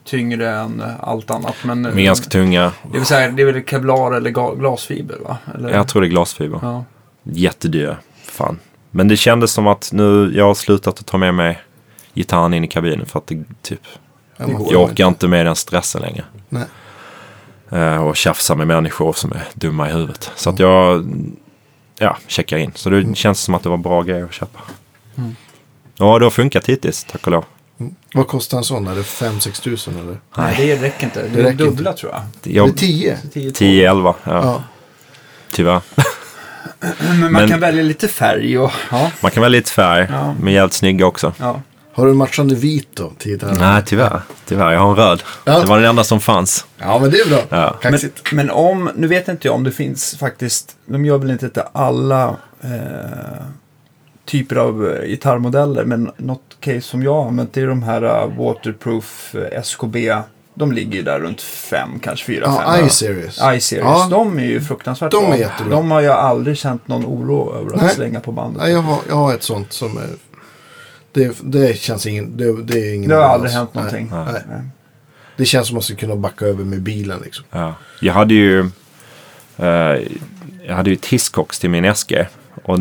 Speaker 1: tyngre än eh, allt annat. Men,
Speaker 4: De är ganska tunga.
Speaker 1: det, vill säga, det är väl kevlar eller glasfiber va? Eller?
Speaker 4: Jag tror det är glasfiber.
Speaker 1: Ja.
Speaker 4: Jättedyra. Fan. Men det kändes som att nu, jag har slutat att ta med mig gitarren in i kabinen för att det typ...
Speaker 2: Ja,
Speaker 4: Jag
Speaker 2: inte.
Speaker 4: orkar inte med den stressen längre.
Speaker 2: Nej.
Speaker 4: Eh, och tjafsa med människor som är dumma i huvudet. Så att jag ja, checkar in. Så det känns som att det var bra grejer att köpa. Ja, det har funkat hittills, tack och lov.
Speaker 2: Vad kostar en sån? Är det 5-6 tusen eller?
Speaker 1: Nej, det räcker inte. Det,
Speaker 2: Det
Speaker 1: är
Speaker 2: räcker
Speaker 1: dubbla tror jag.
Speaker 2: Det är
Speaker 4: Jag,
Speaker 2: 10?
Speaker 1: 10
Speaker 4: 10-11, ja,
Speaker 2: Ja.
Speaker 4: tyvärr.
Speaker 1: Men man
Speaker 4: Men-
Speaker 1: kan välja lite färg och... Ja.
Speaker 4: Man kan välja lite färg,
Speaker 1: Ja.
Speaker 4: men jävligt snygga också.
Speaker 1: ja.
Speaker 2: Har du en matchande vit då till gitarren?
Speaker 4: Nej, tyvärr. Tyvärr, jag har en röd.
Speaker 2: Ja.
Speaker 4: Det var den enda som fanns.
Speaker 2: Ja, men det är bra.
Speaker 4: Ja.
Speaker 1: Men, men om, nu vet inte jag om det finns faktiskt, de gör väl inte till alla eh, typer av eh, gitarrmodeller, men något case som jag har använt det är de här eh, Waterproof eh, SKB. De ligger ju där runt 5, kanske 4, 5.
Speaker 2: Ja, I-series.
Speaker 1: I-series.
Speaker 2: Ja.
Speaker 1: De är ju fruktansvärt
Speaker 2: De är
Speaker 1: bra.
Speaker 2: jättebra.
Speaker 1: De har jag aldrig känt någon oro över att
Speaker 2: Nej.
Speaker 1: slänga på bandet.
Speaker 2: Nej, jag har, jag har ett sånt som är... Det, det känns ingen... Det, det är ingen
Speaker 1: det har aldrig hänt någonting.
Speaker 2: Nej. Nej.
Speaker 1: Nej.
Speaker 2: Det känns som att man ska kunna backa över med bilen liksom.
Speaker 4: Ja. Jag hade ju eh, jag hade ju ett hisskox till min SG. Och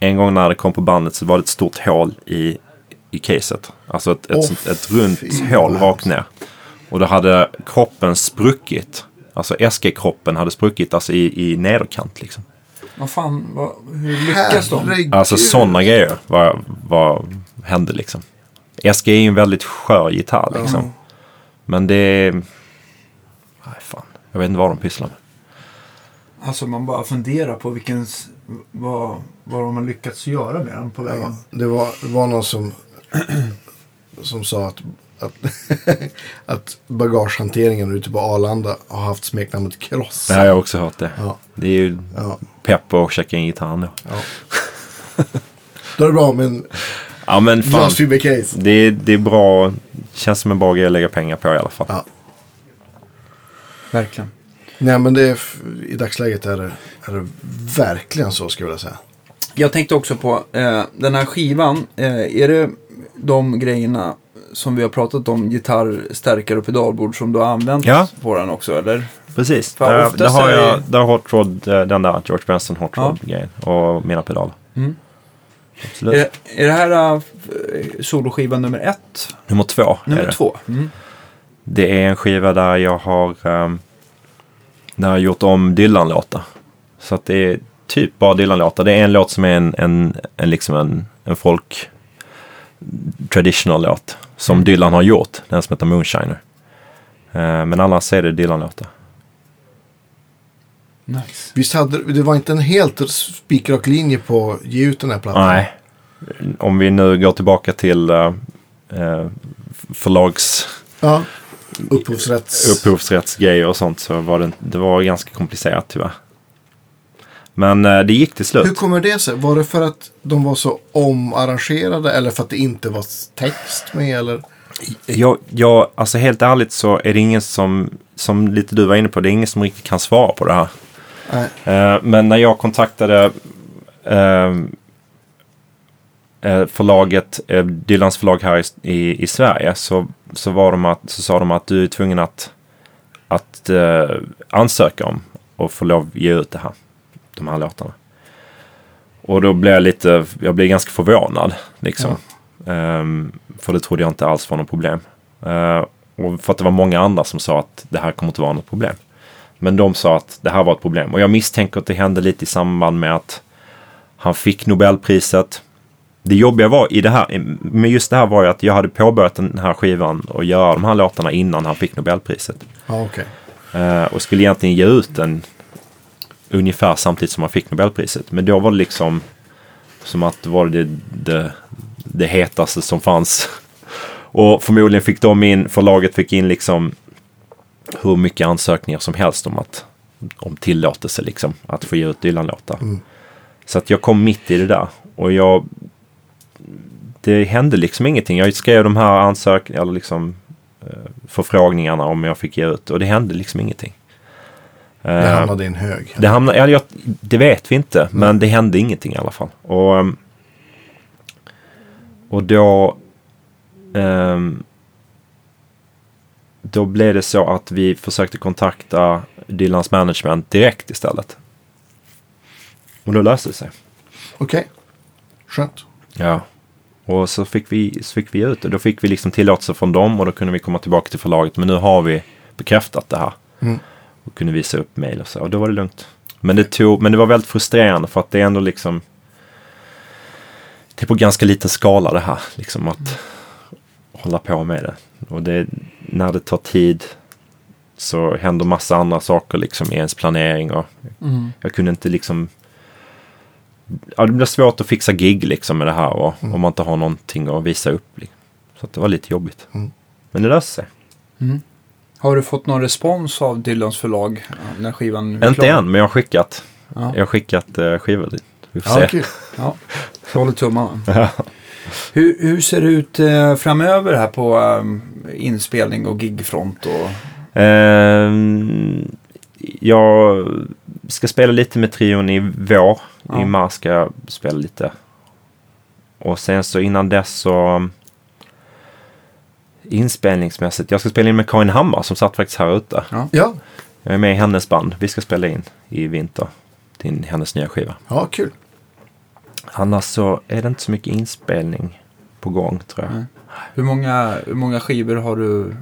Speaker 4: en gång när det kom på bandet så var det ett stort hål i, i caset. Alltså ett, ett,
Speaker 2: Åh,
Speaker 4: sånt- ett runt hål rakt ner. Och då hade kroppen spruckit. Alltså SG-kroppen hade spruckit alltså i, i nederkant liksom.
Speaker 1: Vad fan, vad, hur lyckas de?
Speaker 4: Alltså sådana grejer vad, vad hände liksom. SG är ju en väldigt skör gitarr liksom.
Speaker 2: Ja.
Speaker 4: Men det är... Nej fan, jag vet inte vad de pysslar med.
Speaker 1: Alltså man bara funderar på vilken, vad, vad de har lyckats göra med den på vägen.
Speaker 2: Ja, det, var, det var någon som, som sa att, att, att bagagehanteringen ute på Arlanda har haft smeknamnet Kross.
Speaker 4: Det har jag också hört det.
Speaker 2: Ja,
Speaker 4: Det är ju
Speaker 2: ja,
Speaker 4: pepp att checka in gitarren då.
Speaker 2: ja. Då är det bra med en
Speaker 4: Ja men fan.
Speaker 2: glasfibercase.
Speaker 4: Det är, det är bra. Känns som en bra grej att lägga pengar på i alla fall.
Speaker 2: Ja.
Speaker 1: Verkligen.
Speaker 2: Nej, men det är, i dagsläget är det, är det verkligen så skulle jag säga.
Speaker 1: Jag tänkte också på eh, den här skivan. Eh, är det de grejerna som vi har pratat om, gitarr, stärkare och pedalbord som du har använt
Speaker 4: Ja.
Speaker 1: på den också? Eller?
Speaker 4: Precis. Där,
Speaker 1: oftast
Speaker 4: där har
Speaker 1: är
Speaker 4: jag där har Hot Rod, eh, den där George Benson Hot
Speaker 1: Ja.
Speaker 4: Rod grejen och mina pedaler. Absolut.
Speaker 3: Är, är det här äh, soloskiva nummer ett?
Speaker 4: Nummer två.
Speaker 3: Nummer
Speaker 4: det.
Speaker 3: två? Mm.
Speaker 4: Det är en skiva där jag har, um, där jag har gjort om Dylan-låtar. Så att det är typ bara Dylan-låtar. Det är en låt som är en, en, en, liksom en, en folk traditional låt som
Speaker 3: Mm.
Speaker 4: Dylan har gjort. Den som heter Moonshiner. Eh, men annars är det Dylan-låtar.
Speaker 3: Nice.
Speaker 2: Visst hade det var inte en helt spikrak linje på att ge ut den här plattan?
Speaker 4: Nej. Om vi nu går tillbaka till uh, uh, förlags
Speaker 2: Ja. Upphovsrätts...
Speaker 4: upphovsrättsgrejer och sånt så var det, det var ganska komplicerat tyvärr. Men eh, det gick till slut.
Speaker 2: Hur kommer det sig? Var det för att de var så omarrangerade eller för att det inte var text med? Eller?
Speaker 4: Jag, jag, alltså helt ärligt så är det ingen som, som lite du var inne på, det är ingen som riktigt kan svara på det här.
Speaker 2: Nej.
Speaker 4: Eh, men när jag kontaktade eh, eh, förlaget, Dylans förlag här i, i, Sverige, så, så, var de att, så sa de att du är tvungen att, att ansöka om och få lov att ge ut det här, de här låtarna. Och då blev jag lite, jag blev ganska förvånad liksom. Ehm, för det trodde jag inte alls var något problem. Eh, och för att det var många andra som sa att det här kommer inte vara något problem. Men de sa att det här var ett problem. Och jag misstänker att det hände lite i samband med att han fick Nobelpriset. Det jobbiga var i det här, med just det här var ju att jag hade påbörjat den här skivan och göra de här låtarna innan han fick Nobelpriset.
Speaker 2: Ja, okej.
Speaker 4: Eh, och skulle egentligen ge ut den ungefär samtidigt som han fick Nobelpriset. Men då var det liksom som att det var det, det, det hetaste som fanns. Och förmodligen fick de in, förlaget fick in liksom hur mycket ansökningar som helst om att om tillåtelse liksom att få ge ut Dylan-låtar. Så att jag kom mitt i det där och jag det hände liksom ingenting. Jag skrev de här ansökningarna eller liksom eh, förfrågningarna om jag fick ge ut och det hände liksom ingenting.
Speaker 2: Det
Speaker 4: Eh,
Speaker 2: hamnade i en hög.
Speaker 4: det, hamnade, ja, jag, det vet vi inte, men det hände ingenting i alla fall. Och, ehm, och då... ehm, då blev det så att vi försökte kontakta Dylans management direkt istället. Och då löste det sig.
Speaker 2: Okej. Skönt.
Speaker 4: Ja. Och så fick vi, så fick vi ut det. Då fick vi liksom tillåtelse från dem och då kunde vi komma tillbaka till förlaget. Men nu har vi bekräftat det här.
Speaker 2: Mm.
Speaker 4: Och kunde visa upp mejl och så. Och då var det lugnt. Men det, tog, men det var väldigt frustrerande för att det är ändå liksom... Det är på ganska liten skala det här. Liksom att hålla på med det. Och det, när det tar tid så händer massa andra saker liksom i ens planering. Och Jag kunde inte liksom... Ja, det blir svårt att fixa gig liksom med det här och, om man inte har någonting att visa upp. Liksom. Så att det var lite jobbigt.
Speaker 2: Mm.
Speaker 4: Men det löste sig.
Speaker 3: Har du fått någon respons av Dylans förlag ja, när skivan är
Speaker 4: Inte
Speaker 3: klar?
Speaker 4: än, men jag har skickat.
Speaker 3: Ja.
Speaker 4: Jag har skickat uh, skivor dit. Vi får
Speaker 2: Ja,
Speaker 4: se.
Speaker 2: kul.
Speaker 3: Ja, jag håller tummarna. hur, hur ser det ut eh, framöver här på eh, inspelning och gigfront? Och...
Speaker 4: Ehm, jag ska spela lite med trion i vår.
Speaker 3: Ja.
Speaker 4: I mars ska jag spela lite. Och sen så innan dess så inspelningsmässigt. Jag ska spela in med Karin Hammar som satt faktiskt här ute.
Speaker 2: Ja.
Speaker 4: Jag är med i hennes band. Vi ska spela in i vinter. Till hennes nya skiva.
Speaker 2: ja, kul.
Speaker 4: Annars så är det inte så mycket inspelning på gång tror jag.
Speaker 3: Nej. Hur, många, hur många skivor har du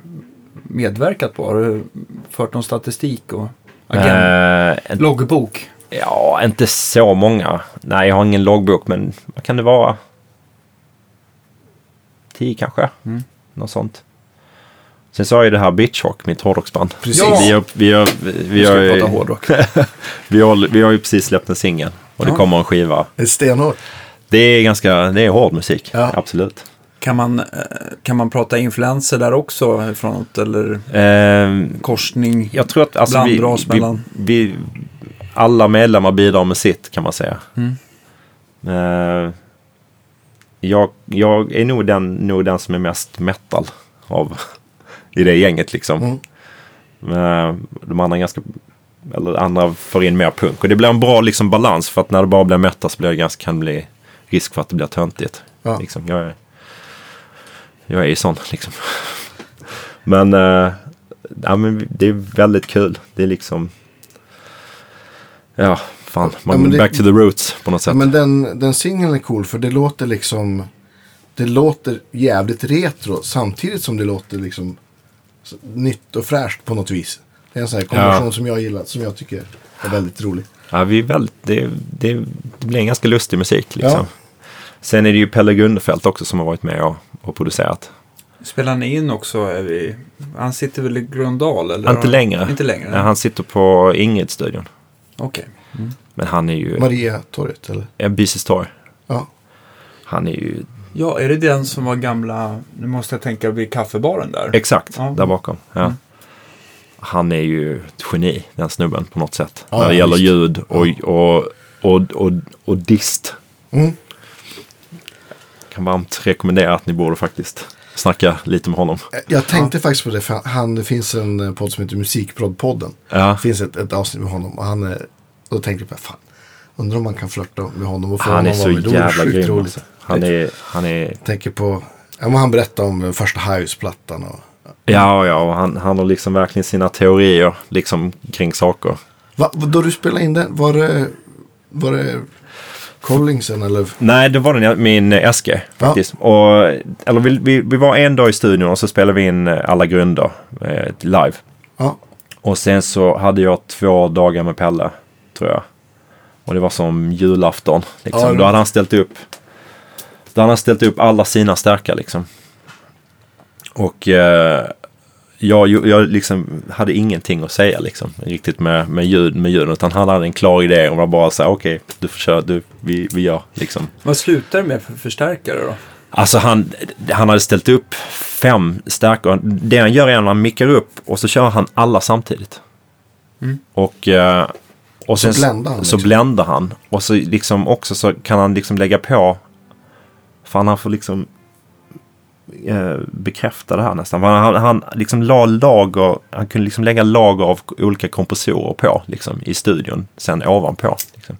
Speaker 3: medverkat på? Har du fört någon statistik och agent?
Speaker 4: En-
Speaker 3: Loggbok?
Speaker 4: Ja, inte så många. Nej, jag har ingen loggbok, men vad kan det vara? Tio kanske?
Speaker 3: Mm.
Speaker 4: Något sånt. Sen så har jag det här Bitchrock, mitt hårdrocksband.
Speaker 2: Precis.
Speaker 3: Ja.
Speaker 4: Vi, har, vi, har, vi,
Speaker 3: Vi
Speaker 4: har, ju-
Speaker 3: prata hårdrock.
Speaker 4: vi, har, vi har ju precis släppt en singel. Och det
Speaker 3: Ja.
Speaker 4: kommer en skiva.
Speaker 2: Det är stenhårt.
Speaker 4: Det är ganska, det är hård musik.
Speaker 2: Ja.
Speaker 4: Absolut.
Speaker 3: Kan man, eh, kan man prata influenser där också? Från något, eller
Speaker 4: Ehm,
Speaker 3: korsning?
Speaker 4: jag tror att alltså, vi, vi,
Speaker 3: mellan-
Speaker 4: vi, alla medlemmar bidrar med sitt kan man säga.
Speaker 3: Mm.
Speaker 4: Eh, jag, jag är nog den, nog den som är mest metal av i det gänget liksom.
Speaker 2: Mm.
Speaker 4: Eh, de andra är ganska, eller andra får in mer punk. Och det blir en bra liksom, balans för att när det bara blir metal så blir det ganska, kan det bli risk för att det blir töntigt.
Speaker 2: Ja.
Speaker 4: Liksom, jag, är, jag är ju sån liksom. Men, eh, ja, men det är väldigt kul. Det är liksom, ja, fan, man
Speaker 2: Ja, men det-
Speaker 4: back to the roots på något sätt.
Speaker 2: Ja, men den, den singeln är cool för det låter liksom... Det låter jävligt retro samtidigt som det låter liksom nytt och fräscht på något vis. Det är en sån här kombination
Speaker 4: Ja.
Speaker 2: som jag gillar, som jag tycker är väldigt rolig.
Speaker 4: Ja, vi är väldigt, det, det, det blir en ganska lustig musik liksom.
Speaker 2: Ja.
Speaker 4: Sen är det ju Pelle Gunnefelt också som har varit med och, och producerat.
Speaker 3: Spelar ni in också? Är vi... Han sitter väl i Gröndal? Eller?
Speaker 4: Inte längre.
Speaker 3: Inte längre?
Speaker 4: Nej, han sitter på Ingrid-studion.
Speaker 3: Okej.
Speaker 4: Men han är ju
Speaker 2: Maria-torget eller?
Speaker 4: en Byses torg.
Speaker 2: Ja.
Speaker 4: Han är ju
Speaker 3: Ja, är det den som var gamla... Nu måste jag tänka vid kaffebaren där.
Speaker 4: exakt
Speaker 3: Ja.
Speaker 4: där bakom. Ja.
Speaker 3: Mm.
Speaker 4: Han är ju ett geni, den snubben på något sätt.
Speaker 2: Ja,
Speaker 4: när det
Speaker 2: ja,
Speaker 4: gäller ljud och, och, och, och, och dist.
Speaker 2: Mm.
Speaker 4: Kan varmt rekommendera att ni borde faktiskt snacka lite med honom.
Speaker 2: Jag tänkte faktiskt på det, för han, det finns en eh, podd som heter Musikproddpodden.
Speaker 4: Ja.
Speaker 2: Det finns ett, ett avsnitt med honom och han är, då tänkte jag fan, undrar om man kan flörta med honom och få
Speaker 4: Han är
Speaker 2: honom
Speaker 4: så
Speaker 2: att vara med. Det vore
Speaker 4: jävla
Speaker 2: sjukt
Speaker 4: grym. Alltså. Han är, han är
Speaker 2: tänker på, ja, men han berättade om första Hives-plattan och
Speaker 4: Ja, ja, och han, han har liksom verkligen sina teorier liksom kring saker.
Speaker 2: Va, då du spelade in den, var det, var det Collingsen eller?
Speaker 4: Nej, det var den, min SG faktiskt. Och, eller vi, vi, vi var en dag i studion och så spelade vi in eh, alla grunder eh, live.
Speaker 2: Ja,
Speaker 4: Och sen så hade jag två dagar med Pelle, tror jag. Och det var som julafton. Liksom.
Speaker 2: Ja, det-
Speaker 4: Då hade han ställt upp Då hade han ställt upp alla sina stärkar liksom. Och eh, jag, jag liksom hade ingenting att säga liksom. Riktigt med, med ljud, med ljud. Utan han hade en klar idé och var bara så här, okej, du får köra, du, vi, vi gör liksom.
Speaker 3: Vad slutar det med för förstärkare då?
Speaker 4: Alltså han, han hade ställt upp fem stärkor. Det han gör är att han mickar upp och så kör han alla samtidigt. Och, eh, och
Speaker 2: Så
Speaker 4: sen
Speaker 2: bländar han
Speaker 4: Så
Speaker 2: liksom.
Speaker 4: bländar han. Och så liksom också så kan han liksom lägga på. Fan han får liksom eh, bekräfta det här nästan. Han, han, liksom la lager, han kunde liksom lägga lager av olika kompressorer på liksom i studion. Sen ovanpå. Liksom.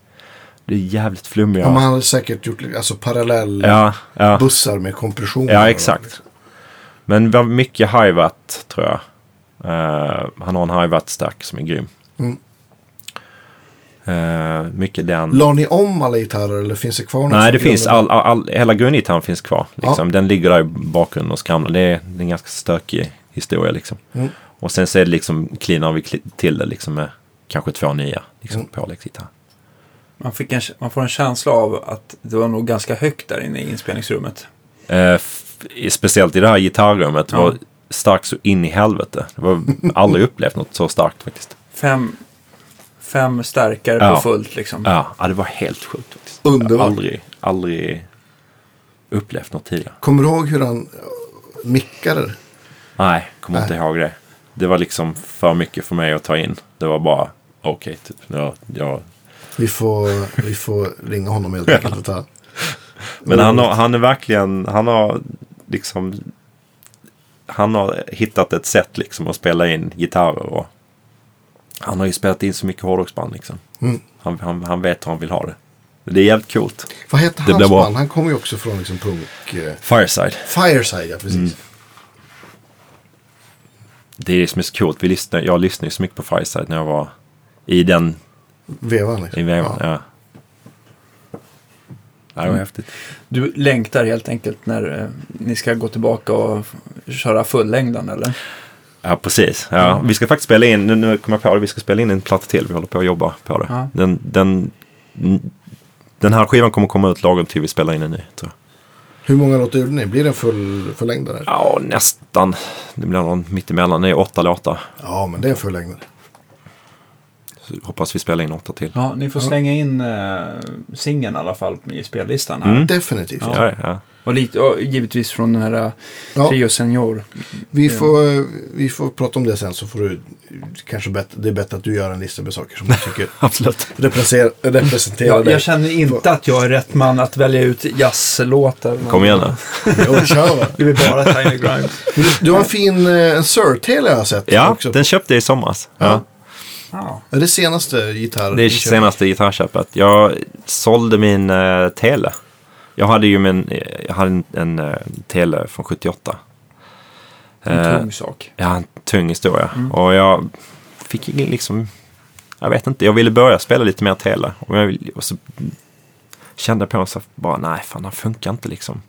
Speaker 4: Det är jävligt flummiga.
Speaker 2: ja. man hade säkert gjort alltså, parallell
Speaker 4: ja, ja.
Speaker 2: bussar med kompression.
Speaker 4: Ja, exakt. Men det var mycket hi-watt tror jag. Eh, han har en hi-watt stack som är grym.
Speaker 2: Mm.
Speaker 4: Eh, mycket den.
Speaker 2: La ni om alla gitarrer eller finns det kvar något?
Speaker 4: Nej, det finns all, all, all, hela grundgitarren finns kvar. Liksom. Den ligger där i bakgrunden och skramlar. Det är, det är en ganska stökig historia liksom.
Speaker 2: Mm.
Speaker 4: Och sen så är det liksom, cleanar vi till det liksom med kanske två nya liksom,
Speaker 2: Mm.
Speaker 4: påläggsgitarrer.
Speaker 3: Man, fick en, man får en känsla av att det var nog ganska högt där inne i inspelningsrummet.
Speaker 4: F- speciellt i det här gitarrrummet. Det
Speaker 3: Ja.
Speaker 4: var starkt så in i helvete. Det var aldrig upplevt något så starkt faktiskt.
Speaker 3: Fem, fem stärkare
Speaker 4: Ja.
Speaker 3: på fullt liksom.
Speaker 4: Ja, ja det var helt sjukt faktiskt.
Speaker 2: Underbart.
Speaker 4: Jag har aldrig, aldrig upplevt något tidigare.
Speaker 2: Kommer du ihåg hur han mickade?
Speaker 4: Nej, kommer inte ihåg det. Det var liksom för mycket för mig att ta in. Det var bara okej, typ. Ja, ja.
Speaker 2: Vi får, vi får ringa honom helt enkelt.
Speaker 4: Men han, har, han är verkligen, han har liksom han har hittat ett sätt liksom att spela in gitarrer och han har ju spelat in så mycket hårdrocksband liksom.
Speaker 2: Mm.
Speaker 4: Han, han, han vet hur han vill ha det. Det är jävligt coolt.
Speaker 2: Vad heter
Speaker 4: Det
Speaker 2: hans
Speaker 4: blir bra.
Speaker 2: band? Han kommer ju också från liksom punk... Eh,
Speaker 4: Fireside.
Speaker 2: Fireside, ja precis.
Speaker 4: Mm. Det är det som är så coolt. Vi lyssnar, jag lyssnade ju så mycket på Fireside när jag var i den
Speaker 2: Vevan liksom.
Speaker 4: i vevan.
Speaker 2: Ja.
Speaker 4: Ja. Ja, det var häftigt.
Speaker 3: Du längtar helt enkelt när eh, ni ska gå tillbaka och köra fullängden eller?
Speaker 4: Ja, precis. Ja, vi ska faktiskt spela in, nu, nu kommer jag på det, vi ska spela in en platta till. Vi håller på att jobba på det.
Speaker 3: Ja.
Speaker 4: Den, den, den här skivan kommer komma ut lagom till vi spelar in en ny, tror jag.
Speaker 2: Hur många låtar gjorde ni? Blir det en full förlängdare?
Speaker 4: Ja, nästan. Det blir någon mittemellan. Det är åtta låtar.
Speaker 2: Ja, men det är en fullängdare.
Speaker 4: Så hoppas vi spelar in åtta till.
Speaker 3: Ja, ni får slänga in eh, singeln i alla fall i spellistan här.
Speaker 4: Mm.
Speaker 2: Definitivt.
Speaker 3: Ja,
Speaker 4: ja.
Speaker 3: Och, lite, och givetvis från den här eh,
Speaker 2: Ja.
Speaker 3: Trio Senior.
Speaker 2: Vi, får, vi får prata om det sen så får du kanske bättre, det är bättre att du gör en lista med saker som du tycker
Speaker 4: Absolut.
Speaker 2: representerar, representerar
Speaker 3: Jag,
Speaker 2: dig.
Speaker 3: jag känner inte att jag är rätt man att välja ut jazzlåtar.
Speaker 4: Kom igen nu.
Speaker 2: Jo, kör.
Speaker 3: Det blir bara Tiny Grimes.
Speaker 2: Du, du har en fin eh, en jag har sett.
Speaker 4: Ja,
Speaker 2: också.
Speaker 4: den köpte jag i somras. Ja.
Speaker 2: Ja.
Speaker 3: Ja.
Speaker 2: Är det senaste gitarr?
Speaker 4: Det är senaste gitarrköpet. Jag sålde min uh, tele. Jag hade ju min, jag hade en, en eh, tele från 78.
Speaker 3: En
Speaker 4: Eh,
Speaker 3: tung sak.
Speaker 4: Ja, en tung historia. Och jag fick liksom jag vet inte, jag ville börja spela lite mer tele. Och, jag, och så kände jag på mig så bara, nej fan det funkar inte liksom.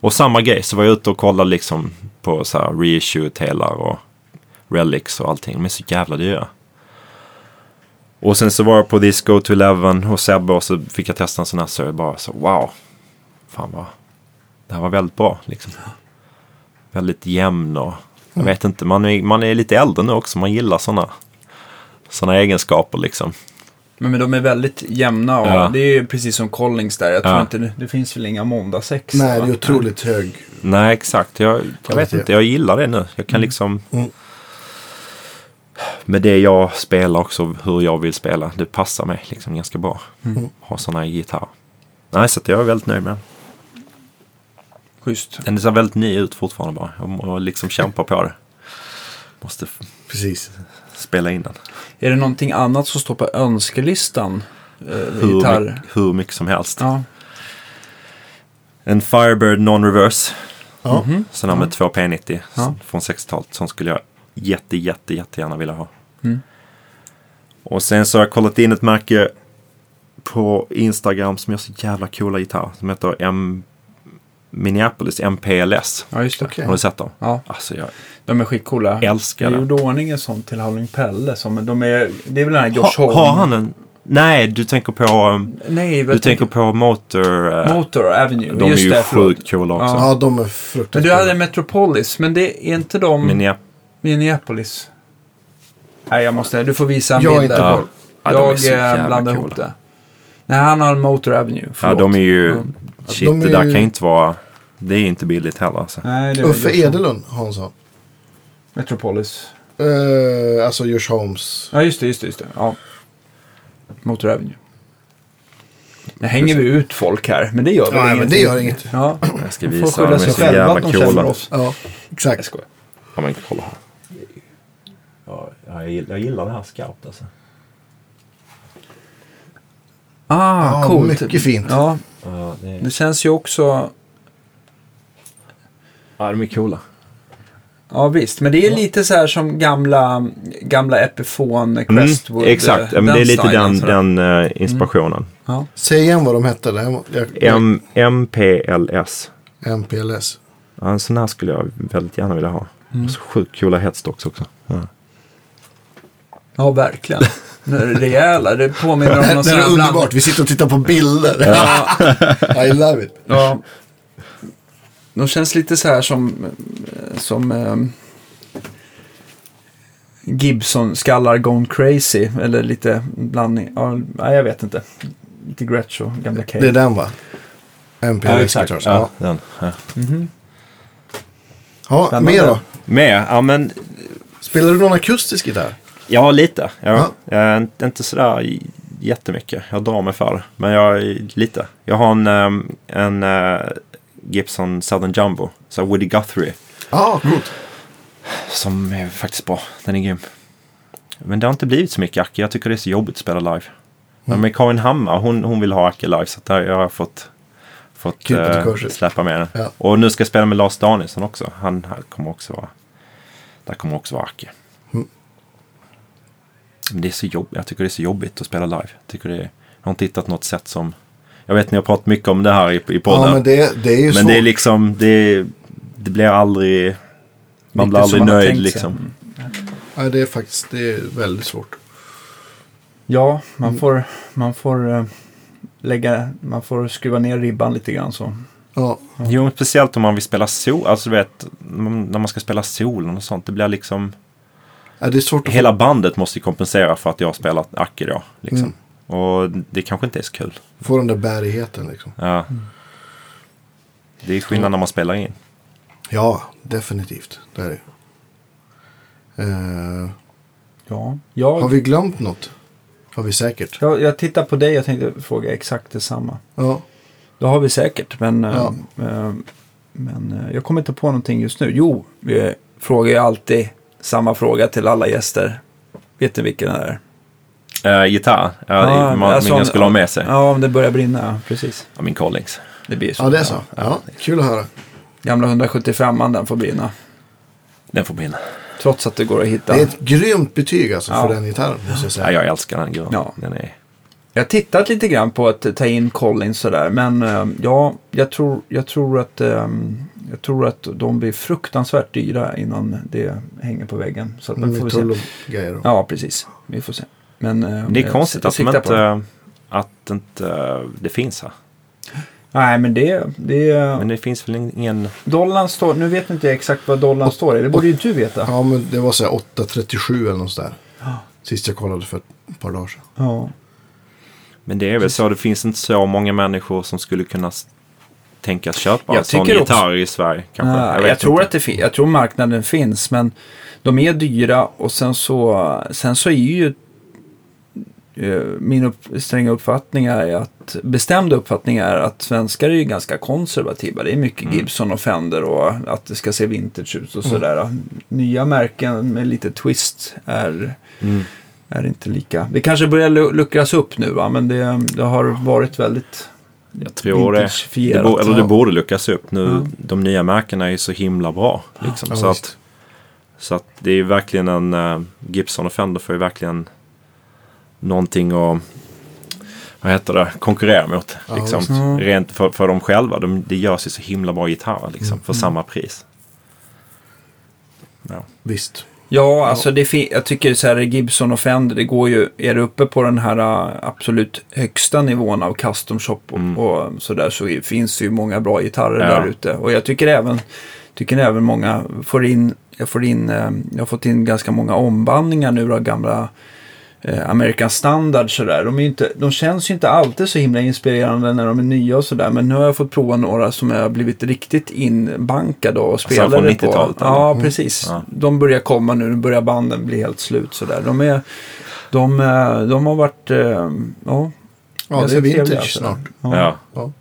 Speaker 4: Och samma grej, så var jag ute och kollade liksom på så här reissue telar och relics och allting. De är så jävla dyra. Och sen så var jag på Disco to Eleven hos Sebbe och så fick jag testa en sån här så jag bara så wow. Fan vad, det här var väldigt bra liksom. Väldigt jämn och jag vet inte, man är, man är lite äldre nu också. Man gillar såna, såna egenskaper liksom.
Speaker 1: Men, men de är väldigt jämna och
Speaker 4: Ja.
Speaker 1: det är ju precis som Collings där. Jag tror
Speaker 4: Ja.
Speaker 1: inte det, det finns väl inga måndagsex.
Speaker 2: Nej,
Speaker 1: va?
Speaker 2: det är otroligt hög.
Speaker 4: Nej, exakt. Jag, jag vet inte, jag gillar det nu. Jag kan liksom...
Speaker 2: Mm.
Speaker 4: Med det jag spelar också, hur jag vill spela. Det passar mig liksom ganska bra.
Speaker 2: Mm.
Speaker 4: Ha sådana här gitarrer. Nej, så att jag är väldigt nöjd med den.
Speaker 1: Schysst.
Speaker 4: Den ser väldigt ny ut fortfarande bara. Jag liksom kämpa på det. Måste
Speaker 2: Precis.
Speaker 4: spela in den.
Speaker 1: Är det någonting annat som står på önskelistan? Eh,
Speaker 4: Hur,
Speaker 1: gitarr?
Speaker 4: mycket, hur mycket som helst.
Speaker 1: Ja.
Speaker 4: En Firebird Non-Reverse.
Speaker 2: Ja.
Speaker 4: Sån här med två P90
Speaker 1: Ja.
Speaker 4: från 60-talet. Som skulle jag jätte, jätte, jättegärna vilja ha.
Speaker 1: Mm.
Speaker 4: Och sen så har jag kollat in ett märke på Instagram som gör så jävla coola gitarrer. Som heter M... Minneapolis MPLS.
Speaker 1: ja, just det.
Speaker 2: Okej.
Speaker 4: Har du sett dem?
Speaker 1: Ja,
Speaker 4: Alltså jag
Speaker 1: de är skitcoola.
Speaker 4: älskar
Speaker 1: Jag
Speaker 4: det.
Speaker 1: gjorde ordning en sån till Howling Pelle. Som, de är, det är väl den här Josh
Speaker 4: Ha,
Speaker 1: Holm?
Speaker 4: har han en... Nej, du tänker på... um,
Speaker 1: Nej,
Speaker 4: Du tänker på Motor... uh,
Speaker 1: Motor Avenue.
Speaker 4: de är
Speaker 1: just
Speaker 4: ju
Speaker 1: det, förlåt.
Speaker 4: sjukt coola också.
Speaker 1: Ja.
Speaker 2: Ja, de är
Speaker 1: Men
Speaker 2: fruktansvärt
Speaker 1: du hade Metropolis, men det är inte de
Speaker 4: Minneap-
Speaker 1: Minneapolis? Nej, jag måste, du får visa en
Speaker 2: Jag är
Speaker 1: bild
Speaker 2: inte
Speaker 1: där.
Speaker 2: på.
Speaker 4: Ja, är
Speaker 1: jag eh,
Speaker 4: jävla
Speaker 1: blandar ihop det. Nej, han har Motor Avenue.
Speaker 4: Ja,
Speaker 1: Förlåt.
Speaker 4: de är ju...
Speaker 1: Ja.
Speaker 4: Shit,
Speaker 2: De är
Speaker 4: det där kan ju inte vara... Det är inte billigt heller alltså.
Speaker 1: Nej, det
Speaker 2: Uffe. Edelund, Hansson.
Speaker 1: Metropolis.
Speaker 2: Uh, alltså Josh Holmes.
Speaker 1: Ja, just det, just det. Just det. Ja. Motor Avenue. Nu hänger vi ut folk här, men det gör väl
Speaker 2: Nej, men
Speaker 1: ingenting.
Speaker 2: det gör inget.
Speaker 1: Ja.
Speaker 4: Jag ska
Speaker 1: De får
Speaker 4: visa, de
Speaker 1: skylla
Speaker 4: är
Speaker 1: sig
Speaker 4: så
Speaker 1: själva
Speaker 4: jävla
Speaker 1: att de
Speaker 4: coola.
Speaker 1: oss.
Speaker 2: Ja,
Speaker 1: Jag
Speaker 2: exakt.
Speaker 1: skojar.
Speaker 4: Ja men kolla här. Ja, jag, gillar, jag gillar det här skarpt alltså.
Speaker 1: Ah,
Speaker 2: Ja,
Speaker 1: coolt.
Speaker 2: mycket fint.
Speaker 1: Ja,
Speaker 4: Ja, det
Speaker 1: det känns ju också...
Speaker 4: ja, de är coola.
Speaker 1: Ja, visst. Men det är lite så här som gamla, gamla Epiphone, Crestwood.
Speaker 4: Mm, exakt, ja, men det är lite den, den eh, inspirationen.
Speaker 1: Ja.
Speaker 2: Säg igen vad de hette. Jag, jag,
Speaker 4: M, MPLS.
Speaker 2: MPLS.
Speaker 4: Ja, en sån här skulle jag väldigt gärna vilja ha. Så sjukt coola headstocks också. Ja.
Speaker 1: ja, verkligen. De är Rejäla. Det påminner om
Speaker 2: Det
Speaker 1: någon sån
Speaker 2: här är
Speaker 1: här
Speaker 2: underbart.
Speaker 1: bland...
Speaker 2: Vi sitter och tittar på bilder.
Speaker 1: Ja,
Speaker 2: I love it.
Speaker 1: ja. De känns lite så här som... som ehm, Gibson-skallar gone crazy. Eller lite blandning. Ja, nej, jag vet inte. Lite Gretsch och gamla Cave.
Speaker 2: Det är den va? MPLS Guitars. Ja,
Speaker 4: Ja, den. Ja.
Speaker 1: Mhm.
Speaker 2: ja
Speaker 1: Spännande.
Speaker 2: mer då?
Speaker 4: Med, ja men
Speaker 2: Spelar du någon akustisk gitarr?
Speaker 4: Ja, lite. Jag,
Speaker 2: Ja.
Speaker 4: jag är inte- sådär jättemycket. Jag drar mig för det. Men jag lite. Jag har en, ehm, en eh, Gibson Southern Jumbo. Så Woody Guthrie.
Speaker 2: Ja, coolt.
Speaker 4: Som är faktiskt bra. Den är grym. Men det har inte blivit så mycket Acke. Jag tycker det är så jobbigt att spela live. Men med Karin Hammar, hon, hon vill ha Acke live. Så där jag har fått, fått
Speaker 2: korset.
Speaker 4: släppa med den.
Speaker 2: Ja.
Speaker 4: Och nu ska jag spela med Lars Danielsson också. Han, han kommer också vara... Där kommer också vara Acke.
Speaker 2: Mm.
Speaker 4: Men det är så jobbigt. Jag tycker det är så jobbigt att spela live. Jag, tycker det är, jag har inte hittat något sätt som... Jag vet ni har pratat mycket om det här i, i podden.
Speaker 2: Ja, men det, det är ju
Speaker 4: Men
Speaker 2: svårt.
Speaker 4: det är liksom, det, det blir aldrig... Man blir aldrig nöjd
Speaker 1: sig.
Speaker 4: liksom.
Speaker 2: Ja, det är faktiskt det är väldigt svårt.
Speaker 1: Ja, man får, man får eh, lägga, man får skruva ner ribban lite grann så.
Speaker 2: Ja,
Speaker 4: Jo, speciellt om man vill spela sol. Alltså du vet, när man ska spela solen och sånt. Det blir liksom...
Speaker 2: ja det är svårt att
Speaker 4: Hela bandet måste kompensera för att jag har spelat Acke då. Liksom.
Speaker 2: Mm.
Speaker 4: Och det kanske inte är så kul.
Speaker 2: få, den där bärigheten liksom.
Speaker 4: Ja. Det är skillnad när man spelar in.
Speaker 2: Ja, definitivt. Det är det. Eh,
Speaker 1: Ja, jag,
Speaker 2: har vi glömt något? Har vi säkert.
Speaker 1: jag, jag tittar på dig, jag tänkte fråga exakt detsamma.
Speaker 2: Ja,
Speaker 1: Det har vi säkert, men,
Speaker 2: Ja.
Speaker 1: eh, men eh, jag kommer inte på någonting just nu. Jo, vi frågar ju alltid samma fråga till alla gäster. Vet du vilken det är?
Speaker 4: Uh, gitarr, ja, man,
Speaker 1: alltså,
Speaker 4: man skulle ha med sig.
Speaker 1: Ja, om det börjar brinna, ja, precis.
Speaker 4: Ja, min Collings.
Speaker 1: Det blir så.
Speaker 2: ja det är så. Ja, kul att höra.
Speaker 1: Gamla 175an, den får brinna.
Speaker 4: Den får brinna.
Speaker 1: Trots att det går att hitta.
Speaker 2: Det är ett grymt betyg alltså
Speaker 1: Ja.
Speaker 2: för den gitarren, måste jag säga.
Speaker 4: Ja, jag älskar den.
Speaker 1: Ja.
Speaker 4: Den är...
Speaker 1: Jag har tittat lite grann på att ta in Collins sådär. Men eh, ja, jag tror, jag, tror att, eh, jag tror att de blir fruktansvärt dyra innan det hänger på väggen. Så att,
Speaker 2: Mm,
Speaker 1: får vi se. Ja, precis. Vi får se. Men, eh,
Speaker 4: Det är konstigt att,
Speaker 1: på det.
Speaker 4: inte, att inte det finns här.
Speaker 1: Nej, men det... det
Speaker 4: Men det finns väl ingen...
Speaker 1: Dollarn står... Nu vet inte jag exakt vad dollarn står i. Det borde ju du veta.
Speaker 2: Ja, men det var så här 8.37 eller något sådär. Sist jag kollade för ett par dagar sedan.
Speaker 1: Ja.
Speaker 4: Men det är väl så. Det finns inte så många människor som skulle kunna tänkas köpa
Speaker 1: Jag
Speaker 4: en sån
Speaker 1: också-
Speaker 4: gitarr i Sverige. Kanske.
Speaker 1: Nej, jag,
Speaker 4: vet
Speaker 1: tror
Speaker 4: inte.
Speaker 1: att det jag tror marknaden finns, men de är dyra och sen så, sen så är ju eh, min upp, stränga uppfattning är att, bestämda uppfattning är att svenskar är ju ganska konservativa. Det är mycket
Speaker 4: Mm.
Speaker 1: Gibson och Fender och att det ska se vintage ut och sådär. Nya märken med lite twist är,
Speaker 4: Mm.
Speaker 1: Är inte lika. Det kanske börjar lu- luckras upp nu va, men det, det har varit väldigt
Speaker 4: Jag tror det. Det,
Speaker 1: vintagefierat.
Speaker 4: bo, eller det borde luckas upp. Nu,
Speaker 1: Ja.
Speaker 4: De nya märkena är ju så himla bra. Liksom.
Speaker 2: Ja,
Speaker 4: så, att, så att det är ju verkligen en... Uh, Gibson och Fender får ju verkligen någonting att vad heter det, konkurrera mot.
Speaker 2: Ja,
Speaker 4: liksom.
Speaker 1: Mm.
Speaker 4: rent för, för dem själva. De, det görs ju så himla bra gitarrer liksom,
Speaker 2: Mm.
Speaker 4: för samma pris. Ja.
Speaker 2: Visst.
Speaker 1: Ja, alltså det jag tycker så här Gibson och Fender, det går ju, är det uppe på den här uh, absolut högsta nivån av custom shop och,
Speaker 4: Mm.
Speaker 1: och sådär så finns det ju många bra gitarrer
Speaker 4: Ja.
Speaker 1: där ute. Och jag tycker även, tycker även många får in, jag får in, eh, jag har fått in ganska många ombandningar nu av gamla eh, American Standard sådär. De, är inte, de känns ju inte alltid så himla inspirerande när de är nya och sådär. Men nu har jag fått prova några som jag har blivit riktigt inbankade och spelade
Speaker 4: från
Speaker 1: på.
Speaker 4: 90-talet, eller?
Speaker 1: Ja, precis.
Speaker 4: Ja.
Speaker 1: De börjar komma nu, nu börjar banden bli helt slut sådär. De, är, de, eh, de har varit, eh, ja,
Speaker 2: Ja, det är vintage snart.
Speaker 1: Ja,
Speaker 4: Ja.
Speaker 2: Ja.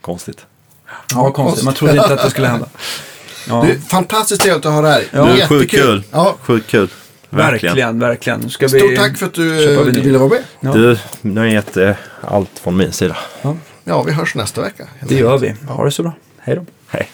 Speaker 4: Konstigt.
Speaker 1: ja konstigt. Man trodde inte att det skulle hända. Ja.
Speaker 2: Du, fantastiskt trevligt att ha dig här.
Speaker 1: Ja.
Speaker 4: Du,
Speaker 2: Jättekul.
Speaker 4: sjukt kul.
Speaker 2: Ja,
Speaker 4: Sjukt kul. Verkligen.
Speaker 1: Verkligen, Ska
Speaker 2: stort
Speaker 1: vi...
Speaker 2: tack för att du eh,
Speaker 1: vinyl.
Speaker 2: ville vara med.
Speaker 1: Ja.
Speaker 4: Du, nöjet är allt från min sida.
Speaker 2: Ja, vi hörs nästa vecka.
Speaker 1: Det gör vi. Ha det så bra. Hej då.
Speaker 4: Hej.